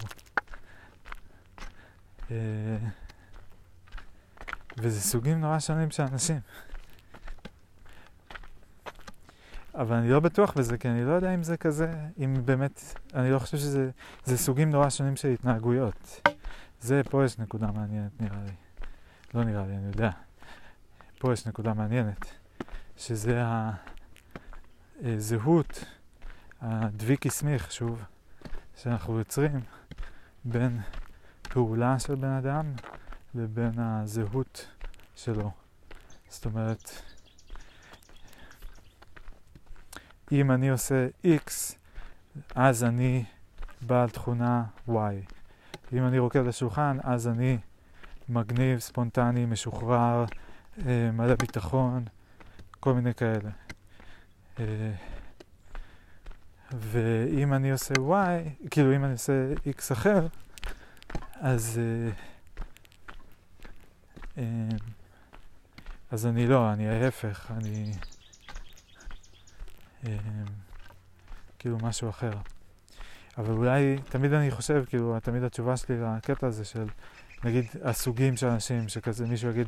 וזה סוגים נורא שונים של אנשים. אבל אני לא בטוח בזה, כי אני לא יודע אם זה כזה, אם באמת, אני לא חושב שזה, זה סוגים נורא שונים של התנהגויות. זה, פה יש נקודה מעניינת נראה לי. לא נראה לי, אני יודע. פה יש נקודה מעניינת, שזה הזהות, הדביקי סמיך, שוב, שאנחנו יוצרים בין פעולה של בן אדם לבין הזהות שלו. זאת אומרת, אם אני עושה X, אז אני בעל תכונה Y. אם אני רוקד לשולחן, אז אני מגניב, ספונטני, משוחרר, אה, מלא ביטחון, כל מיני כאלה. אה, ואם אני עושה Y, כאילו אם אני עושה X אחר, אז... אה, אז אני לא, אני ההפך, אני... כאילו משהו אחר. אבל אולי, תמיד אני חושב, כאילו, תמיד התשובה שלי לקטע הזה של, נגיד, הסוגים של אנשים, שכזה מישהו יגיד,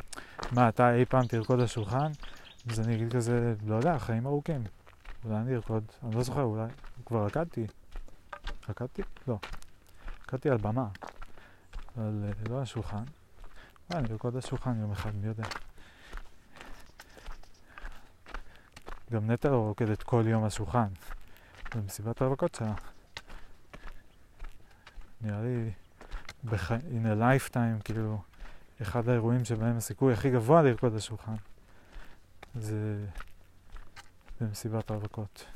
מה, אתה אי פעם תרקוד על שולחן? אז אני אגיד כזה, לא יודע, חיים ארוכים. אולי אני ארקוד, אני לא זוכר, אולי, כבר רקדתי. רקדתי? לא. רקדתי על במה, אבל אה, לא על שולחן. אולי אני ארקוד על שולחן יום אחד, מי יודע. גם נטע לא רוקדת כל יום על שולחן. במסיבת הרווקות שלה. נראה לי, בח... in a lifetime, כאילו, אחד האירועים שבהם הסיכוי הכי גבוה לרקוד על שולחן זה במסיבת הרווקות.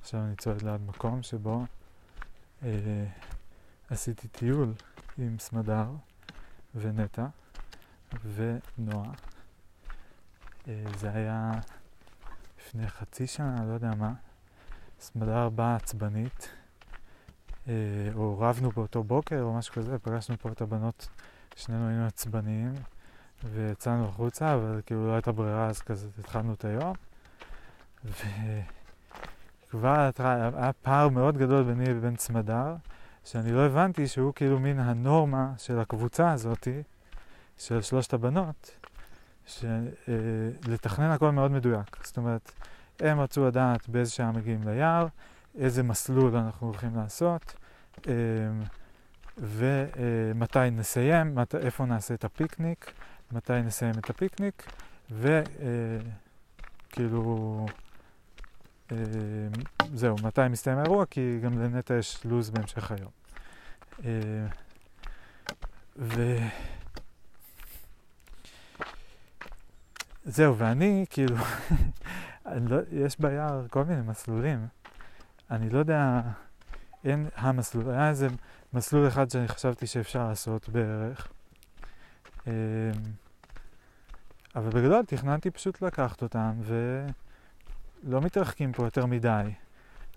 עכשיו אני צועד ליד מקום שבו אה, עשיתי טיול עם סמדר ונטע ונועה. אה, זה היה לפני חצי שנה, לא יודע מה. סמדר באה עצבנית, אה, או רבנו באותו בוקר או משהו כזה, פגשנו פה את הבנות, שנינו היינו עצבניים ויצאנו החוצה, אבל כאילו לא הייתה ברירה אז כזה התחלנו את היום. ו... כבר היה פער מאוד גדול ביני לבין צמדר, שאני לא הבנתי שהוא כאילו מין הנורמה של הקבוצה הזאתי, של שלושת הבנות, שלתכנן הכל מאוד מדויק. זאת אומרת, הם רצו לדעת באיזה שעה מגיעים ליער, איזה מסלול אנחנו הולכים לעשות, אמ, ומתי נסיים, מת, איפה נעשה את הפיקניק, מתי נסיים את הפיקניק, וכאילו... אה, זהו, מתי מסתיים האירוע? כי גם לנטע יש לו"ז בהמשך היום. אה, ו... זהו, ואני, כאילו, *laughs* לא, יש ביער כל מיני מסלולים. אני לא יודע, אין המסלול, היה איזה מסלול אחד שאני חשבתי שאפשר לעשות בערך. אה, אבל בגדול תכננתי פשוט לקחת אותם, ו... לא מתרחקים פה יותר מדי.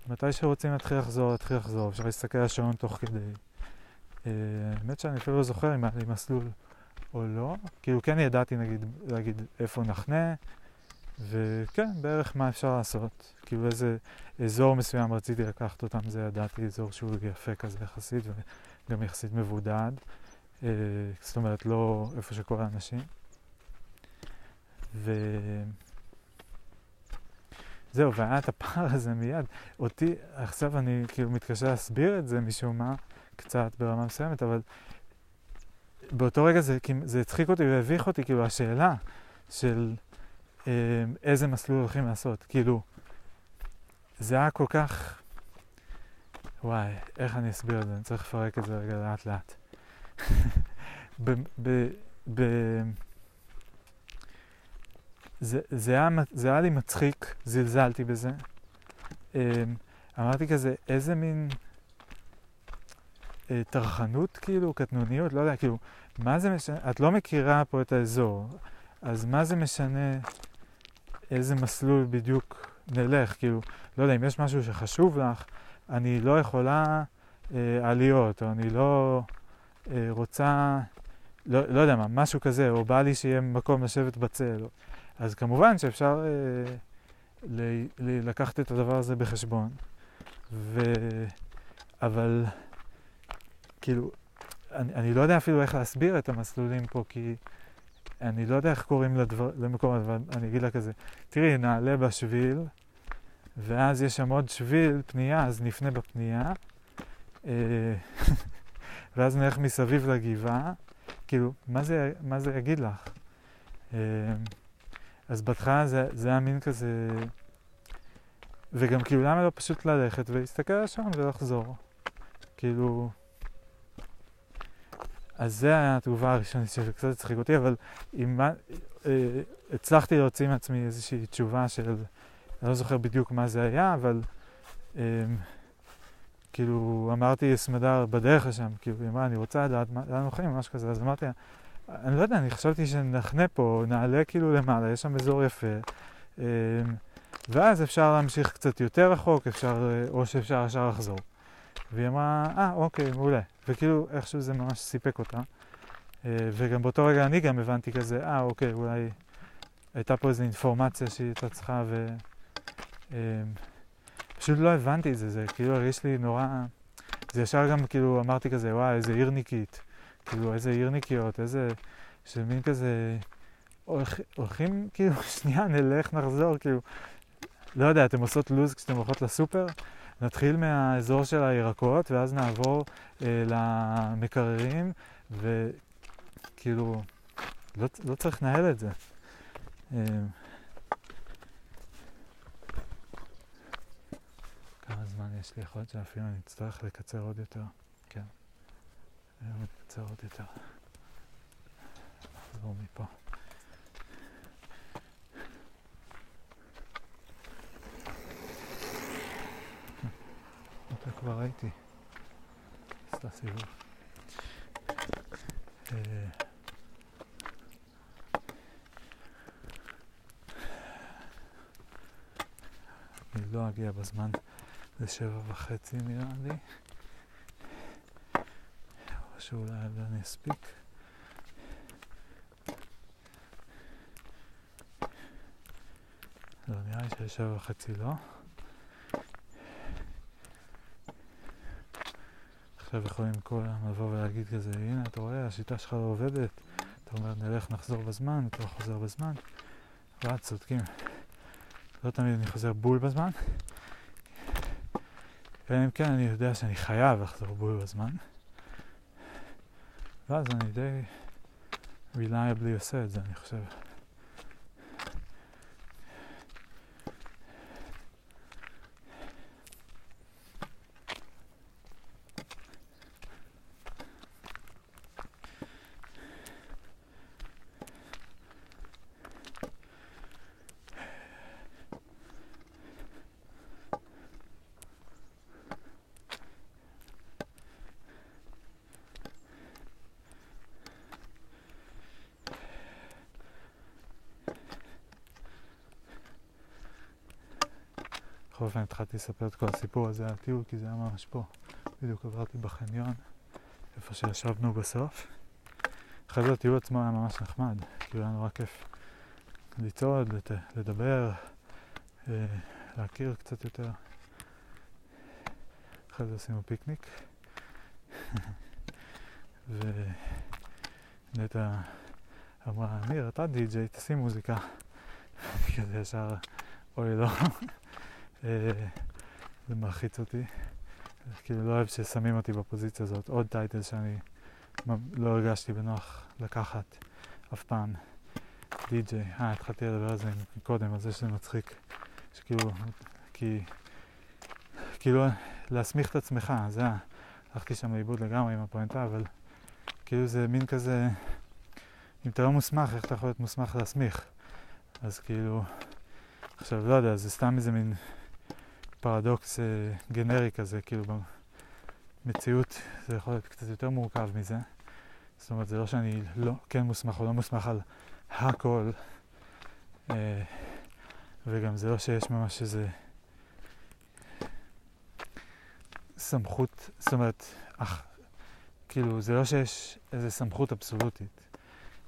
מתי שרוצים להתחיל לחזור, להתחיל לחזור, אפשר להסתכל על השעון תוך כדי. אה, האמת שאני אפילו לא זוכר אם היה לי מסלול או לא. כאילו כן ידעתי נגיד להגיד איפה נחנה, וכן, בערך מה אפשר לעשות. כאילו איזה אזור מסוים רציתי לקחת אותם, זה ידעתי, אזור שהוא יפה כזה יחסית, וגם יחסית מבודד. אה, זאת אומרת, לא איפה שכל האנשים. ו... זהו, והיה את הפער הזה מיד. אותי, עכשיו אני כאילו מתקשה להסביר את זה משום מה, קצת ברמה מסוימת, אבל באותו רגע זה, זה הצחיק אותי והביך אותי, כאילו, השאלה של אה, איזה מסלול הולכים לעשות. כאילו, זה היה כל כך... וואי, איך אני אסביר את זה? אני צריך לפרק את זה רגע לאט לאט. *laughs* ב, ב, ב, זה, זה, היה, זה היה לי מצחיק, זלזלתי בזה. אמ, אמרתי כזה, איזה מין אה, טרחנות כאילו, קטנוניות, לא יודע, כאילו, מה זה משנה, את לא מכירה פה את האזור, אז מה זה משנה איזה מסלול בדיוק נלך, כאילו, לא יודע, אם יש משהו שחשוב לך, אני לא יכולה אה, עליות, או אני לא אה, רוצה, לא, לא יודע מה, משהו כזה, או בא לי שיהיה מקום לשבת בצל. אז כמובן שאפשר אה, ל, ל, לקחת את הדבר הזה בחשבון, ו... אבל כאילו, אני, אני לא יודע אפילו איך להסביר את המסלולים פה, כי אני לא יודע איך קוראים לדבר, למקום, אבל אני אגיד לה כזה, תראי, נעלה בשביל, ואז יש שם עוד שביל פנייה, אז נפנה בפנייה, אה, *laughs* ואז נלך מסביב לגבעה, כאילו, מה זה, מה זה יגיד לך? אז בהתחלה זה, זה היה מין כזה... וגם כאילו, למה לא פשוט ללכת ולהסתכל על השעון ולחזור? כאילו... אז זה היה התגובה הראשונית שלי, קצת הצחיק אותי, אבל אם אה, הצלחתי להוציא מעצמי איזושהי תשובה של... אני לא זוכר בדיוק מה זה היה, אבל אה, כאילו אמרתי סמדר בדרך לשם, כאילו, היא אמרה, אני רוצה לדעת לאן הולכים, משהו כזה, אז אמרתי לה, אני לא יודע, אני חשבתי שנחנה פה, נעלה כאילו למעלה, יש שם אזור יפה, אמ, ואז אפשר להמשיך קצת יותר רחוק, אפשר, או שאפשר ישר לחזור. והיא אמרה, אה, אוקיי, מעולה. וכאילו, איכשהו זה ממש סיפק אותה. אה, וגם באותו רגע אני גם הבנתי כזה, אה, אוקיי, אולי הייתה פה איזו אינפורמציה שהיא הייתה צריכה, ו... אמ, פשוט לא הבנתי את זה, זה כאילו הרגיש לי נורא... זה ישר גם כאילו אמרתי כזה, וואי, איזה עירניקית. כאילו, איזה עירניקיות, איזה... של מין כזה... הולכים, כאילו, *laughs* שנייה, נלך, נחזור, כאילו... לא יודע, אתם עושות לו"ז כשאתם הולכות לסופר? נתחיל מהאזור של הירקות, ואז נעבור אה, למקררים, וכאילו, לא, לא צריך לנהל את זה. אה, כמה זמן יש לי? יכול להיות שאפילו אני אצטרך לקצר עוד יותר. היום מתקצר עוד יותר. נחזור מפה. אותה כבר ראיתי. עשתה סיבוב. אה, אני לא אגיע בזמן לשבע וחצי נראה לי. שאולי אני אספיק. לא, נראה לי ששבע וחצי לא. עכשיו יכולים כולם לבוא ולהגיד כזה, הנה אתה רואה, השיטה שלך לא עובדת. אתה אומר, נלך נחזור בזמן, אתה לא חוזר בזמן. וואט, צודקים. לא תמיד אני חוזר בול בזמן. אלא אם כן אני יודע שאני חייב לחזור בול בזמן. ואז אני די reliably עושה את זה, אני חושב. אופן התחלתי לספר את כל הסיפור הזה על הטיול, כי זה היה ממש פה. בדיוק עברתי בחניון, איפה שישבנו בסוף. אחרי זה הטיול עצמו היה ממש נחמד, כאילו היה נורא כיף לצעוד, לדבר, אה, להכיר קצת יותר. אחרי זה עשינו פיקניק. *laughs* ונטע אמרה, ניר, אתה די-ג'יי, תשים מוזיקה. *laughs* כזה ישר, אוי לא. אה, זה מלחיץ אותי. כאילו לא אוהב ששמים אותי בפוזיציה הזאת. עוד טייטל שאני לא הרגשתי בנוח לקחת אף פעם. די-ג'יי. אה, התחלתי לדבר על זה קודם, על זה שזה מצחיק. שכאילו, כי... כאילו, להסמיך את עצמך, זה היה... הלכתי שם לאיבוד לגמרי עם הפואנטה, אבל כאילו זה מין כזה... אם אתה לא מוסמך, איך אתה יכול להיות מוסמך להסמיך? אז כאילו... עכשיו, לא יודע, זה סתם איזה מין פרדוקס אה, גנרי כזה, כאילו במציאות זה יכול להיות קצת יותר מורכב מזה. זאת אומרת, זה לא שאני לא כן מוסמך או לא מוסמך על הכל, אה, וגם זה לא שיש ממש איזה סמכות, זאת אומרת, אך, כאילו, זה לא שיש איזה סמכות אבסולוטית,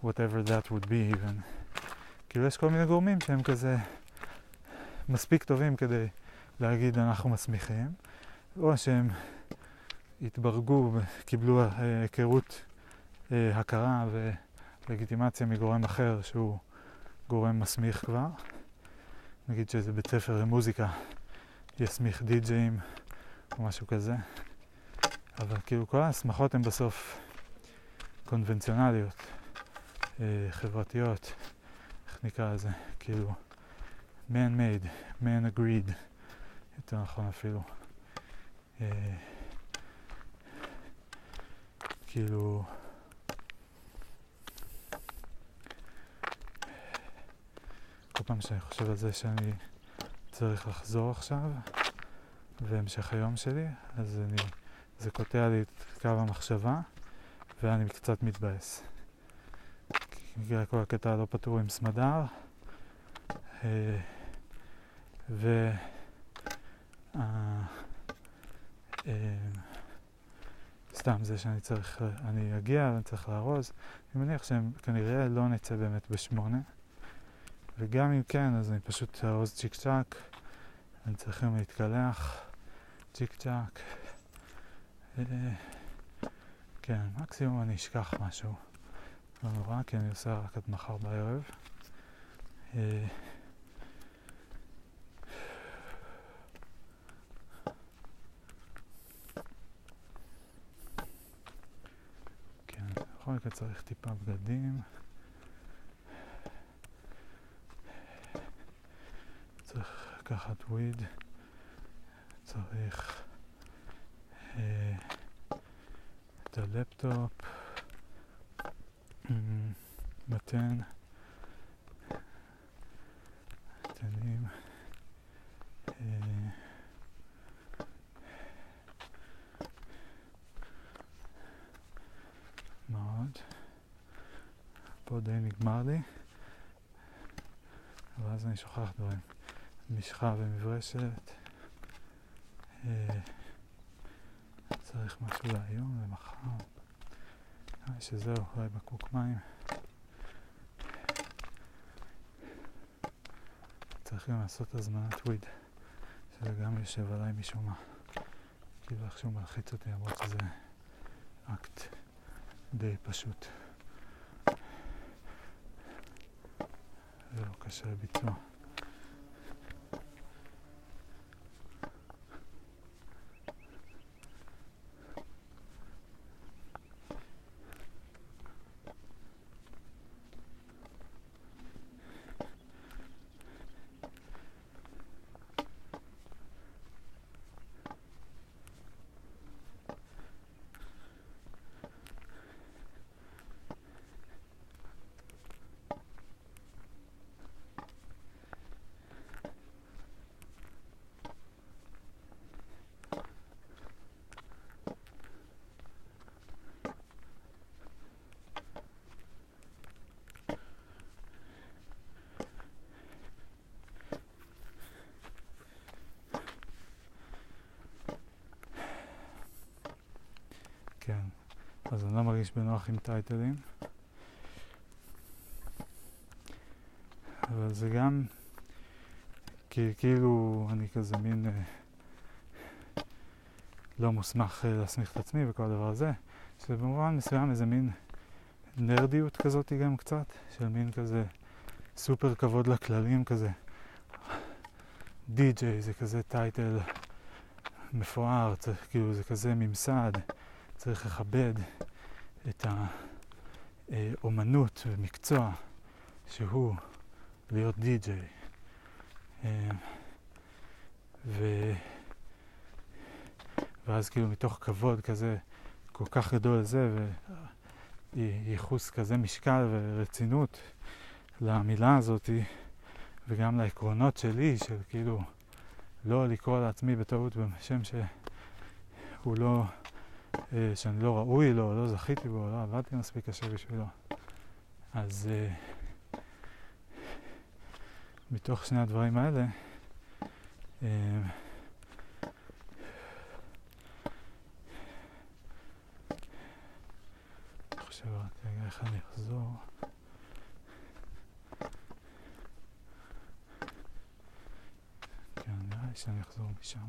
whatever that would be even. כאילו, יש כל מיני גורמים שהם כזה מספיק טובים כדי להגיד אנחנו מסמיכים, או שהם התברגו, קיבלו אה, היכרות, אה, הכרה ולגיטימציה מגורם אחר שהוא גורם מסמיך כבר. נגיד שאיזה בית ספר למוזיקה יסמיך די-ג'אים או משהו כזה. אבל כאילו כל ההסמכות הן בסוף קונבנציונליות, אה, חברתיות, איך נקרא לזה, כאילו man-made, man-agreed, יותר נכון אפילו. אה, כאילו... כל פעם שאני חושב על זה שאני צריך לחזור עכשיו, והמשך היום שלי, אז אני, זה קוטע לי את קו המחשבה, ואני קצת מתבאס. בגלל כל הקטע הלא פתור עם סמדר, אה, ו... אה, אה, סתם זה שאני צריך, אני אגיע ואני צריך לארוז, אני מניח שהם כנראה לא נצא באמת בשמונה, וגם אם כן, אז אני פשוט ארוז צ'יק צ'אק, אני צריך גם להתקלח, צ'יק צ'אק. כן, מקסימום אני אשכח משהו. לא נורא, כי אני עושה רק עד מחר בערב. בכל מקרה צריך טיפה בגדים. צריך לקחת וויד, צריך אה, את הלפטופ, מתן, מתנים. אה, מאוד. פה די נגמר לי, ואז אני שוכח דברים. משחה ומברשת. אה, צריך משהו להיום ומחר. נראה שזהו, אולי בקבוק מים. צריך גם לעשות הזמנת וויד, שזה גם יושב עליי משום מה. כאילו איכשהו מלחיץ אותי למרות שזה אקט. די פשוט. ולא קשה לביצוע. כן, אז אני לא מרגיש בנוח עם טייטלים. אבל זה גם כי, כאילו אני כזה מין אה, לא מוסמך אה, להסמיך את עצמי וכל הדבר הזה, שזה במובן מסוים איזה מין נרדיות כזאת גם קצת, של מין כזה סופר כבוד לכללים כזה. די-ג'יי זה כזה טייטל מפואר, צריך, כאילו זה כזה ממסד, צריך לכבד את האומנות ומקצוע שהוא להיות די-ג'יי. אה, ו... ואז כאילו מתוך כבוד כזה כל כך גדול לזה וייחוס כזה משקל ורצינות למילה הזאתי וגם לעקרונות שלי של כאילו לא לקרוא לעצמי בטעות בשם שהוא לא, שאני לא ראוי לו, לא זכיתי בו, לא עבדתי מספיק קשה בשבילו. אז אה, מתוך שני הדברים האלה, אה, חושב רק רגע איך אני אחזור. כן, נראה לי שאני אחזור משם.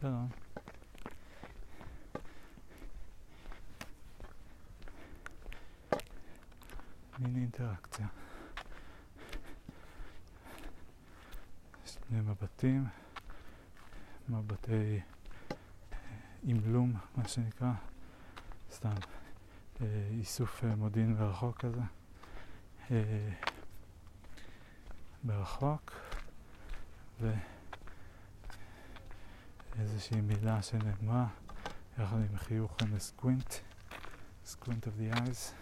שלום. מיני אינטראקציה. שני מבטים, מבטי אימלום, מה שנקרא, סתם אה, איסוף אה, מודיעין מרחוק כזה. אה, ברחוק, ואיזושהי מילה שנאמרה יחד עם חיוך עם סקווינט, סקווינט of the eyes.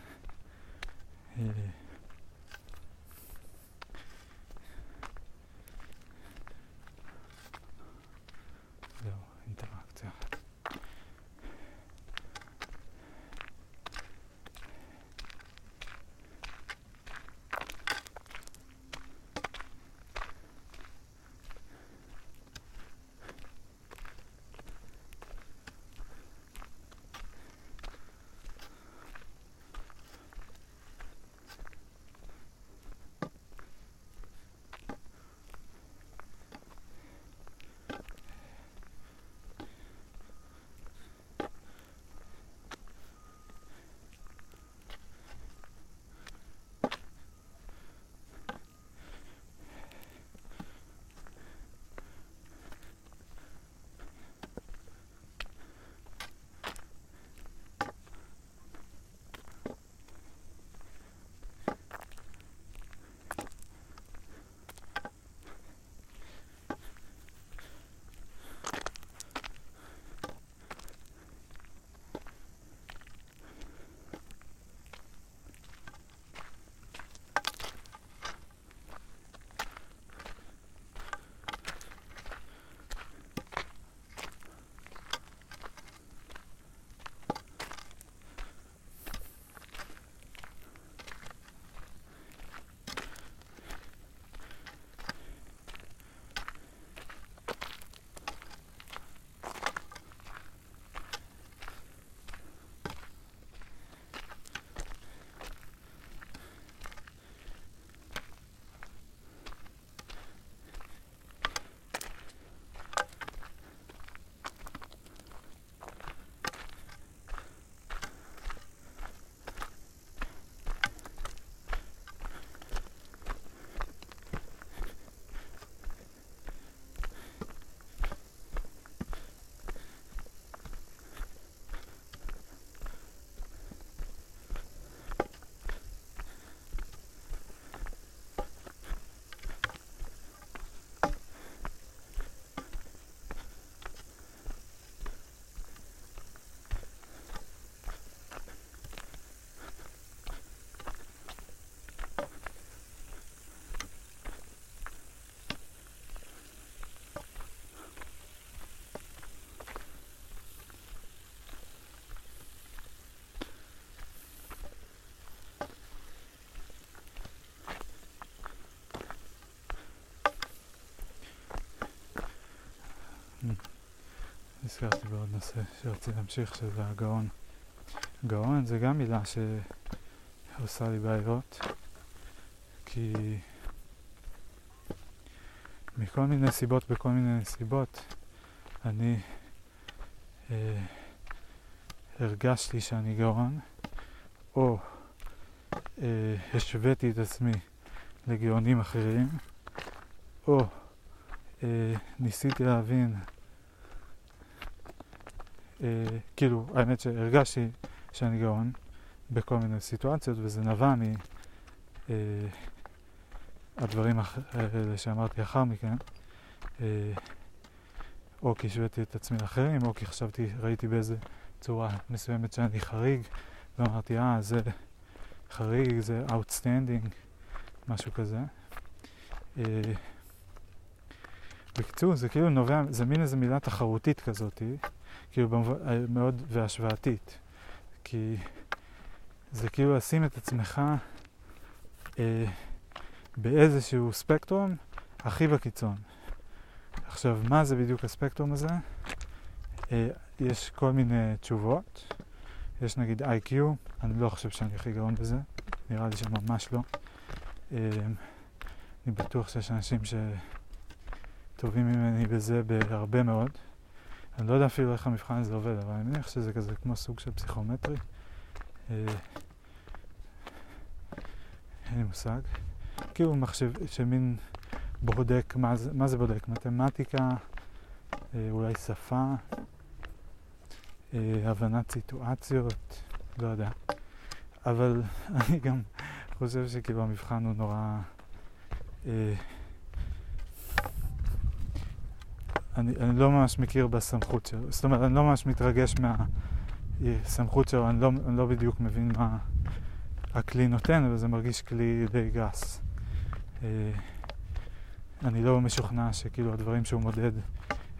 נזכרתי בעוד נושא שרציתי להמשיך, שזה הגאון. גאון זה גם מילה שעושה לי בעיות, כי מכל מיני סיבות, בכל מיני נסיבות, אני אה, הרגשתי שאני גאון, או אה, השוויתי את עצמי לגאונים אחרים, או אה, ניסיתי להבין, כאילו, האמת שהרגשתי שאני גאון בכל מיני סיטואציות, וזה נבע מהדברים אה, האלה שאמרתי אחר מכן, אה, או כי השוויתי את עצמי לאחרים, או כי חשבתי, ראיתי באיזה צורה מסוימת שאני חריג, ואמרתי, אה, זה חריג, זה outstanding, משהו כזה. אה, בקיצור, זה כאילו נובע, זה מין איזה מילה תחרותית כזאת, כאילו במובן, מאוד והשוואתית. כי זה כאילו לשים את עצמך אה, באיזשהו ספקטרום הכי בקיצון. עכשיו, מה זה בדיוק הספקטרום הזה? אה, יש כל מיני תשובות. יש נגיד IQ, אני לא חושב שאני הכי גאון בזה, נראה לי שממש לא. אה, אני בטוח שיש אנשים שטובים ממני בזה בהרבה מאוד. אני לא יודע אפילו איך המבחן הזה עובד, אבל אני מניח שזה כזה כמו סוג של פסיכומטרי. אה, אין לי מושג. כאילו מחשב, שמין בודק, מה זה, מה זה בודק? מתמטיקה, אה, אולי שפה, אה, הבנת סיטואציות, לא יודע. אבל *laughs* אני גם חושב שכאילו המבחן הוא נורא... אה, אני, אני לא ממש מכיר בסמכות שלו, זאת אומרת, אני לא ממש מתרגש מהסמכות שלו, אני לא, אני לא בדיוק מבין מה הכלי נותן, אבל זה מרגיש כלי די גס. אה, אני לא משוכנע שכאילו הדברים שהוא מודד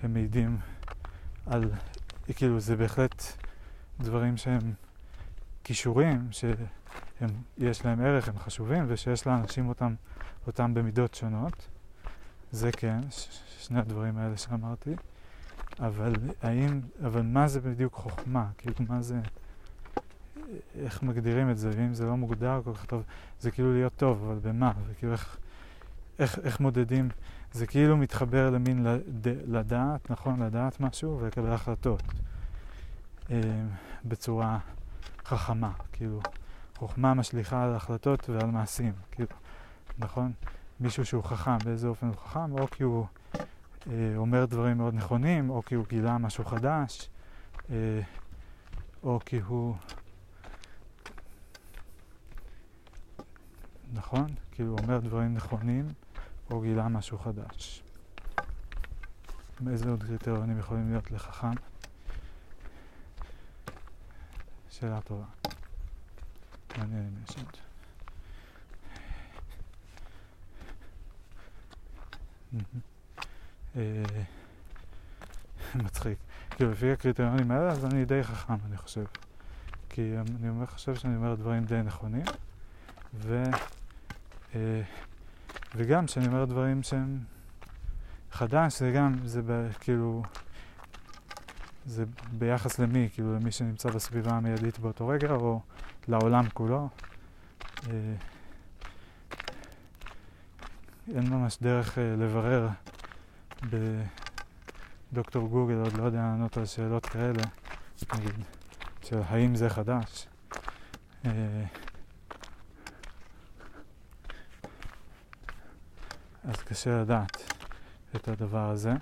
הם מעידים על, כאילו זה בהחלט דברים שהם כישורים, שיש להם ערך, הם חשובים, ושיש לאנשים אותם, אותם במידות שונות. זה כן, שני הדברים האלה שאמרתי. אבל האם, אבל מה זה בדיוק חוכמה? כאילו מה זה, איך מגדירים את זה? ואם זה לא מוגדר כל כך טוב, זה כאילו להיות טוב, אבל במה? וכאילו איך, איך, איך מודדים? זה כאילו מתחבר למין לד, לדעת, נכון? לדעת משהו ולקבל החלטות אה, בצורה חכמה, כאילו חוכמה משליכה על החלטות ועל מעשים, כאילו, נכון? מישהו שהוא חכם, באיזה אופן הוא חכם, או כי הוא אה, אומר דברים מאוד נכונים, או כי הוא גילה משהו חדש, אה, או כי הוא... נכון? כאילו הוא אומר דברים נכונים, או גילה משהו חדש. איזה עוד קריטריונים יכולים להיות לחכם? שאלה טובה. מעניין אם יש עוד. מצחיק. כאילו, לפי הקריטריונים האלה, אז אני די חכם, אני חושב. כי אני אומר, חושב שאני אומר דברים די נכונים, ו... אה, וגם שאני אומר דברים שהם חדש, זה גם, זה ב, כאילו, זה ביחס למי, כאילו למי שנמצא בסביבה המיידית באותו רגע, או לעולם כולו. אה, אין ממש דרך אה, לברר בדוקטור גוגל, עוד לא יודע לענות על שאלות כאלה, נגיד, של האם זה חדש. אה, אז קשה לדעת את הדבר הזה.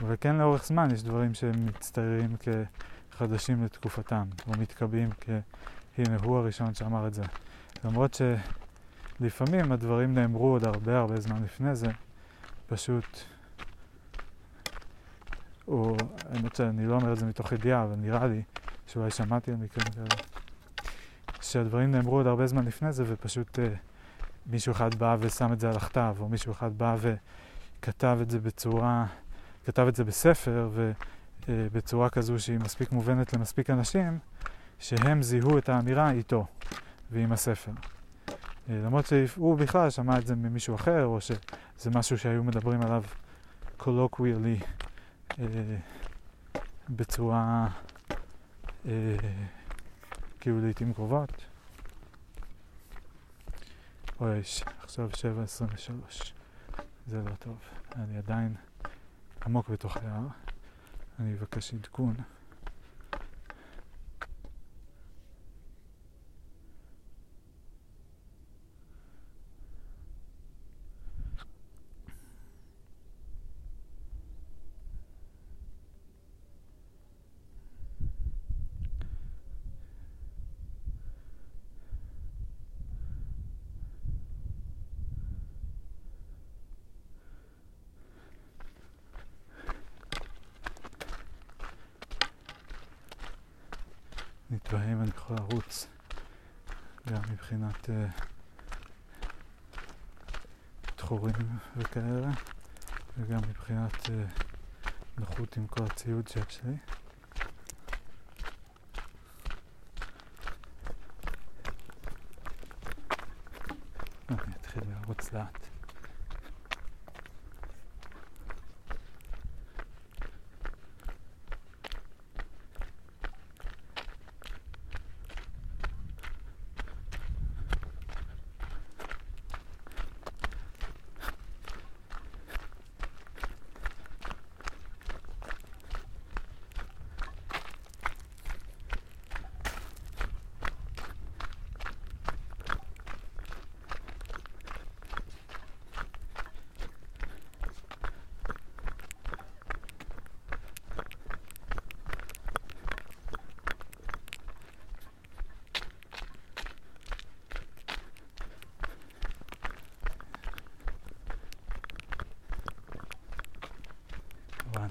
אבל כן לאורך זמן יש דברים שהם מצטיירים כחדשים לתקופתם, או מתקבעים כ... הנה, הוא הראשון שאמר את זה. למרות שלפעמים הדברים נאמרו עוד הרבה הרבה זמן לפני זה, פשוט... או, האמת שאני לא אומר את זה מתוך ידיעה, אבל נראה לי שאולי שמעתי על מקרים כאלה, שהדברים נאמרו עוד הרבה זמן לפני זה, ופשוט אה, מישהו אחד בא ושם את זה על הכתב, או מישהו אחד בא וכתב את זה בצורה... כתב את זה בספר ובצורה כזו שהיא מספיק מובנת למספיק אנשים, שהם זיהו את האמירה איתו ועם הספר. למרות שהוא בכלל שמע את זה ממישהו אחר, או שזה משהו שהיו מדברים עליו colloquially אה, בצורה אה, כאילו לעיתים קרובות. אוי, עכשיו 7.23, זה לא טוב. אני עדיין עמוק בתוך ההר. אני אבקש עדכון. אם אני יכול לרוץ גם מבחינת uh, תחורים וכאלה וגם מבחינת uh, נוחות עם כל הציוד שיש לי. אני אתחיל לרוץ לאט.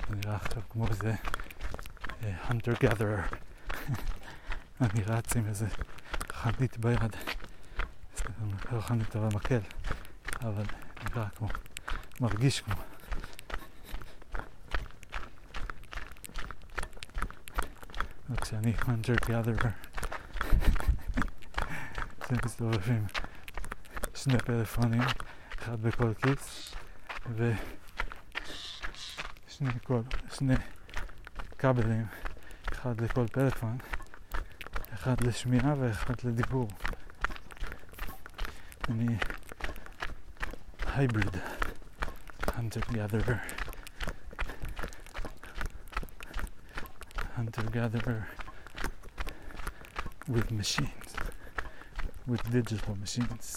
זה נראה עכשיו כמו איזה hunter gatherer. *laughs* אני רץ עם איזה חנית ביד. לא חנית אבל מקל, אבל נראה כמו, מרגיש כמו. וכשאני hunter gatherer, *laughs* שמסתובבים שני פלאפונים, אחד בכל כיס, ו... שני, כל, שני כבלים, אחד לכל פלאפון, אחד לשמיעה ואחד לדיבור. אני הייבריד, hunter gatherer, hunter gatherer with machines, with digital machines.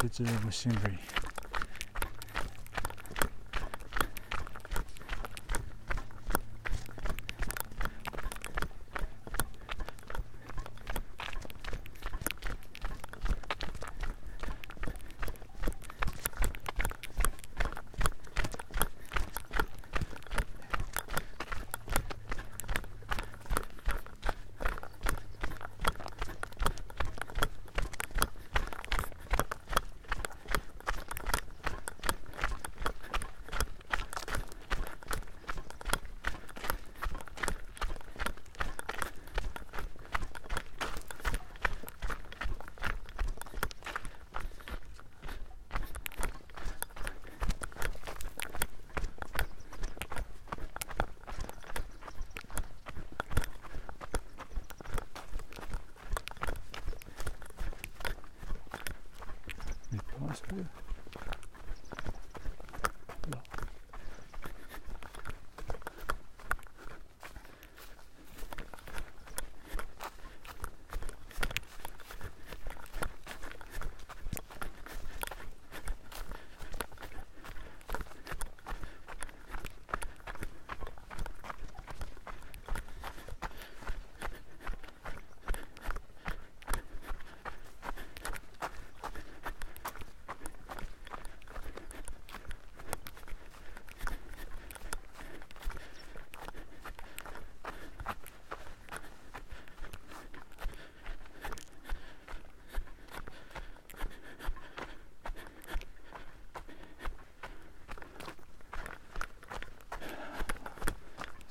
digital machinery.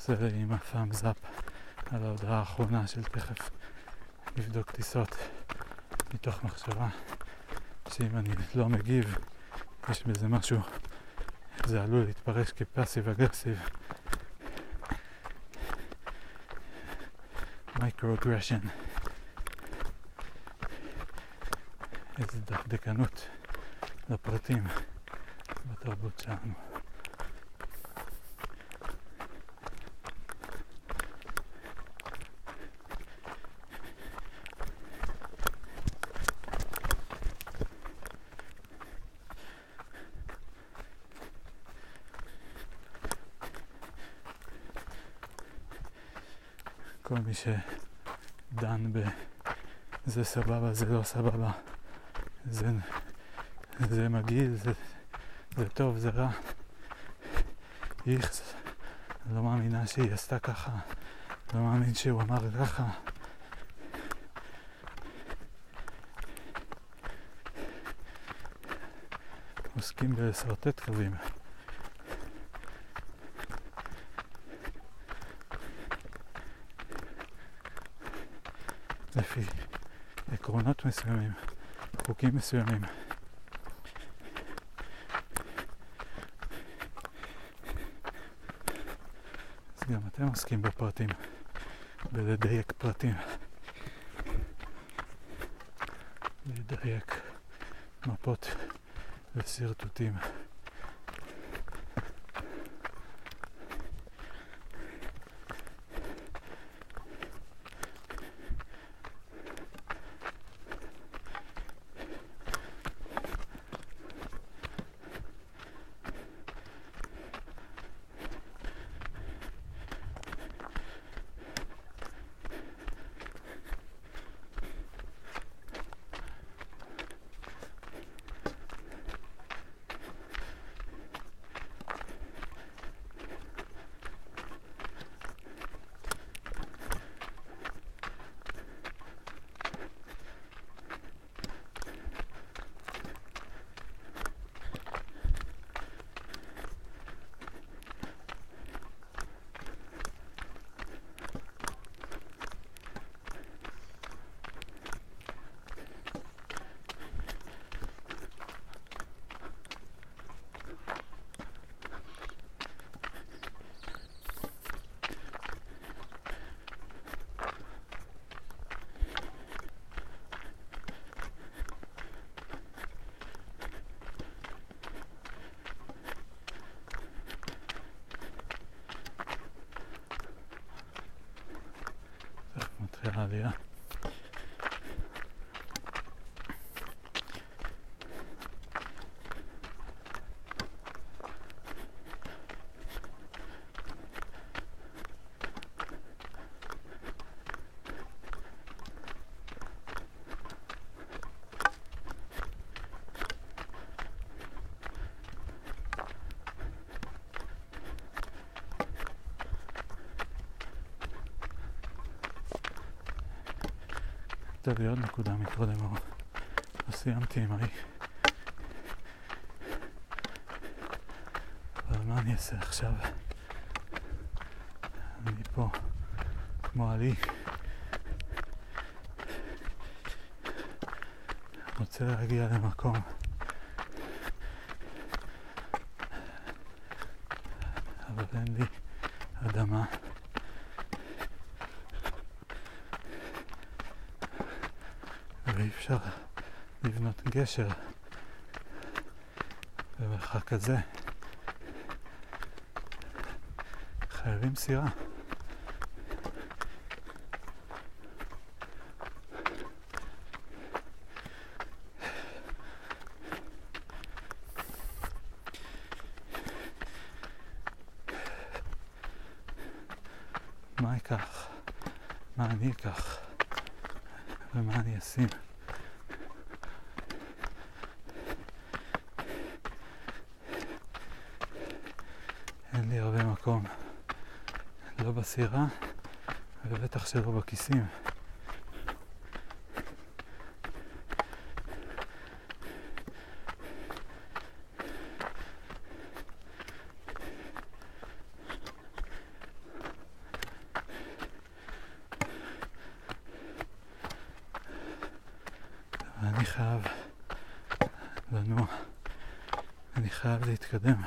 זה עם ה thumbs up על ההודעה האחרונה של תכף לבדוק טיסות מתוך מחשבה שאם אני לא מגיב, יש בזה משהו, זה עלול להתפרש כ passive aggressive. micro-aggression. איזה דקדקנות לפרטים בתרבות שלנו. כל מי שדן בזה סבבה, זה לא סבבה, זה, זה מגעיל, זה, זה טוב, זה רע. איכס, לא מאמינה שהיא עשתה ככה, לא מאמין שהוא אמר ככה. עוסקים בלשרטט קווים. לפי עקרונות מסוימים, חוקים מסוימים. אז גם אתם עוסקים בפרטים, בלדייק פרטים. לדייק מפות ושרטוטים. הייתה לי עוד נקודה מקודם, אבל לא סיימתי עם ההיא. אבל מה אני אעשה עכשיו? אני פה כמו עלי. רוצה להגיע למקום אבל אין לי אדמה ואי אפשר לבנות גשר במרחק כזה. חייבים סירה. מה אקח? מה אני אקח? ומה אני אשים? אין לי הרבה מקום, לא בסירה ובטח שלא בכיסים. ואני חייב אני חייב להתקדם.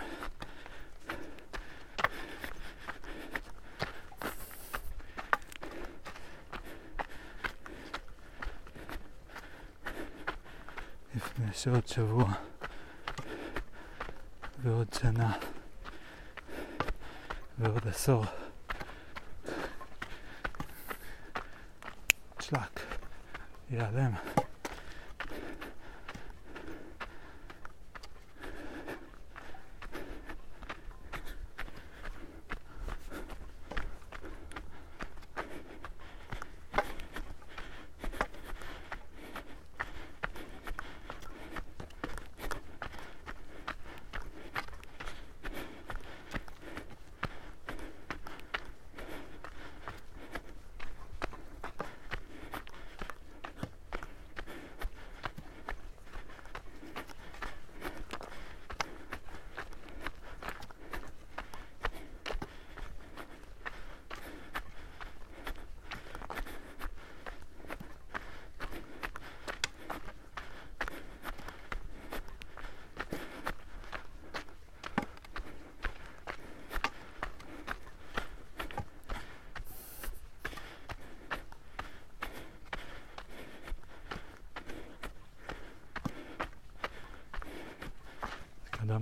לפני שעוד שבוע ועוד שנה ועוד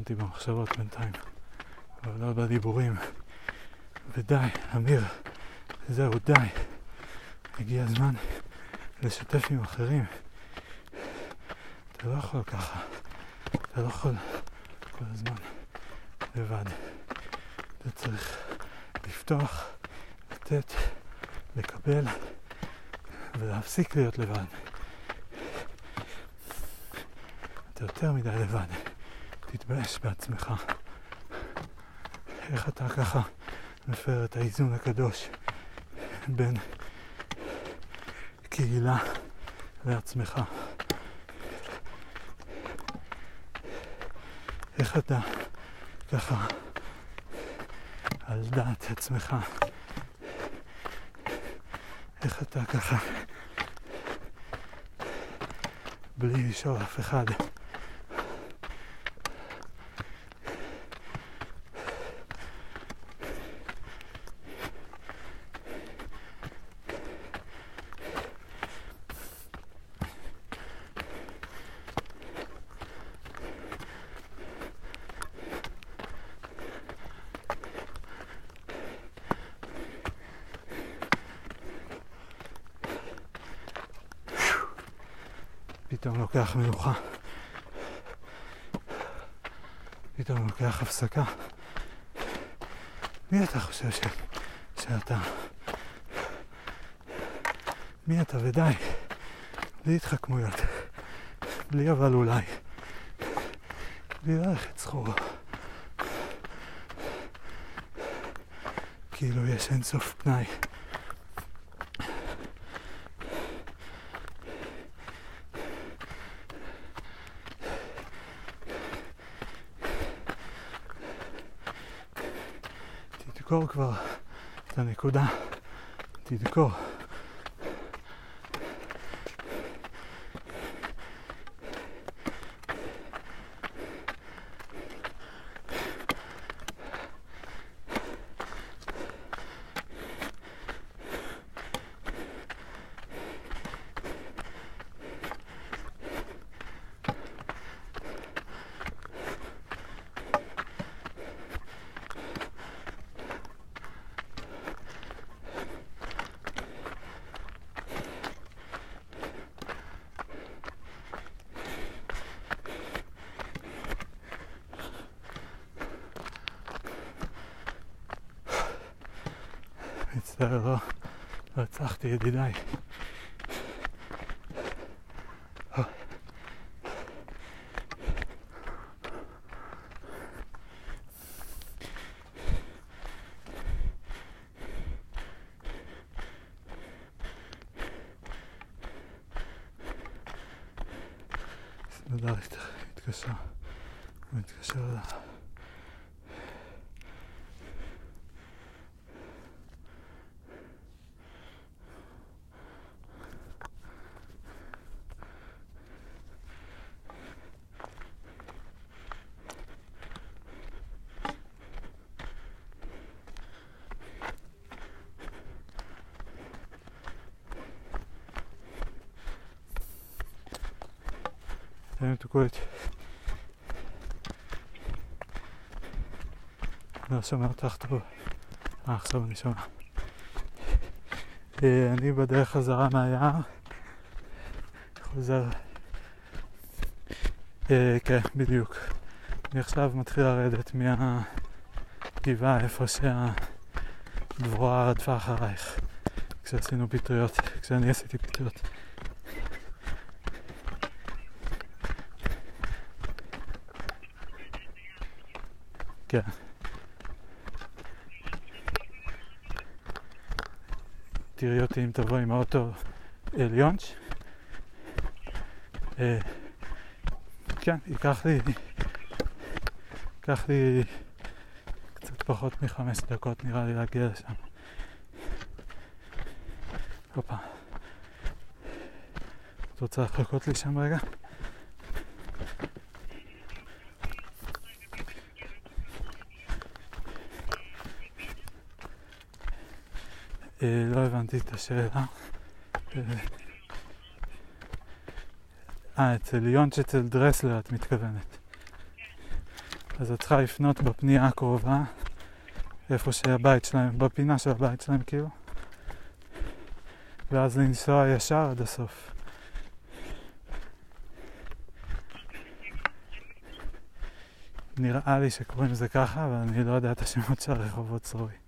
התקדמתי במחשבות בינתיים, אבל לא בדיבורים. ודי, אמיר, זהו, די. הגיע הזמן לשתף עם אחרים. אתה לא יכול ככה. אתה לא יכול כל הזמן לבד. אתה צריך לפתוח, לתת, לקבל ולהפסיק להיות לבד. אתה יותר מדי לבד. תתבייש בעצמך. איך אתה ככה מפר את האיזון הקדוש בין קהילה לעצמך? איך אתה ככה על דעת עצמך? איך אתה ככה בלי לשאול אף אחד? פתאום לוקח מנוחה. פתאום לוקח הפסקה. מי אתה חושב ש... שאתה? מי אתה ודי? בלי התחכמויות. בלי אבל אולי. בלי ללכת סחור. כאילו יש אינסוף פנאי. תדקור כבר את הנקודה. תדקור. מצטער, לא, לא הצלחתי ידידיי. סמדר התקשר, הוא התקשר אליו. את... לא שומע אותך טוב. אה, עכשיו אני שומע. אני בדרך חזרה מהיער. חוזר... כן, בדיוק. אני עכשיו מתחיל לרדת מהגבעה איפה שהדבורה רדפה אחרייך כשעשינו פטריות, כשאני עשיתי פטריות. כן. תראי אותי אם תבוא עם האוטו עליונץ'. אה, כן, ייקח לי, ייקח לי קצת פחות מחמש דקות נראה לי להגיע לשם. הופה. את רוצה לחכות לי שם רגע? אה, לא הבנתי את השאלה. אה, אצל יונץ' אצל דרסלר את מתכוונת. אז את צריכה לפנות בפנייה הקרובה, איפה שהבית שלהם, בפינה של הבית שלהם כאילו, ואז לנסוע ישר עד הסוף. נראה לי שקוראים לזה ככה, אבל אני לא יודע את השמות של הרחובות, סורי.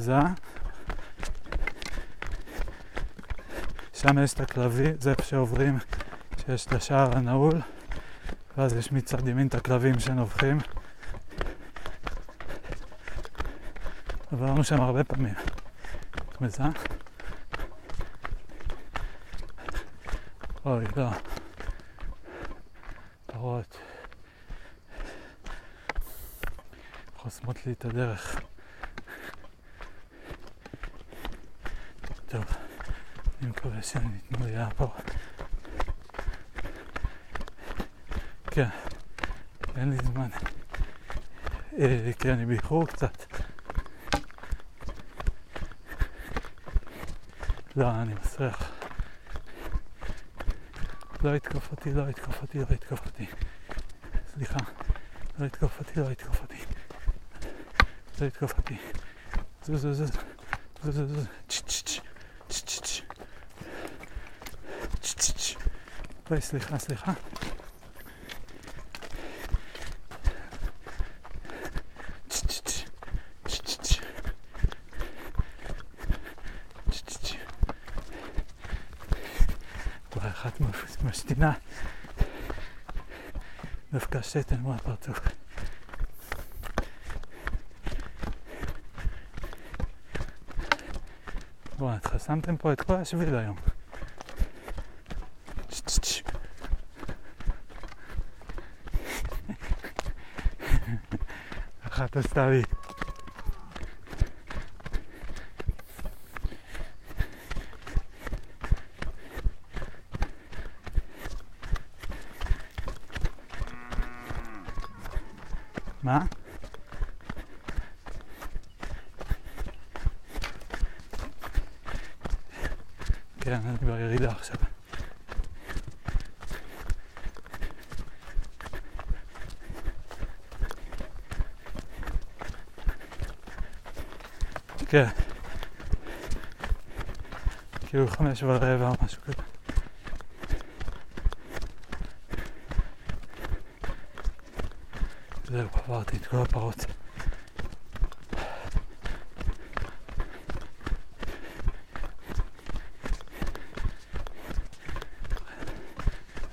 מזהה. שם יש את הכלבי, זה איפה שעוברים, שיש את השער הנעול, ואז יש מצד ימין את הכלבים שנובחים. עברנו שם הרבה פעמים. את? אוי, לא. פרות. חוסמות לי את הדרך. טוב, ייתנו לי לעבור. כן, אין לי זמן. כי אני באיחור קצת. לא, אני מסריח. לא יתקוף אותי, לא יתקוף אותי, לא יתקוף אותי. סליחה, לא יתקוף אותי, לא יתקוף אותי. לא יתקוף אותי. זוז, זוז, זוז. אוי, סליחה, סליחה. כבר אחת משתינה. דווקא שתן מול הפרצוף. בואו, חסמתם פה את כל השביל היום. אחת עשתה לי. מה? כן, אני בירידה עכשיו. כן. כאילו חמש ורבע או משהו כזה. זהו, עברתי את כל הפרות.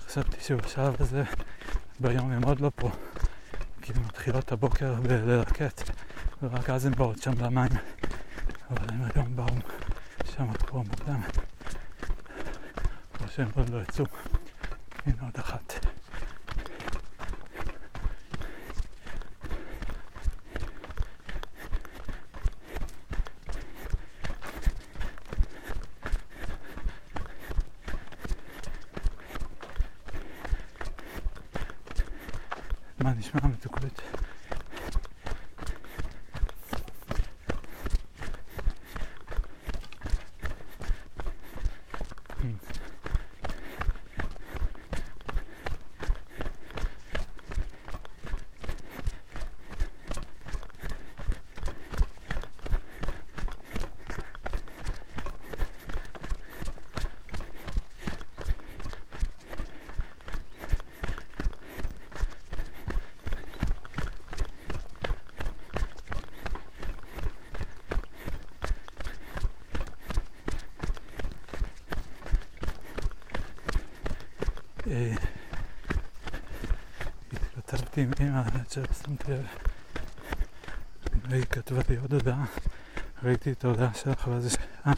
חשבתי שבשלב הזה ביום הם עוד לא פה, כי הן מתחילות הבוקר בלרקט, ורק אז הן באות שם למים. אבל הם היום באו שם כבר מוקדם, או שהם עוד לא יצאו. הנה עוד אחת. מה נשמע מתוקבט? אה, התכתבתי עם האמת שלא שמתי. והיא כתבה לי עוד הודעה, ראיתי את ההודעה שלך ואז. אה,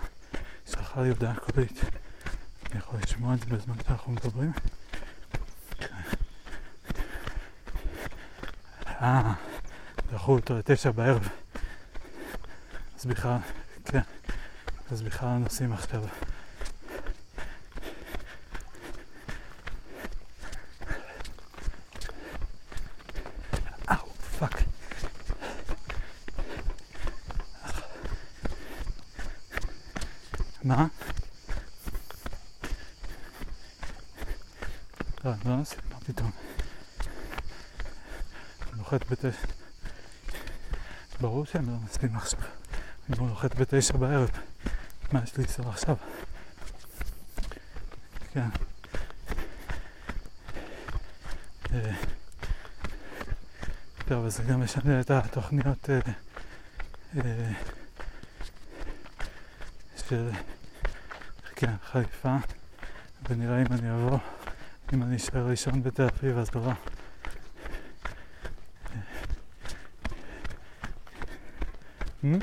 שלחה לי הודעה קולית. אני יכול לשמוע את זה בזמן שאנחנו מדברים? אה, דחו אותו לתשע בערב. אז בכלל, כן, אז בכלל נוסעים עכשיו. אאו, fuck. מה? לא, לא נוסעים, מה פתאום? אני נוחת בתשע. נוסעים עכשיו. אני נוחת בתשע בערב. מה יש לי לנסוע עכשיו? כן. אה, טוב, אז זה גם משנה את התוכניות אה, אה, של, כן, חיפה, ונראה אם אני אבוא, אם אני אשאר ראשון בתל אביב, אז לא. Hmm?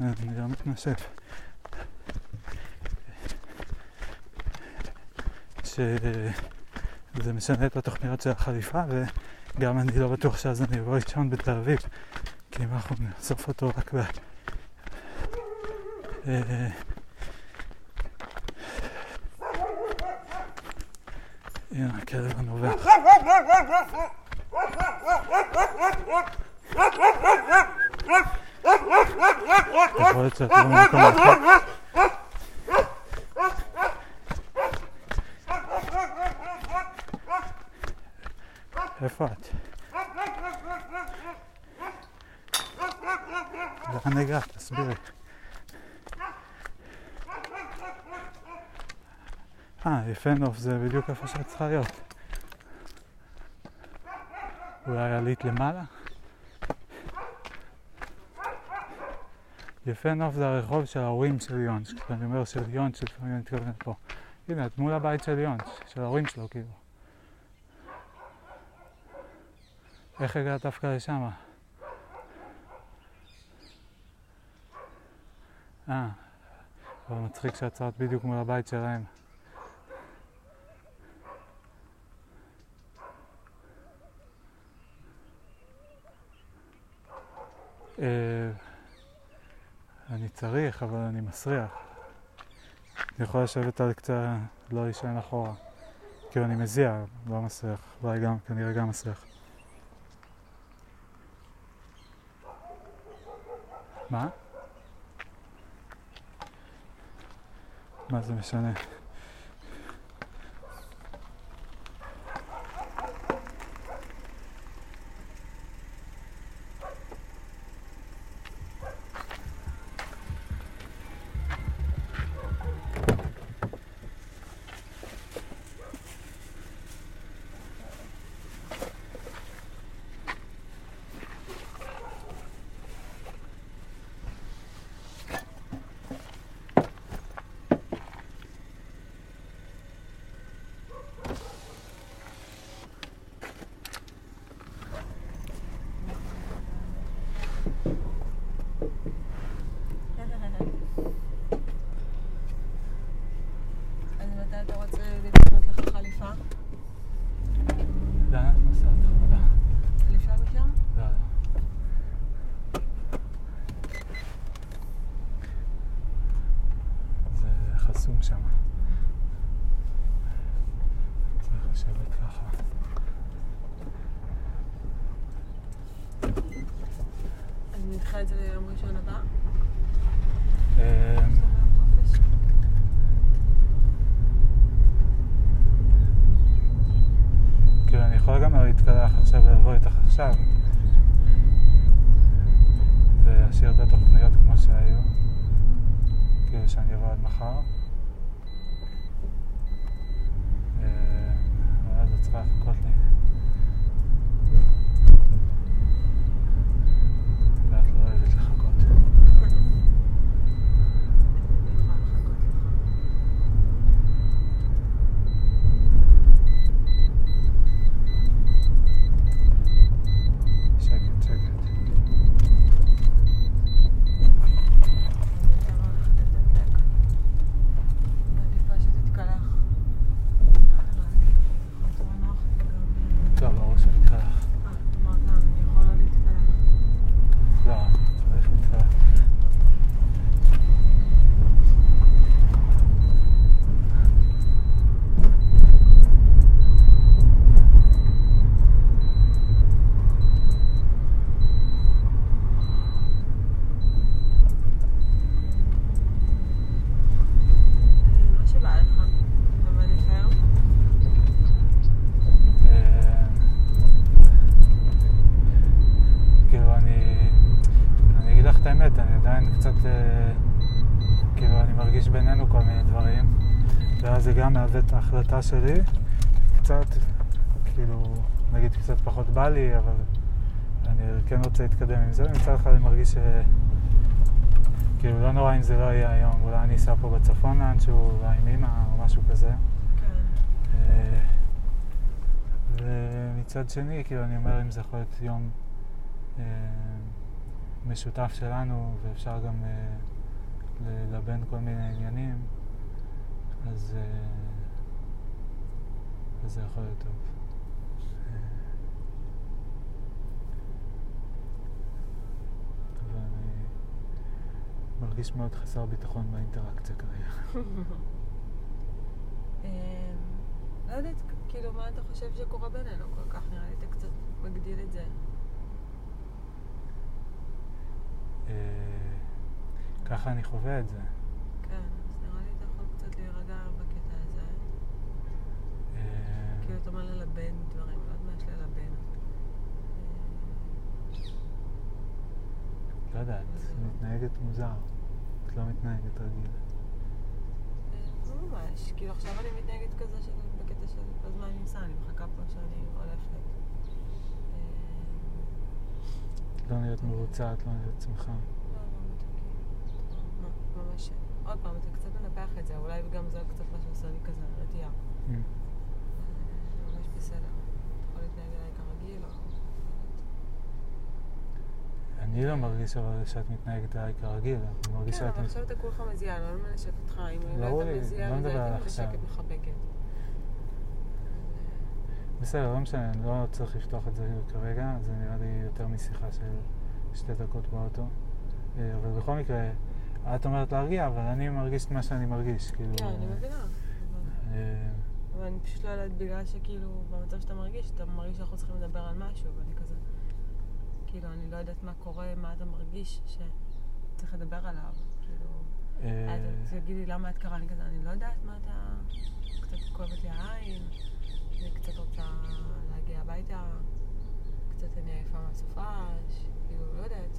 אני גם מתנשף. שזה משנה את התוכניות של החליפה וגם אני לא בטוח שאז אני אבוא ראשון בתל אביב כי אם אנחנו נאסוף אותו רק ב... אה, הנה הכלב הנובח. איפה את? לאן הגעת? תסבירי. אה, יפה נוף זה בדיוק איפה שאת צריכה להיות. אולי עלית למעלה? יפה נוף זה הרחוב של ההורים של יונש. כשאני אומר של יונש, לפעמים אני מתכוון פה. הנה, את מול הבית של יונש, של ההורים שלו, כאילו. איך הגעת דווקא לשם? אה, אבל מצחיק שעצרת בדיוק מול הבית שלהם. אה, אני צריך, אבל אני מסריח. אני יכול לשבת על קצה, לא להישען אחורה. כאילו אני מזיע, לא מסריח. אולי גם, כנראה גם מסריח. מה? מה זה משנה? שלי, קצת, כאילו, נגיד קצת פחות בא לי, אבל אני כן רוצה להתקדם עם זה, ומצד אחד אני מרגיש ש... כאילו לא נורא אם זה לא יהיה היום, אולי אני אסע פה בצפון לאנשהו, אולי עם אמא או משהו כזה. כן. אה, ומצד שני, כאילו, אני אומר אם זה יכול להיות יום אה, משותף שלנו, ואפשר גם אה, ללבן כל מיני עניינים, אז, אה, אז זה יכול להיות טוב. אה, אבל אני מרגיש מאוד חסר ביטחון באינטראקציה כרגע. *laughs* אמ, לא יודעת, כאילו, מה אתה חושב שקורה בינינו כל כך? נראה לי אתה קצת מגדיל את זה. אה, ככה אני חווה את זה. כן, אז נראה לי אתה יכול קצת להירגע בקטע הזה. אה, כאילו, אתה אומר ללבן דברים, לא יודעת מה יש ללבן. לא יודעת, מתנהגת מוזר. את לא מתנהגת רגיל. אה, לא ממש, כאילו עכשיו אני מתנהגת כזה של בקטע של אז מה אני עושה? אני מחכה פה שאני הולכת. אה, לא נראית מרוצה, את לא נראית שמחה. לא, לא. לא, ממש. עוד פעם, אתה קצת מנפח את זה, אולי גם זה קצת מה שעושה לי כזה רתיעה. ממש בסדר. אתה יכול להתנהג אליי כרגיל, או... אני לא מרגיש אבל שאת מתנהגת אליי כרגיל, אני מרגיש כן, שאת... אבל עכשיו אתה כולך מזיע, אני לא מנשק אותך. אם ברור היית מזיע לא מדבר על הייתי. מנשקת מחבקת. בסדר, לא משנה, אני לא צריך לפתוח את זה כרגע, זה נראה לי יותר משיחה של שתי דקות באוטו. אה, אבל בכל מקרה, את אומרת להרגיע, אבל אני מרגיש את מה שאני מרגיש, כאילו... כן, אני מבינה. אבל- אני פשוט לא יודעת, בגלל שכאילו, במצב שאתה מרגיש, אתה מרגיש שאנחנו צריכים לדבר על משהו, ואני כזה... כאילו, אני לא יודעת מה קורה, מה אתה מרגיש שצריך לדבר עליו. כאילו... אה, אז תגידי למה את קרה, אני כזה, אני לא יודעת מה אתה... קצת כואבת לי העין, אני קצת רוצה להגיע הביתה, קצת אני עייפה מהסופש, כאילו, לא יודעת.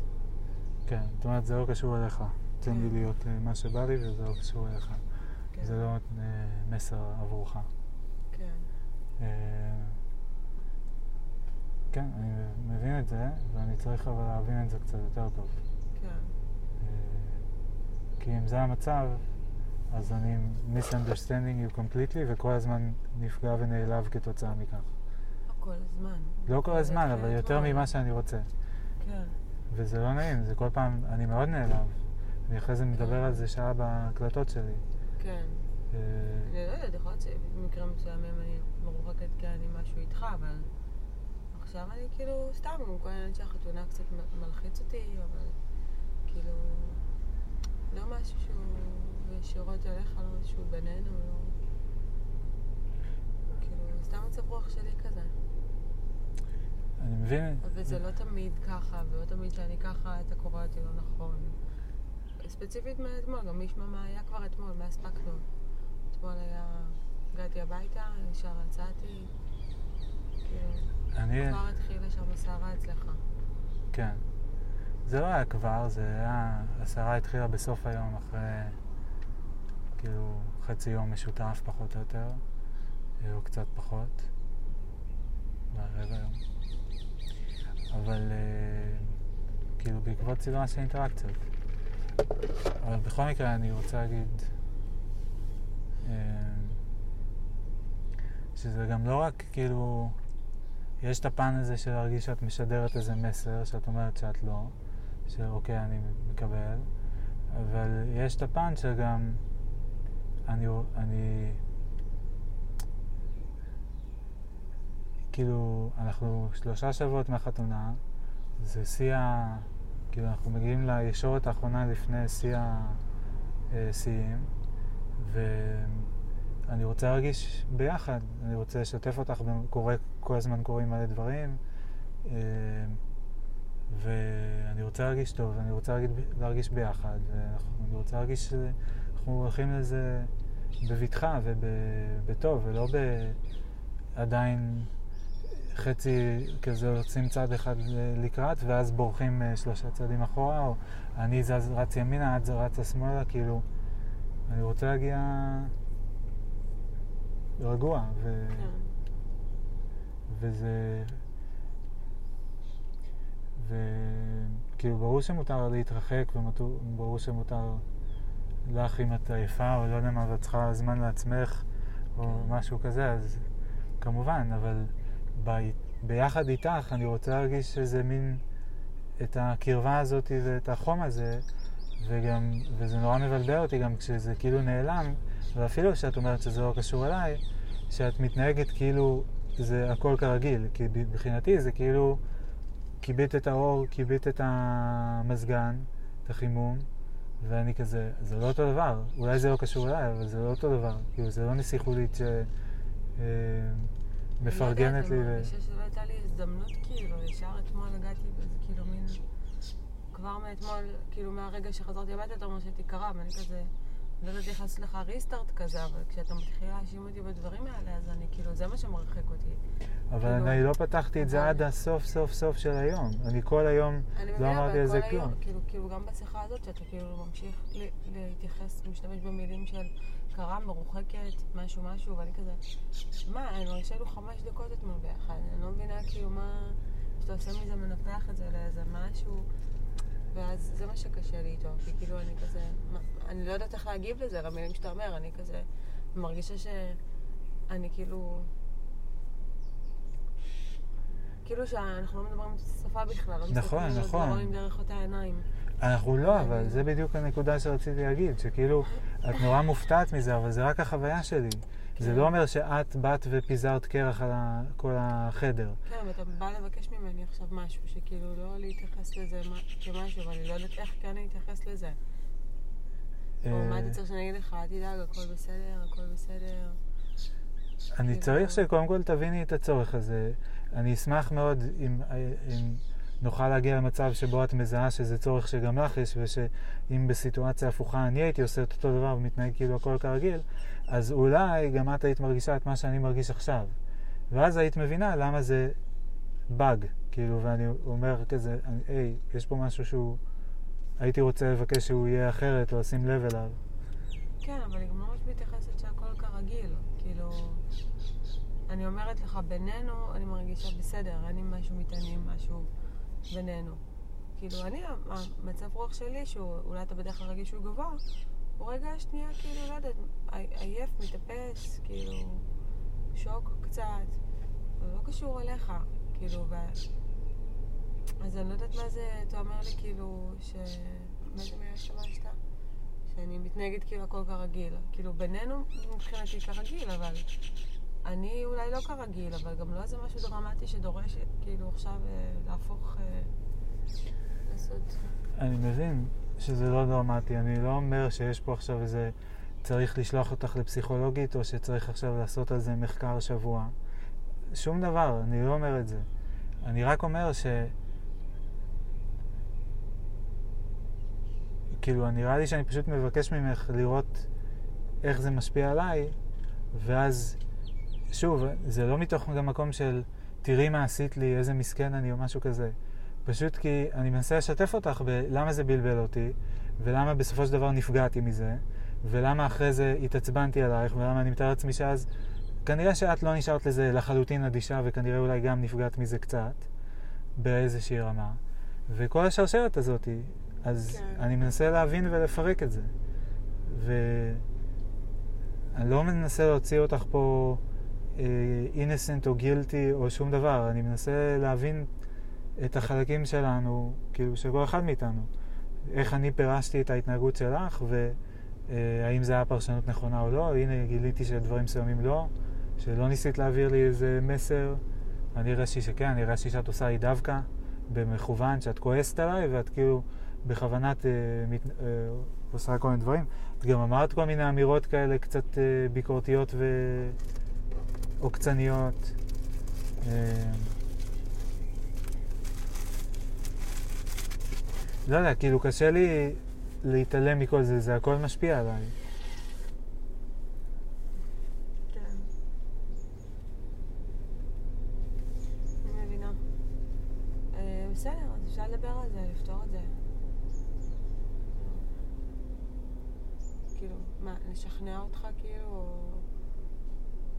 כן, זאת אומרת, זה לא קשור אליך. תן לי כן. להיות אה, מה שבא לי וזה לא קשור אליך. כן, זה לא אה, מסר עבורך. כן, אה, כן, אני מבין את זה, ואני צריך אבל להבין את זה קצת יותר טוב. כן, אה, כי אם זה המצב, אז אני misunderstanding you completely וכל הזמן נפגע ונעלב כתוצאה מכך. לא כל הזמן. לא כל הזמן, אבל יותר אתמול. ממה שאני רוצה. כן, וזה לא נעים, זה כל פעם, אני מאוד נעלב. אני אחרי זה מדבר על זה שעה בהקלטות שלי. כן. אה, אני לא יודעת, יכול להיות שבמקרים מסוימים אני מרוחקת כי אני משהו איתך, אבל עכשיו אני כאילו, סתם, כל העניין של החתונה קצת מלחיץ אותי, אבל כאילו, לא משהו שהוא ישירות אליך, לא משהו בינינו, לא... כאילו, סתם מצב רוח שלי כזה. אני מבין, אבל זה לא תמיד ככה, ולא תמיד שאני ככה, אתה קורא אותי לא נכון. ספציפית מאתמול, גם מי ישמע מה היה כבר אתמול, מה הספקנו. אתמול היה... הגעתי הביתה, ישר יצאתי, כאילו, אני, כבר התחילה שם הסערה אצלך. כן. זה לא היה כבר, זה היה, הסערה התחילה בסוף היום, אחרי כאילו חצי יום משותף פחות או יותר, או קצת פחות, ברבע יום. אבל אה, כאילו בעקבות סדרה של אינטראקציות. אבל בכל מקרה אני רוצה להגיד אה, שזה גם לא רק כאילו, יש את הפן הזה של להרגיש שאת משדרת איזה מסר, שאת אומרת שאת לא, שאוקיי, אני מקבל, אבל יש את הפן שגם אני, אני כאילו, אנחנו שלושה שבועות מהחתונה, זה שיא ה... כאילו, אנחנו מגיעים לישורת האחרונה לפני שיא השיאים, ואני רוצה להרגיש ביחד, אני רוצה לשתף אותך, קורה, כל הזמן קורים מלא דברים, אה, ואני רוצה להרגיש טוב, אני רוצה להרגיש ביחד, ואני רוצה להרגיש שאנחנו הולכים לזה בבטחה ובטוב, ולא ב... עדיין חצי כזה יוצאים צעד אחד לקראת, ואז בורחים אה, שלושה צעדים אחורה, או אני זז, רץ ימינה, את רצה שמאלה, כאילו, אני רוצה להגיע רגוע, ו... כן. וזה... וכאילו, ברור שמותר להתרחק, וברור שמותר לך אם את עייפה, או לא יודע מה, ואת צריכה זמן לעצמך, או כן. משהו כזה, אז כמובן, אבל ב... ביחד איתך אני רוצה להרגיש איזה מין, את הקרבה הזאת ואת החום הזה, וגם, וזה נורא מבלבל אותי גם כשזה כאילו נעלם, ואפילו כשאת אומרת שזה לא קשור אליי, שאת מתנהגת כאילו זה הכל כרגיל, כי מבחינתי זה כאילו כיבית את האור, כיבית את המזגן, את החימום, ואני כזה, זה לא אותו דבר, אולי זה לא קשור אליי, אבל זה לא אותו דבר, כאילו זה לא נסיכולית ש... אה, מפרגנת לי. אני. לא מרגישה שלא הייתה לי הזדמנות, כאילו, ישר אתמול הגעתי וזה כאילו מין... כבר מאתמול, כאילו מהרגע שחזרתי הביתה, אתה אומר שהייתי קרה, ואני כזה... לא יודעת איך לעשות לך ריסטארט כזה, אבל כשאתה מתחיל להאשים אותי בדברים האלה, אז אני כאילו, זה מה שמרחק אותי. אבל כאילו- אני לא פתחתי את זה עד הסוף סוף סוף של היום. אני כל היום אני לא מבינה, אמרתי על זה כל כלום. כאילו, כאילו גם בשיחה הזאת, שאתה כאילו ממשיך להתייחס, משתמש במילים של קרה, מרוחקת, משהו משהו, ואני כזה, מה, אני מרגישה לו חמש דקות אתמול ביחד, אני לא מבינה כאילו מה, שאתה עושה מזה, מנפח את זה לאיזה משהו, ואז זה מה שקשה לי איתו, כי כאילו אני כזה, מה, אני לא יודעת איך להגיב לזה, למילים שאתה אומר, אני כזה מרגישה שאני כאילו... כאילו שאנחנו לא מדברים שפה בכלל, לא נכון, מסתכלים נכון. על דברים דרך אותה עיניים. אנחנו לא, אבל זה בדיוק הנקודה שרציתי להגיד, שכאילו, את נורא מופתעת מזה, אבל זה רק החוויה שלי. זה כן. לא אומר שאת באת ופיזרת קרח על ה- כל החדר. כן, ואתה בא לבקש ממני עכשיו משהו, שכאילו לא להתייחס לזה כמשהו, ואני לא יודעת איך כן להתייחס לזה. או מה אה, אתה צריך שאני אגיד לך, אל תדאג, הכל בסדר, הכל בסדר. אני כאילו- צריך שקודם כל תביני את הצורך הזה. אני אשמח מאוד אם, אם נוכל להגיע למצב שבו את מזהה שזה צורך שגם לך יש, ושאם בסיטואציה הפוכה אני הייתי עושה את אותו דבר ומתנהג כאילו הכל כרגיל, אז אולי גם את היית מרגישה את מה שאני מרגיש עכשיו. ואז היית מבינה למה זה באג, כאילו, ואני אומר כזה, היי, יש פה משהו שהוא, הייתי רוצה לבקש שהוא יהיה אחרת, או לשים לב אליו. כן, אבל היא גם ממש מתייחסת שהכל כרגיל. כאילו, אני אומרת לך, בינינו, אני מרגישה בסדר, אין לי משהו מתעניין, משהו בינינו. כאילו, אני, המצב רוח שלי, שהוא, אולי אתה בדרך כלל רגיש שהוא גבוה, הוא רגע שנייה, כאילו, לא יודעת, עייף, מתאפס, כאילו, שוק קצת. זה לא קשור אליך, כאילו, ו... אז אני לא יודעת מה זה, אתה אומר לי, כאילו, ש... מה זה מילה שהשתמשת? שאני מתנהגת כאילו הכל כרגיל. כאילו, בינינו מבחינתי כרגיל, אבל אני אולי לא כרגיל, אבל גם לא איזה משהו דרמטי שדורש, כאילו, עכשיו אה, להפוך... אה, לעשות... אני מבין שזה לא דרמטי. אני לא אומר שיש פה עכשיו איזה... צריך לשלוח אותך לפסיכולוגית, או שצריך עכשיו לעשות על זה מחקר שבוע. שום דבר, אני לא אומר את זה. אני רק אומר ש... כאילו, נראה לי שאני פשוט מבקש ממך לראות איך זה משפיע עליי, ואז, שוב, זה לא מתוך גם מקום של תראי מה עשית לי, איזה מסכן אני או משהו כזה. פשוט כי אני מנסה לשתף אותך בלמה זה בלבל אותי, ולמה בסופו של דבר נפגעתי מזה, ולמה אחרי זה התעצבנתי עלייך, ולמה אני מתאר לעצמי שאז כנראה שאת לא נשארת לזה לחלוטין אדישה, וכנראה אולי גם נפגעת מזה קצת, באיזושהי רמה. וכל השרשרת הזאת, אז כן. אני מנסה להבין ולפרק את זה. ואני לא מנסה להוציא אותך פה אינסנט uh, או גילטי או שום דבר, אני מנסה להבין את החלקים שלנו, כאילו של כל אחד מאיתנו. איך אני פירשתי את ההתנהגות שלך, והאם uh, זה היה פרשנות נכונה או לא, הנה גיליתי שדברים מסוימים לא. שלא ניסית להעביר לי איזה מסר, אני הרגשתי שכן, אני הרגשתי שאת עושה לי דווקא, במכוון, שאת כועסת עליי, ואת כאילו בכוונת אה, מת, אה, עושה כל מיני דברים. את גם אמרת כל מיני אמירות כאלה קצת אה, ביקורתיות ועוקצניות. אה, לא יודע, כאילו קשה לי להתעלם מכל זה, זה הכל משפיע עליי. לשכנע אותך כאילו, או...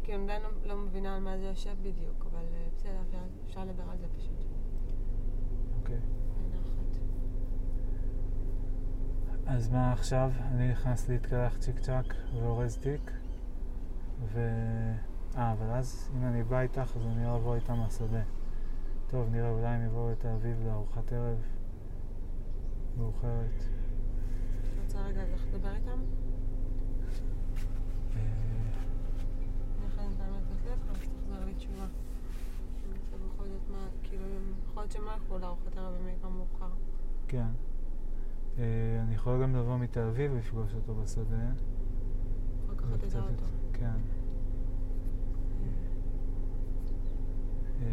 כי אני עדיין לא, לא מבינה על מה זה יושב בדיוק, אבל אה, בסדר, אפשר, לדבר על זה פשוט. אוקיי. אז מה עכשיו? אני נכנס להתקלח צ'יק צ'אק ואורז תיק, ו... אה, אבל אז אם אני בא איתך, אז אני לא אבוא איתם מהשדה. טוב, נראה, אולי הם יבואו את האביב לארוחת ערב מאוחרת. רוצה רגע ללכת לדבר איתם? להיות שהם לא ילכו לארוחת ערב אם יהיה מאוחר. כן. אה, אני יכול גם לבוא מתל אביב ולפגוש אותו בשדה. אחר כך תדע אותו. כן. אה,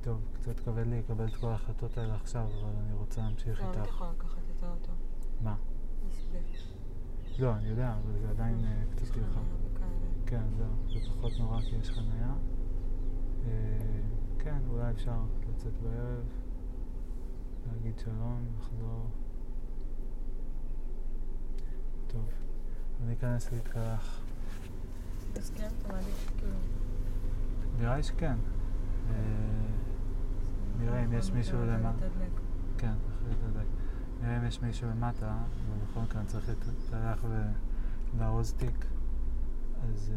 טוב, קצת כבד לי לקבל את כל ההחלטות האלה עכשיו, אבל אני רוצה להמשיך איתך. לא, אני יכולה לקחת את האוטו. מה? לא, אני יודע, אבל זה עדיין אה, קצת טרחה. כן, זהו, זה פחות נורא כי יש חניה. אה, כן, אולי אפשר לצאת בערב, להגיד שלום, לחזור. טוב, אני אכנס להתקלח. הסכם? אתה מעדיף כאילו... נראה לי שכן. אה, נראה אם יש מישהו למטה. כן, אחרי לתדלק. נראה אם יש מישהו למטה, ובכל מקרה צריך להתקלח ולארוז תיק, אז אה,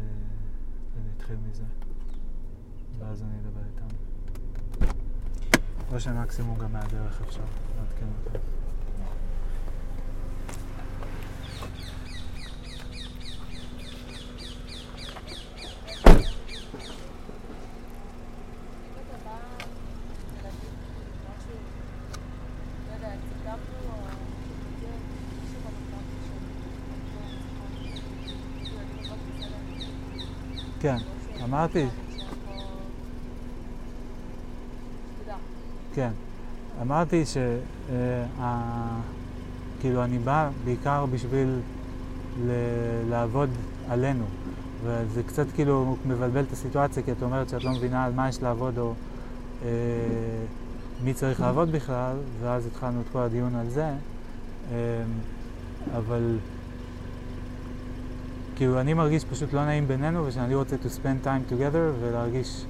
אני אתחיל מזה. ואז אני אדבר איתם. או שמקסימום גם מהדרך אפשר לעדכן אותם. כן, אמרתי, כן. אמרתי ש... אה, כאילו, אני בא בעיקר בשביל ל- לעבוד עלינו. וזה קצת כאילו מבלבל את הסיטואציה, כי את אומרת שאת לא מבינה על מה יש לעבוד או אה, מי צריך לעבוד בכלל, ואז התחלנו את כל הדיון על זה. אה, אבל כאילו אני מרגיש פשוט לא נעים בינינו, ושאני רוצה to spend time together ולהרגיש,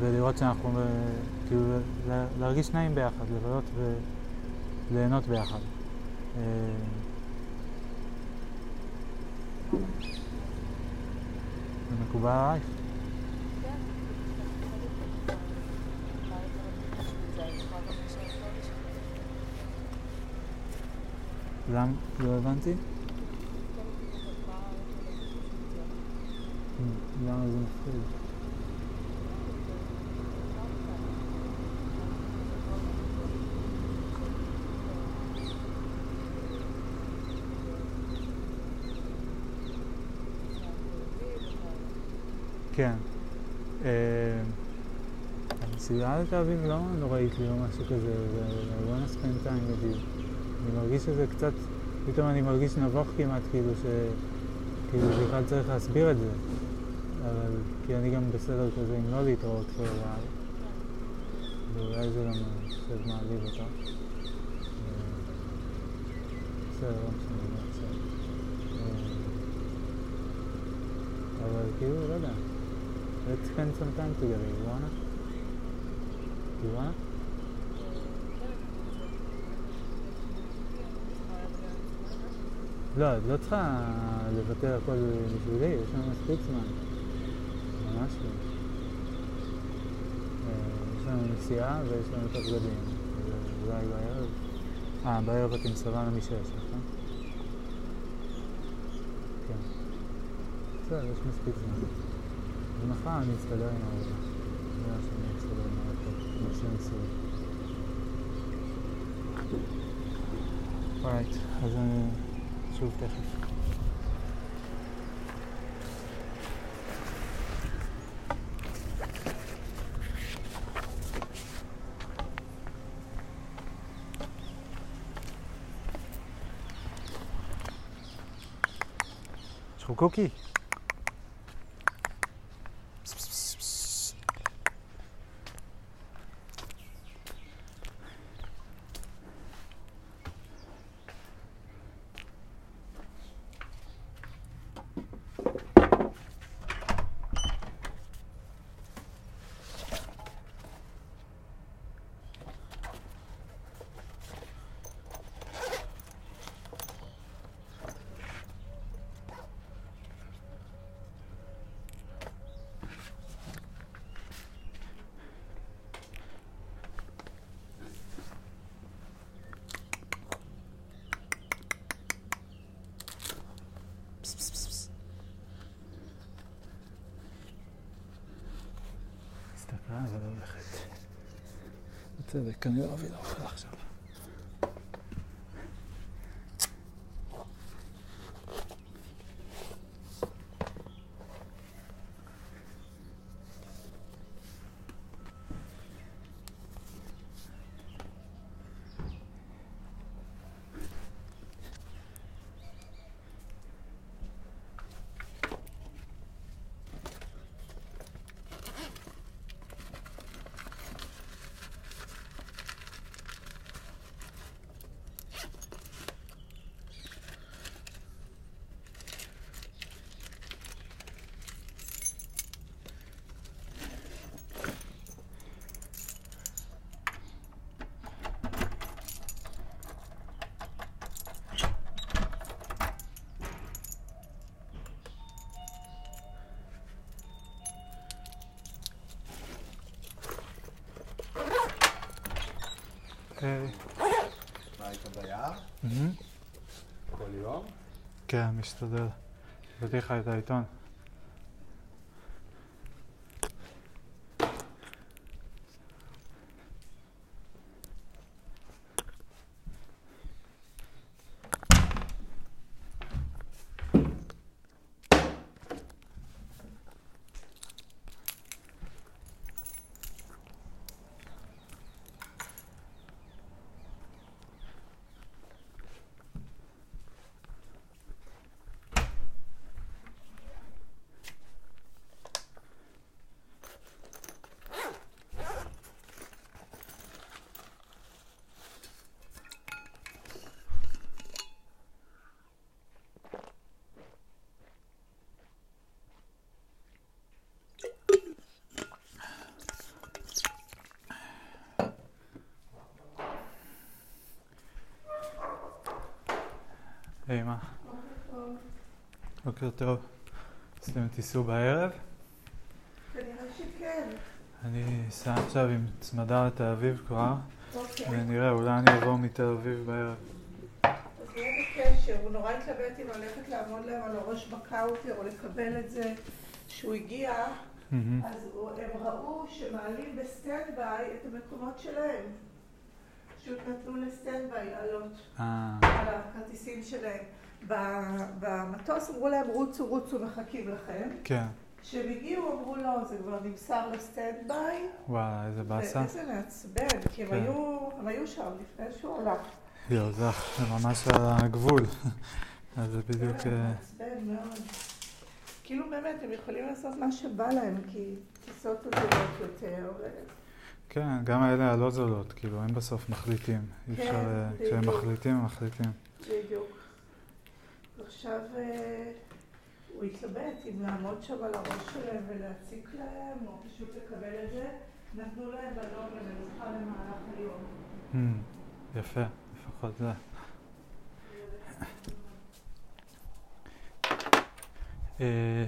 ולראות שאנחנו, אה, כאילו, לה- להרגיש נעים ביחד, לבלות וליהנות ביחד. אה, זה מקובל עלייך? למה? לא הבנתי? למה זה מפחיד? כן. אה, הנסיעה לתל אביב לא נוראית לי או משהו כזה, זה spend time with you. אני מרגיש שזה קצת, פתאום אני מרגיש נבוך כמעט, כאילו ש... כאילו בכלל צריך להסביר את זה. אבל, כי אני גם בסדר כזה עם לא להתראות כל הזמן. ואולי זה גם קצת מעליב אותך. אה, בסדר, לא משנה, לא. אה, אבל כאילו, לא יודע. Let's spend some time together, you wanna? You wanna? לא, את לא צריכה לוותר הכל בשבילי, יש לנו מספיק זמן. ממש לא. אה, יש לנו נסיעה ויש לנו את הבגדים. ואולי בערב. אה, בערב את עם סבבה משש, נכון? כן. בסדר, יש מספיק זמן. ומחר אני אסתדר עם העבודה. נראה שאני אסתדר עם העבודה. נעשה ניסוי. אורייט, אז אני שוב תכף. יש לך קוקי? הסתכלה אבל הולכת. בצדק, אני לא אביא לה מה, היית ביער? כל יום? כן, משתדל. הבאתי לך את העיתון. היי, מה? בוקר טוב. עשיתם טיסו בערב? כנראה שכן. אני אסע עכשיו עם צמדה לתל אביב כבר, אוקיי. ונראה, אולי אני אבוא מתל אביב בערב. אז נהיה בקשר. הוא נורא התלבט אם ללכת לעמוד להם על הראש בקאוטר או לקבל את זה. כשהוא הגיע. אז הם ראו שמעלים בסטנד ביי את המקומות שלהם. פשוט נתנו ל stand by לעלות אה, הכרטיסים שלהם. במטוס אמרו להם רוצו רוצו מחכים לכם. כן. כשהם הגיעו אמרו לא, זה כבר נמסר ל stand by. וואלה, איזה באסה. ואיזה מעצבן, כי הם כן. היו, הם היו שם לפני שהוא הלך. יואו, זה ממש על הגבול. *laughs* אז זה בדיוק... כן, אה, מעצבן מאוד. כאילו באמת, הם יכולים לעשות מה שבא להם, כי טיסות זולות יותר. כן, גם האלה הלא זולות, כאילו, הם בסוף מחליטים. אי כן, אפשר... אה, כשהם. מחליטים, הם מחליטים. בדיוק. עכשיו אה, הוא התלבט אם לעמוד שם על הראש שלהם ולהציק להם, או פשוט לקבל את זה. נתנו להם בלון למנוחה למהלך היום. Hmm, יפה, לפחות זה. אה,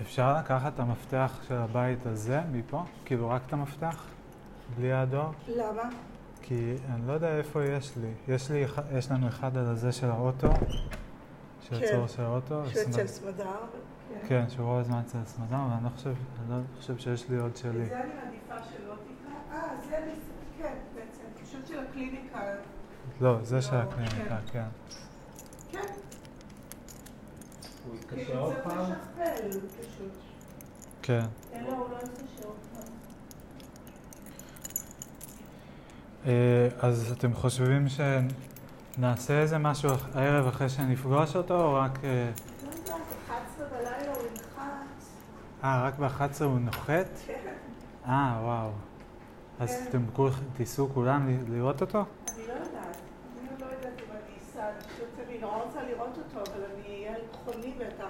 אפשר לקחת את המפתח של הבית הזה מפה? כאילו רק את המפתח? בלי הדואר? למה? כי אני לא יודע איפה יש לי. יש לי, יש לנו אחד על הזה של האוטו, של כן. של האוטו. שהוא אצל סמדר? כן, שהוא רוב הזמן אצל סמדר, אבל אני לא חושב, אני לא חושב שיש לי עוד שלי. את זה אני מעדיפה שלא תיקח. אה, זה כן, בעצם. פשוט של הקליניקה. לא, זה של לא, הקליניקה, כן. כן, הוא התקשר כאילו עוד צריך פעם? כן. לו, הוא לא יתקשר עוד פעם. אה, אז אתם חושבים שנעשה איזה משהו הערב אחרי שנפגוש אותו, או רק... אה, לא יודעת, 11 בלילה הוא ינחת. אה, רק ב-11 הוא נוחת? כן, אה, וואו. אז כן. אתם תיסעו כולם לראות אותו? אני לא יודעת. אני לא יודעת אם אני אסע. אני חושבת שאני נורא רוצה לראות אותו, אבל אני אהיה חולה בטח.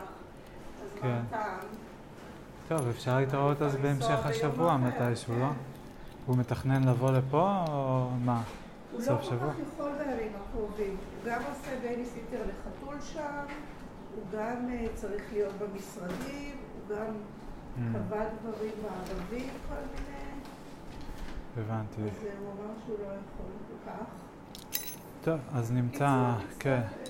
אז כן. מה הטעם? טוב, אפשר להתראות אז בהמשך השבוע מתישהו, כן. לא? הוא מתכנן לבוא לפה, או מה? הוא לא כל שבוע? כך יכול בימים הקרובים. הוא גם עושה בייביסיטר לחתול שם, הוא גם אה, צריך להיות במשרדים, הוא גם Mm, קבע דברים בערבים, כל מיני. הבנתי. אז אה, הוא אמר שהוא לא יכול כל כך. טוב, אז נמצא, כן. נצטרך